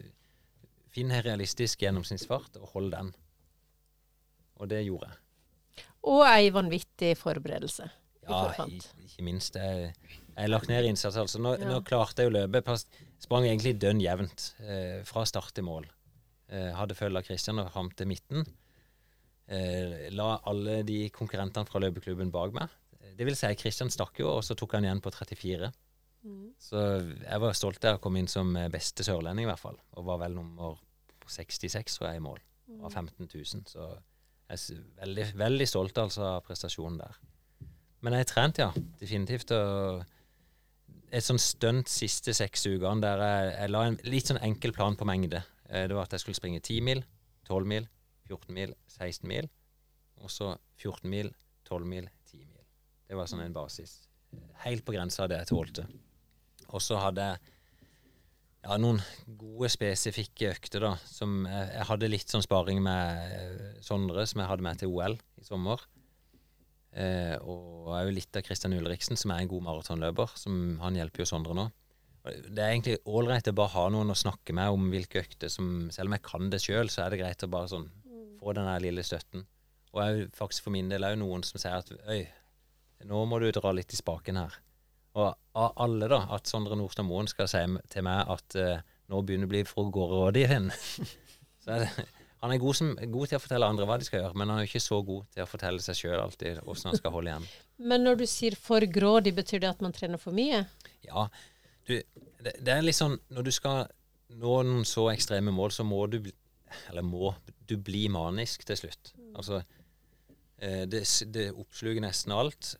Finn en realistisk gjennomsnittsfart, og hold den. Og det gjorde jeg. Og ei vanvittig forberedelse. Ja, ikke minst. Jeg, jeg lagt ned innsats, altså. Nå, Ja. nå klarte jeg å løpe. Sprang egentlig dønn jevnt eh, fra start til mål. Eh, hadde følge av Christian og fram til midten. Eh, la alle de konkurrentene fra løpeklubben bak meg. Det vil si, Christian stakk jo, og så tok han igjen på 34. Mm. Så jeg var stolt av å komme inn som eh, beste sørlending, i hvert fall. Og var vel nummer 66, tror jeg, i mål. Av 15 000. Så jeg er veldig, veldig stolt altså, av prestasjonen der. Men jeg har trent, ja. Definitivt. Og et sånn stunt siste seks ukene der jeg, jeg la en litt sånn enkel plan på mengde. Eh, Det var at jeg skulle springe 10 mil, 12 mil, 14 mil, 16 mil. Og så 14 mil, 12 mil, 10 mil. Det var sånn en basis. Helt på grensa av det jeg tålte. Og så hadde jeg ja, noen gode, spesifikke økter, da. Som jeg, jeg hadde litt sånn sparing med eh, Sondre, som jeg hadde med til OL i sommer. Eh, og òg litt av Christian Ulriksen, som er en god maratonløper. Som, han hjelper jo Sondre nå. Det er egentlig ålreit å bare ha noen å snakke med om hvilke økter som Selv om jeg kan det sjøl, så er det greit å bare sånn få den der lille støtten. Og jeg, faktisk for min del jo noen som sier at øy, nå må du dra litt i spaken her. Og av alle, da, at Sondre Nordstad Moen skal si til meg at eh, nå begynner det å bli for gårdrådig din. så er det, han er god, som, god til å fortelle andre hva de skal gjøre, men han er jo ikke så god til å fortelle seg sjøl alltid åssen han skal holde igjen. Men når du sier for grådig, betyr det at man trener for mye? Ja, du, det, det er litt sånn Når du skal nå noen så ekstreme mål, så må du Eller må du bli manisk til slutt. Altså eh, det, det oppsluker nesten alt.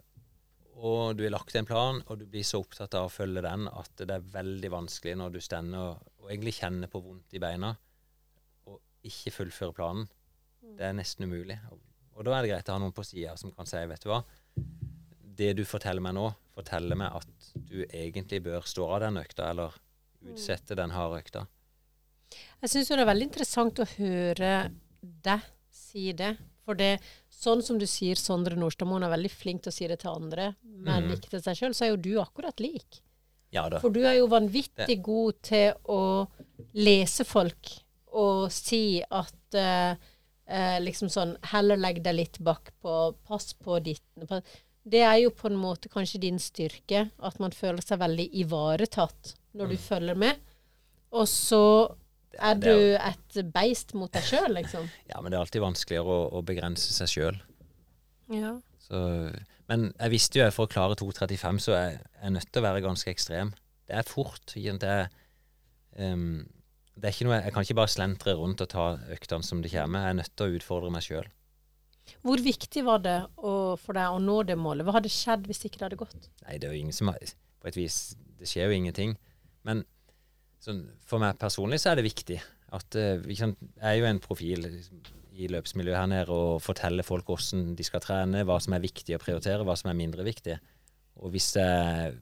Og du har lagt en plan, og du blir så opptatt av å følge den at det er veldig vanskelig når du stender og, egentlig kjenner på vondt i beina, ikke fullføre planen. Det er nesten umulig. Og, da er det greit å ha noen på sida som kan si, vet du hva, det du forteller meg nå, forteller meg at du egentlig bør stå av den økta, eller utsette den harde økta. Jeg syns det er veldig interessant å høre deg si det. For det, sånn som du sier, Sondre Nordstadmoen er veldig flink til å si det til andre, men mm. ikke til seg sjøl, så er jo du akkurat lik. Ja da. For du er jo vanvittig Det- god til å lese folk og si at eh, eh, liksom sånn Heller legg deg litt bakpå, pass på ditt Det er jo på en måte kanskje din styrke, at man føler seg veldig ivaretatt når du følger med. Og så er du er et beist mot deg sjøl, liksom. Ja, men det er alltid vanskeligere å, å begrense seg sjøl. Ja. Men jeg visste jo at for å klare 2,35 så er jeg nødt til å være ganske ekstrem. Det er fort. Det er, ehm, det er ikke noe, jeg kan ikke bare slentre rundt og ta øktene som det kommer. Jeg er nødt til å utfordre meg sjøl. Hvor viktig var det å, for deg å nå det målet? Hva hadde skjedd hvis ikke det hadde gått? Nei, det er jo ingen som har På et vis Det skjer jo ingenting. Men sånn, for meg personlig så er det viktig at ikke Jeg er jo en profil liksom, i løpsmiljøet her nede og forteller folk hvordan de skal trene, hva som er viktig å prioritere, hva som er mindre viktig. Og hvis jeg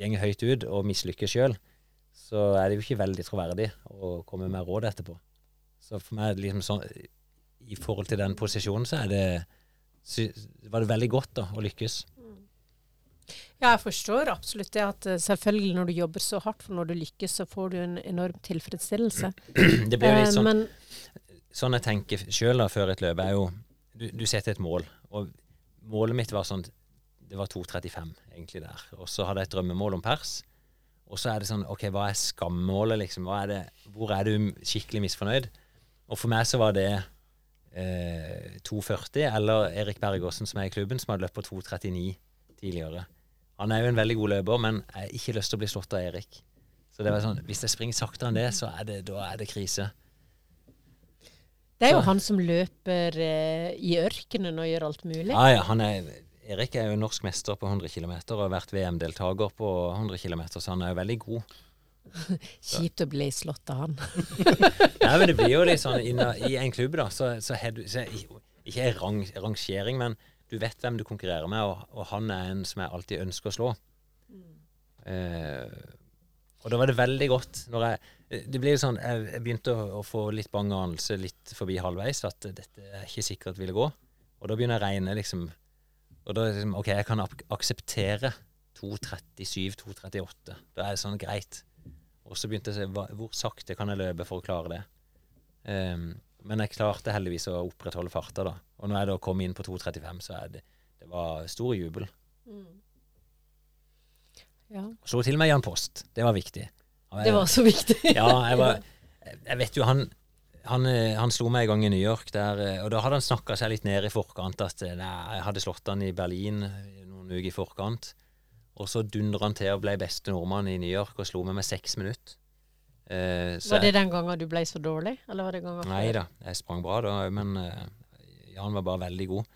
gjenger høyt ut og mislykkes sjøl, så er det jo ikke veldig troverdig å komme med råd etterpå. Så for meg liksom sånn I forhold til den posisjonen så er det var det veldig godt da å lykkes. Ja, jeg forstår absolutt det at eh, selvfølgelig når du jobber så hardt for når du lykkes, så får du en enorm tilfredsstillelse. Det blir jo litt Eh, sånn Men Sånn jeg tenker sjøl før et løp, er jo du, du setter et mål. Og målet mitt var sånn Det var 2,35 egentlig der. Og så hadde jeg et drømmemål om pers. Og så er det sånn OK, hva er skammålet, liksom? Er det, hvor er du skikkelig misfornøyd? Og for meg så var det eh, 2,40, eller Erik Bergåsen som er i klubben, som hadde løpt på 2,39 tidligere. Han er jo en veldig god løper, men jeg har ikke lyst til å bli slått av Erik. Så det var sånn, hvis jeg springer saktere enn det, så er det, da er det krise. det er jo han som løper eh, i ørkenen og gjør alt mulig. Ja, ja, han er, Erik er jo norsk mester på 100 km og har vært VM-deltaker på 100 km, så han er jo veldig god. Kjipt å bli slått av han. Nei, men det blir jo litt sånn I en klubb, da, så, så du så, Ikke rang, rangering, men du vet hvem du konkurrerer med, og, og han er en som jeg alltid ønsker å slå. Eh, og da var det veldig godt når jeg Det blir jo sånn Jeg, jeg begynte å, å få litt bang anelse litt forbi halvveis, at dette er ikke sikkert ville gå. Og da begynner jeg å regne, liksom. Og da er det liksom OK, jeg kan ak akseptere 2.37-2.38. Da er det sånn greit. Og så begynte jeg å se hvor sakte kan jeg løpe for å klare det. Um, men jeg klarte heldigvis å opprettholde farta, da. Og når jeg da kom inn på 2.35, så er det, det var stor jubel. Ja. Slo til meg Jan Post. Det var viktig. Jeg, Det var så viktig. ja, jeg var Jeg vet jo han han, eh, han slo meg en gang i New York, der, eh, og da hadde han snakka seg litt ned i forkant. At eh, nei, jeg hadde slått han i Berlin noen uker i forkant. Og så dundra han til og ble beste nordmann i New York og slo meg med seks minutter. Eh, så Var det den gangen du ble så dårlig, eller var det gangen Nei da, jeg sprang bra da, men Jan var bare veldig god.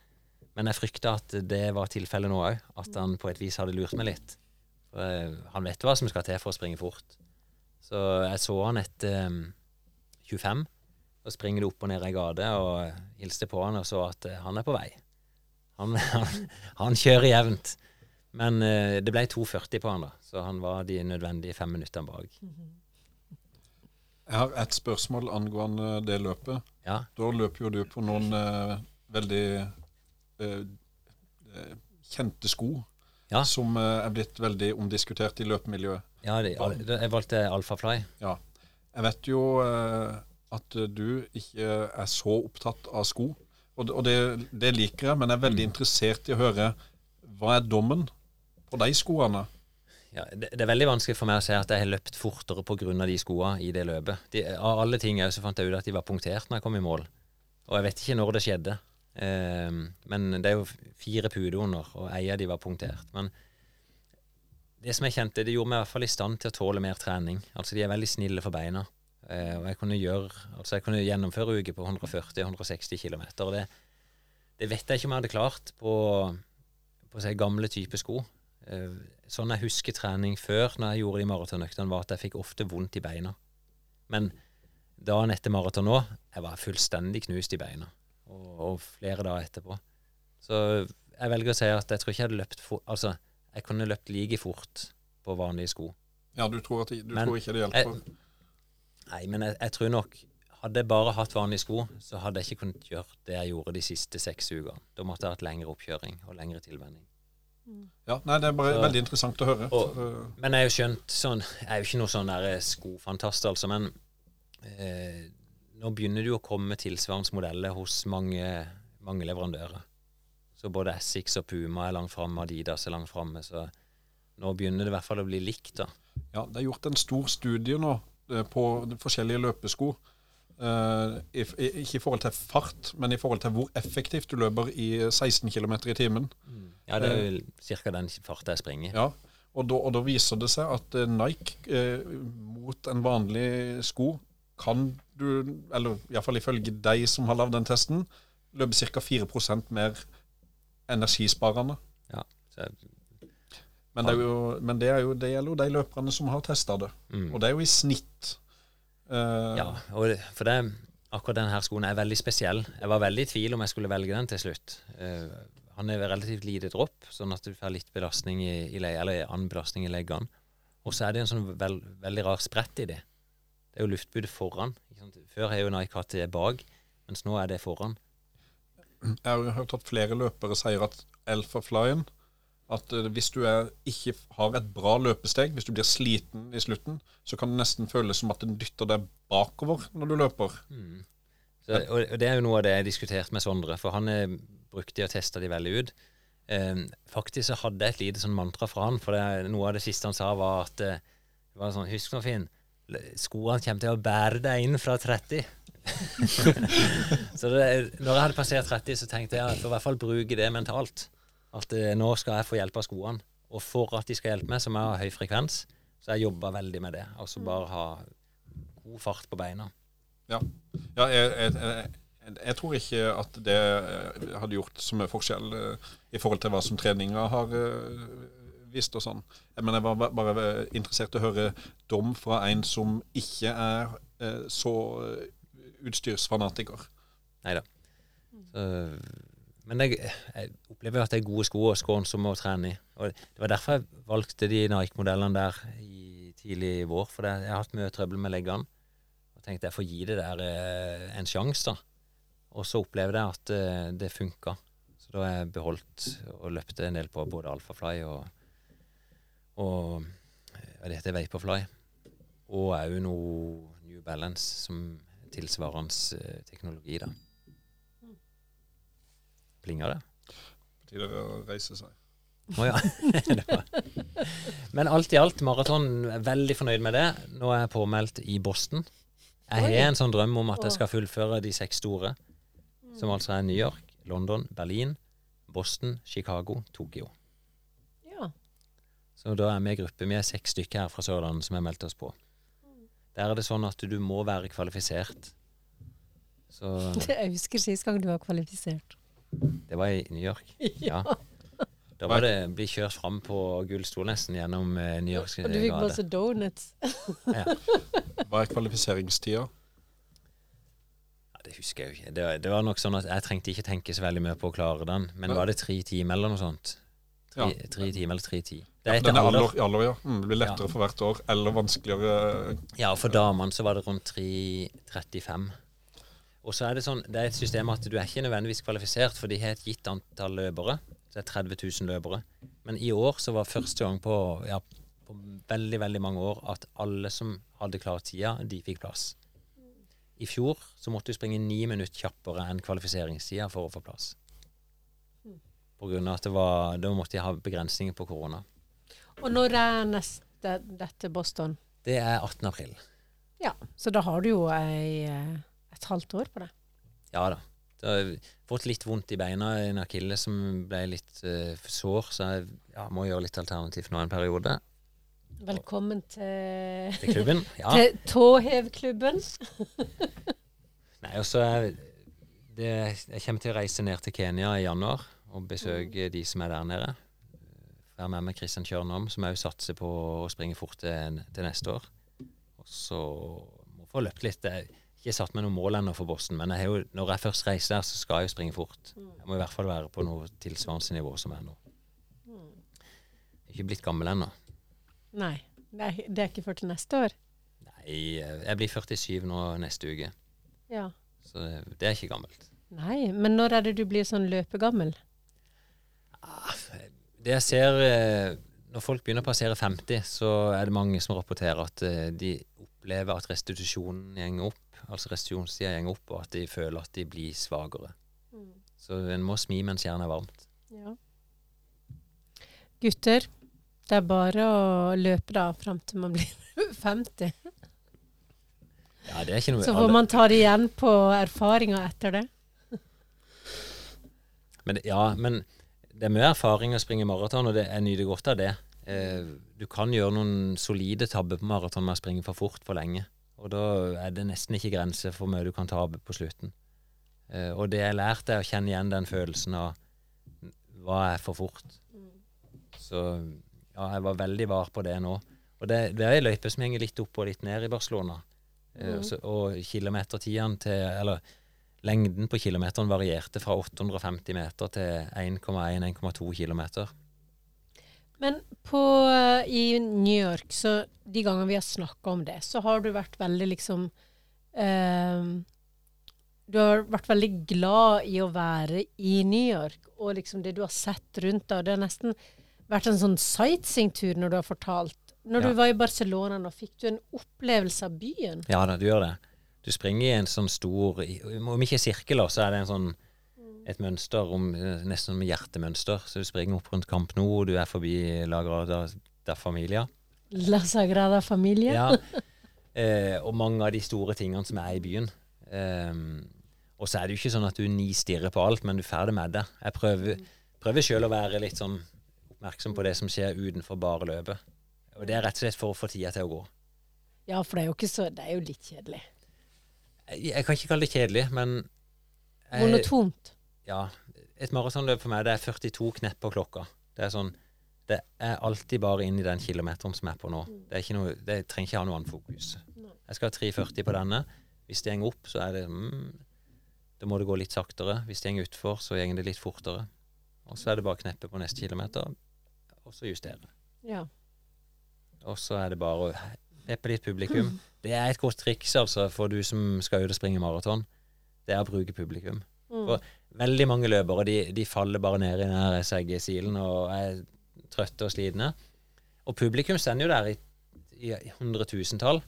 Men jeg frykta at det var tilfellet nå òg, at han på et vis hadde lurt meg litt. For, han vet hva som skal til for å springe fort. Så jeg så han etter eh, 25, og springer opp og ned ei gate, og hilste på han og så at eh, han er på vei. Han, han, han kjører jevnt. Men eh, det ble 2,40 på han, da, så han var de nødvendige fem minuttene bak. Jeg har et spørsmål angående det løpet. Ja. Da løper jo du på noen eh, veldig eh, eh, kjente sko Ja. som eh, er blitt veldig omdiskutert i løpemiljøet. Ja, det, jeg valgte Alphafly. Ja. Jeg vet jo at du ikke er så opptatt av sko, og, og det, det liker jeg, men jeg er veldig interessert i å høre hva er dommen på de skoene? Ja, det, det er veldig vanskelig for meg å si at jeg har løpt fortere pga. de skoene i det løpet. De, av alle ting jeg så fant jeg ut at de var punktert når jeg kom i mål. Og jeg vet ikke når det skjedde. Eh, men det er jo fire puder under, og ei av de var punktert. Men det som jeg kjente, det gjorde meg i hvert fall i stand til å tåle mer trening. Altså de er veldig snille for beina. Eh, og jeg kunne gjøre, altså jeg kunne gjennomføre uker på 140-160 km. Det, det vet jeg ikke om jeg hadde klart på, på si, gamle type sko. Eh, sånn jeg husker trening før når jeg gjorde de maratonøktene, var at jeg fikk ofte vondt i beina. Men dagen etter maraton nå, jeg var fullstendig knust i beina. Og, og flere dager etterpå. Så jeg velger å si at jeg tror ikke jeg hadde løpt for, Altså, jeg kunne løpt like fort på vanlige sko. Ja, du tror, at, du Men tror ikke det hjelper? Jeg, nei, men jeg, jeg tror nok Hadde jeg bare hatt vanlige sko, så hadde jeg ikke kunnet gjøre det jeg gjorde de siste seks ukene. Da måtte jeg hatt lengre oppkjøring og lengre tilvenning. Ja, nei, Det er bare Så- veldig interessant å høre. Og, men jeg har jo skjønt sånn Jeg er jo ikke noe sånn der skofantast, altså, men eh, nå begynner det jo å komme tilsvarende modeller hos mange, mange leverandører. Så både Essex og Puma er langt framme, Adidas er langt framme. Så nå begynner det i hvert fall å bli likt, da. Ja, Det er gjort en stor studie nå eh, på forskjellige løpesko. Uh, i, i, ikke i forhold til fart, men i forhold til hvor effektivt du løper i 16 km i timen. Ja, det er jo ca. den farta jeg springer. Ja, og da, og da viser det seg at eh, Nike uh, mot en vanlig sko kan du, eller iallfall ifølge de som har lagd den testen, løpe ca. 4% mer energisparende. Ja, så Men, det, jo, men det, jo, det gjelder jo de løperne som har testa det. Mm. Og det er jo i snitt. Uh, Ja, for det, akkurat denne her skoen er veldig spesiell. Jeg var veldig i tvil om jeg skulle velge den til slutt. Uh, han er relativt lite dropp, sånn at du får litt belastning i, i leie, eller annen belastning i leggene. Og så er det en sånn veld, veldig rar sprett i det. Det er jo luftbudet foran. Før har jo Nike hatt det bak, mens nå er det foran. Jeg har jo hørt at flere løpere sier at Alphaflyen At eh, hvis du er, ikke har et bra løpesteg, hvis du blir sliten i slutten, så kan det nesten føles som at den dytter deg bakover når du løper. Mm. Så, og, og det er jo noe av det jeg har diskutert med Sondre, for han er, brukte de og testa de veldig ut. Eh, faktisk så hadde jeg et lite sånn mantra fra han, for det, noe av det siste han sa, var at eh, det var sånn Husk nå, Finn, skoene kommer til å bære deg inn fra 30. så det, når jeg hadde passert 30, så tenkte jeg at jeg får i hvert fall bruke det mentalt. At eh, nå skal jeg få hjelp av skoene. Og for at de skal hjelpe meg, så må jeg ha høy frekvens. Så jeg jobba veldig med det. Altså bare ha god fart på beina. Ja, ja jeg, jeg, jeg, jeg tror ikke at det eh, hadde gjort så mye forskjell eh, i forhold til hva som treninga har visst og sånn. Men jeg var bare interessert i å høre dom fra en som ikke er så utstyrsfanatiker. Nei da. Men jeg, jeg opplever at det er gode sko og skånsomme å trene i. Og det var derfor jeg valgte de Nike-modellene der i, tidlig i vår. For det, jeg har hatt mye trøbbel med leggene. Og tenkte jeg får gi det der eh, en sjanse, da. Og så opplevde jeg at eh, det funka. Så da har jeg beholdt og løpte en del på både Alphafly og, og hva det heter Vaporfly. Og òg noe New Balance som tilsvarende eh, teknologi, da. Plinger det? På tide å reise seg. Å ja. Men alt i alt, maraton, er veldig fornøyd med det. Nå er jeg påmeldt i Boston. Jeg har en sånn drøm om at jeg skal fullføre de seks store, som altså er New York, London, Berlin, Boston, Chicago, Tokyo. Ja. Så da er vi i gruppe. Vi er seks stykker her fra Sørlandet som har meldt oss på. Der er det sånn at du må være kvalifisert. Så Jeg husker sist gang du var kvalifisert. Det var i New York. Ja. Da var det bli kjørt fram på gullstol nesten gjennom eh, New Yorks Og du fikk masse donuts. Ja. Hva er kvalifiseringstida? Ja, det husker jeg jo ikke. Det, var- det var nok sånn at jeg trengte ikke tenke så veldig mye på å klare den. Men var det tre timer eller noe sånt? Tre, Ja. tre timer eller tre ti. Det er den etter er alder. alder, alder, ja. Mm, det blir lettere for hvert år, eller vanskeligere. Ja, for damene så var det rundt 3.35. Og så er det sånn, det er et system at du er ikke nødvendigvis kvalifisert, for de har et gitt antall løpere. Så det er 30 000 løpere. Men i år så var første gang på, ja, på veldig, veldig mange år at alle som hadde klart tida, de fikk plass. I fjor så måtte du springe ni minutter kjappere enn kvalifiseringstida for å få plass. Av at det var, da måtte de ha begrensninger på korona. Og når er neste dette Boston? Det er 18. april. Ja, så da har du jo ei, eh, et halvt år på det. Ja da. Jeg har fått litt vondt i beina, en akille som ble litt uh, sår, så jeg ja, må gjøre litt alternativt nå en periode. Velkommen til, Til klubben, ja. til tåhevklubben. Nei, og så er det, Jeg kommer til å reise ned til Kenya i januar og besøke de som er der nede. Være med med Kristian Kjørnholm, som òg satser på å springe fort til, til neste år. Og så må få løpt litt. Har ikke satt meg noe mål ennå for Boston, men jeg har jo, når jeg først reiser der, så skal jeg jo springe fort. Jeg må i hvert fall være på noe tilsvarende nivå som jeg er nå. Jeg er ikke blitt gammel ennå. Nei, det er, det ikke før til neste år. Nei, jeg blir 47 nå neste uke, Ja. så det, det er ikke gammelt. Nei, men når er det du blir sånn løpegammel? Det jeg ser eh, Når folk begynner å passere 50, så er det mange som rapporterer at eh, de opplever at restitusjonen går opp, altså restitusjonstida går opp, og at de føler at de blir svakere. Så en må smi mens jernet er varmt. Ja. Gutter, det er bare å løpe da fram til man blir 50. Ja, det er ikke noe Så får man ta det igjen på erfaringer etter det. Men, ja, men det er mye erfaring å springe maraton, og det, jeg nyter godt av det. Eh, du kan gjøre noen solide tabber på maraton med å springe for fort for lenge. Og da er det nesten ikke grenser for hvor mye du kan tape på slutten. Uh, og det jeg lærte, er å kjenne igjen den følelsen av hva er for fort. Så ja, jeg var veldig var på det nå. Og det, det er ei løype som henger litt opp og litt ned i Barcelona. Mhm. så, og kilometertidene til Eller lengden på kilometeren varierte fra 850 meter til 1,1-1,2 kilometer. Men på, eh, i New York, så de gangene vi har snakka om det, så har du vært veldig liksom eh, Du har vært veldig glad i å være i New York, og liksom det du har sett rundt deg. Det har nesten vært en sånn sightseeingtur når du har fortalt. Når Ja. du var i Barcelona nå, fikk du en opplevelse av byen? Ja da, du gjør det. Du springer i en sånn stor Om ikke sirkler, så er det en sånn et mønster, om, nesten som hjertemønster. Så du springer opp rundt Camp Nou, du er forbi La Grada da Familia. La Sagrada Familia? Ja. Eh, og mange av de store tingene som er i byen. Eh, og så er det jo ikke sånn at du nistirrer på alt, men du får det med deg. Jeg prøver, prøver sjøl å være litt sånn oppmerksom på det som skjer utenfor bare løpet. Og det er rett og slett for å få tida til å gå. Ja, for det er jo så Det er jo litt kjedelig. Jeg, jeg kan ikke kalle det kjedelig, men jeg- Monotont. Ja. Et maratonløp for meg, det er 42 knepp på klokka. Det er sånn Det er alltid bare inn i den kilometeren som jeg er på nå. Det, er ikke noe, det trenger ikke ha noe annet fokus. Jeg skal ha 3,40 på denne. Hvis det går opp, så er det mm, Da må det gå litt saktere. Hvis det går utfor, så går det litt fortere. Og så er det bare å kneppe på neste kilometer, og så justere. Ja. Og så er det bare å peppe litt publikum. Det er et godt triks altså, for du som skal ut og springe maraton. Det er å bruke publikum. Mm. For veldig mange løpere de, de faller bare ned i den seggesilen og er trøtte og slitne. Og publikum sender jo der i, i hundretusentall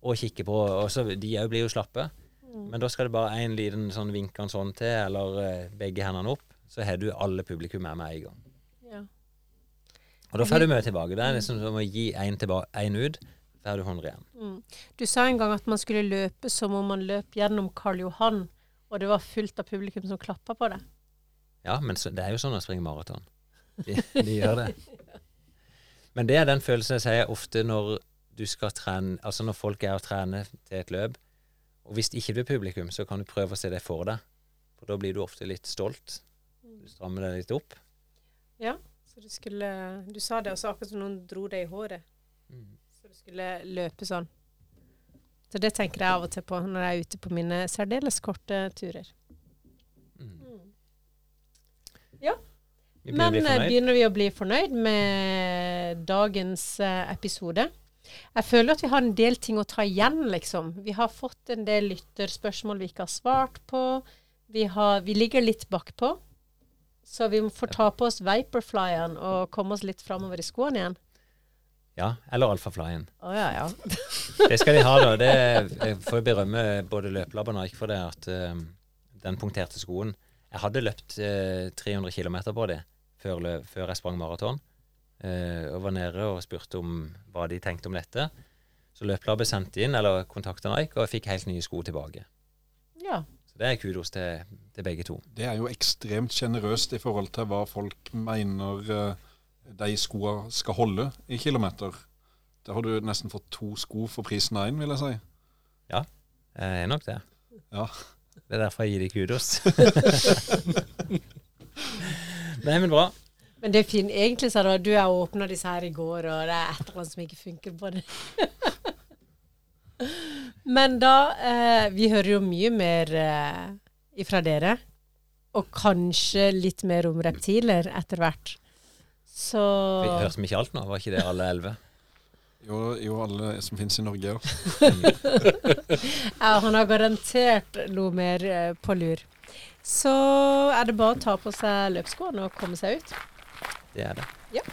og kikker på, og så de òg blir jo slappe. Men da skal det bare en liten sånn vinkende sånn til, eller eh, begge hendene opp, så har du alle publikum med med en gang. Ja. Og da får du mye tilbake. Det er liksom som å gi én ut, får du 100 igjen. Mm. Du sa en gang at man skulle løpe som om man løp gjennom Karl Johan, og det var fullt av publikum som klappa på det. Ja, men så, det er jo sånn å springe maraton. De, de gjør det. Men det er den følelsen jeg sier ofte når du skal trene Altså når folk er og trener til et løp, og hvis ikke du er publikum, så kan du prøve å se det for deg. For da blir du ofte litt stolt. Du strammer deg litt opp. Ja, så du skulle Du sa det også akkurat som noen dro deg i håret. Så du skulle løpe sånn. Så det tenker jeg av og til på når jeg er ute på mine særdeles korte turer. Mm. Ja. Vi Men begynner vi å bli fornøyd med dagens eh, episode? Jeg føler at vi har en del ting å ta igjen, liksom. Vi har fått en del lytterspørsmål vi ikke har svart på. Vi, har, vi ligger litt bakpå. Så vi må få ta på oss Viperflyeren og komme oss litt framover i skoene igjen. Ja, eller Alfaflyen. Oh, ja, ja. Det skal de ha, da. Det jeg får berømme både løpelab og Nike for det at uh, den punkterte skoen Jeg hadde løpt uh, 300 km på det før, før jeg sprang maraton. Uh, og var nede og spurte om hva de tenkte om dette. Så løpelabbet sendte inn, eller kontakta Nike, og jeg fikk helt nye sko tilbake. ja. Så det er kudos til, til begge to. Det er jo ekstremt sjenerøst i forhold til hva folk mener eh, de skoa skal holde i kilometer. Der har du nesten fått to sko for prisen av én, vil jeg si. Ja, jeg er nok det. Ja. Det er derfor jeg gir deg kudos. Nei, men bra. Men det er fint. Egentlig sa du at du har åpna disse her i går, og det er et eller annet som ikke funker på det. Men da eh, Vi hører jo mye mer eh, ifra dere. Og kanskje litt mer om reptiler etter hvert. Så Vi hørte vi ikke alt nå? Var ikke det alle elleve? Jo, jo alle som finnes i Norge, ja. ja, han har garantert noe mer eh, på lur. Så er det bare å ta på seg løpsskoene og komme seg ut. Det er det. Ja.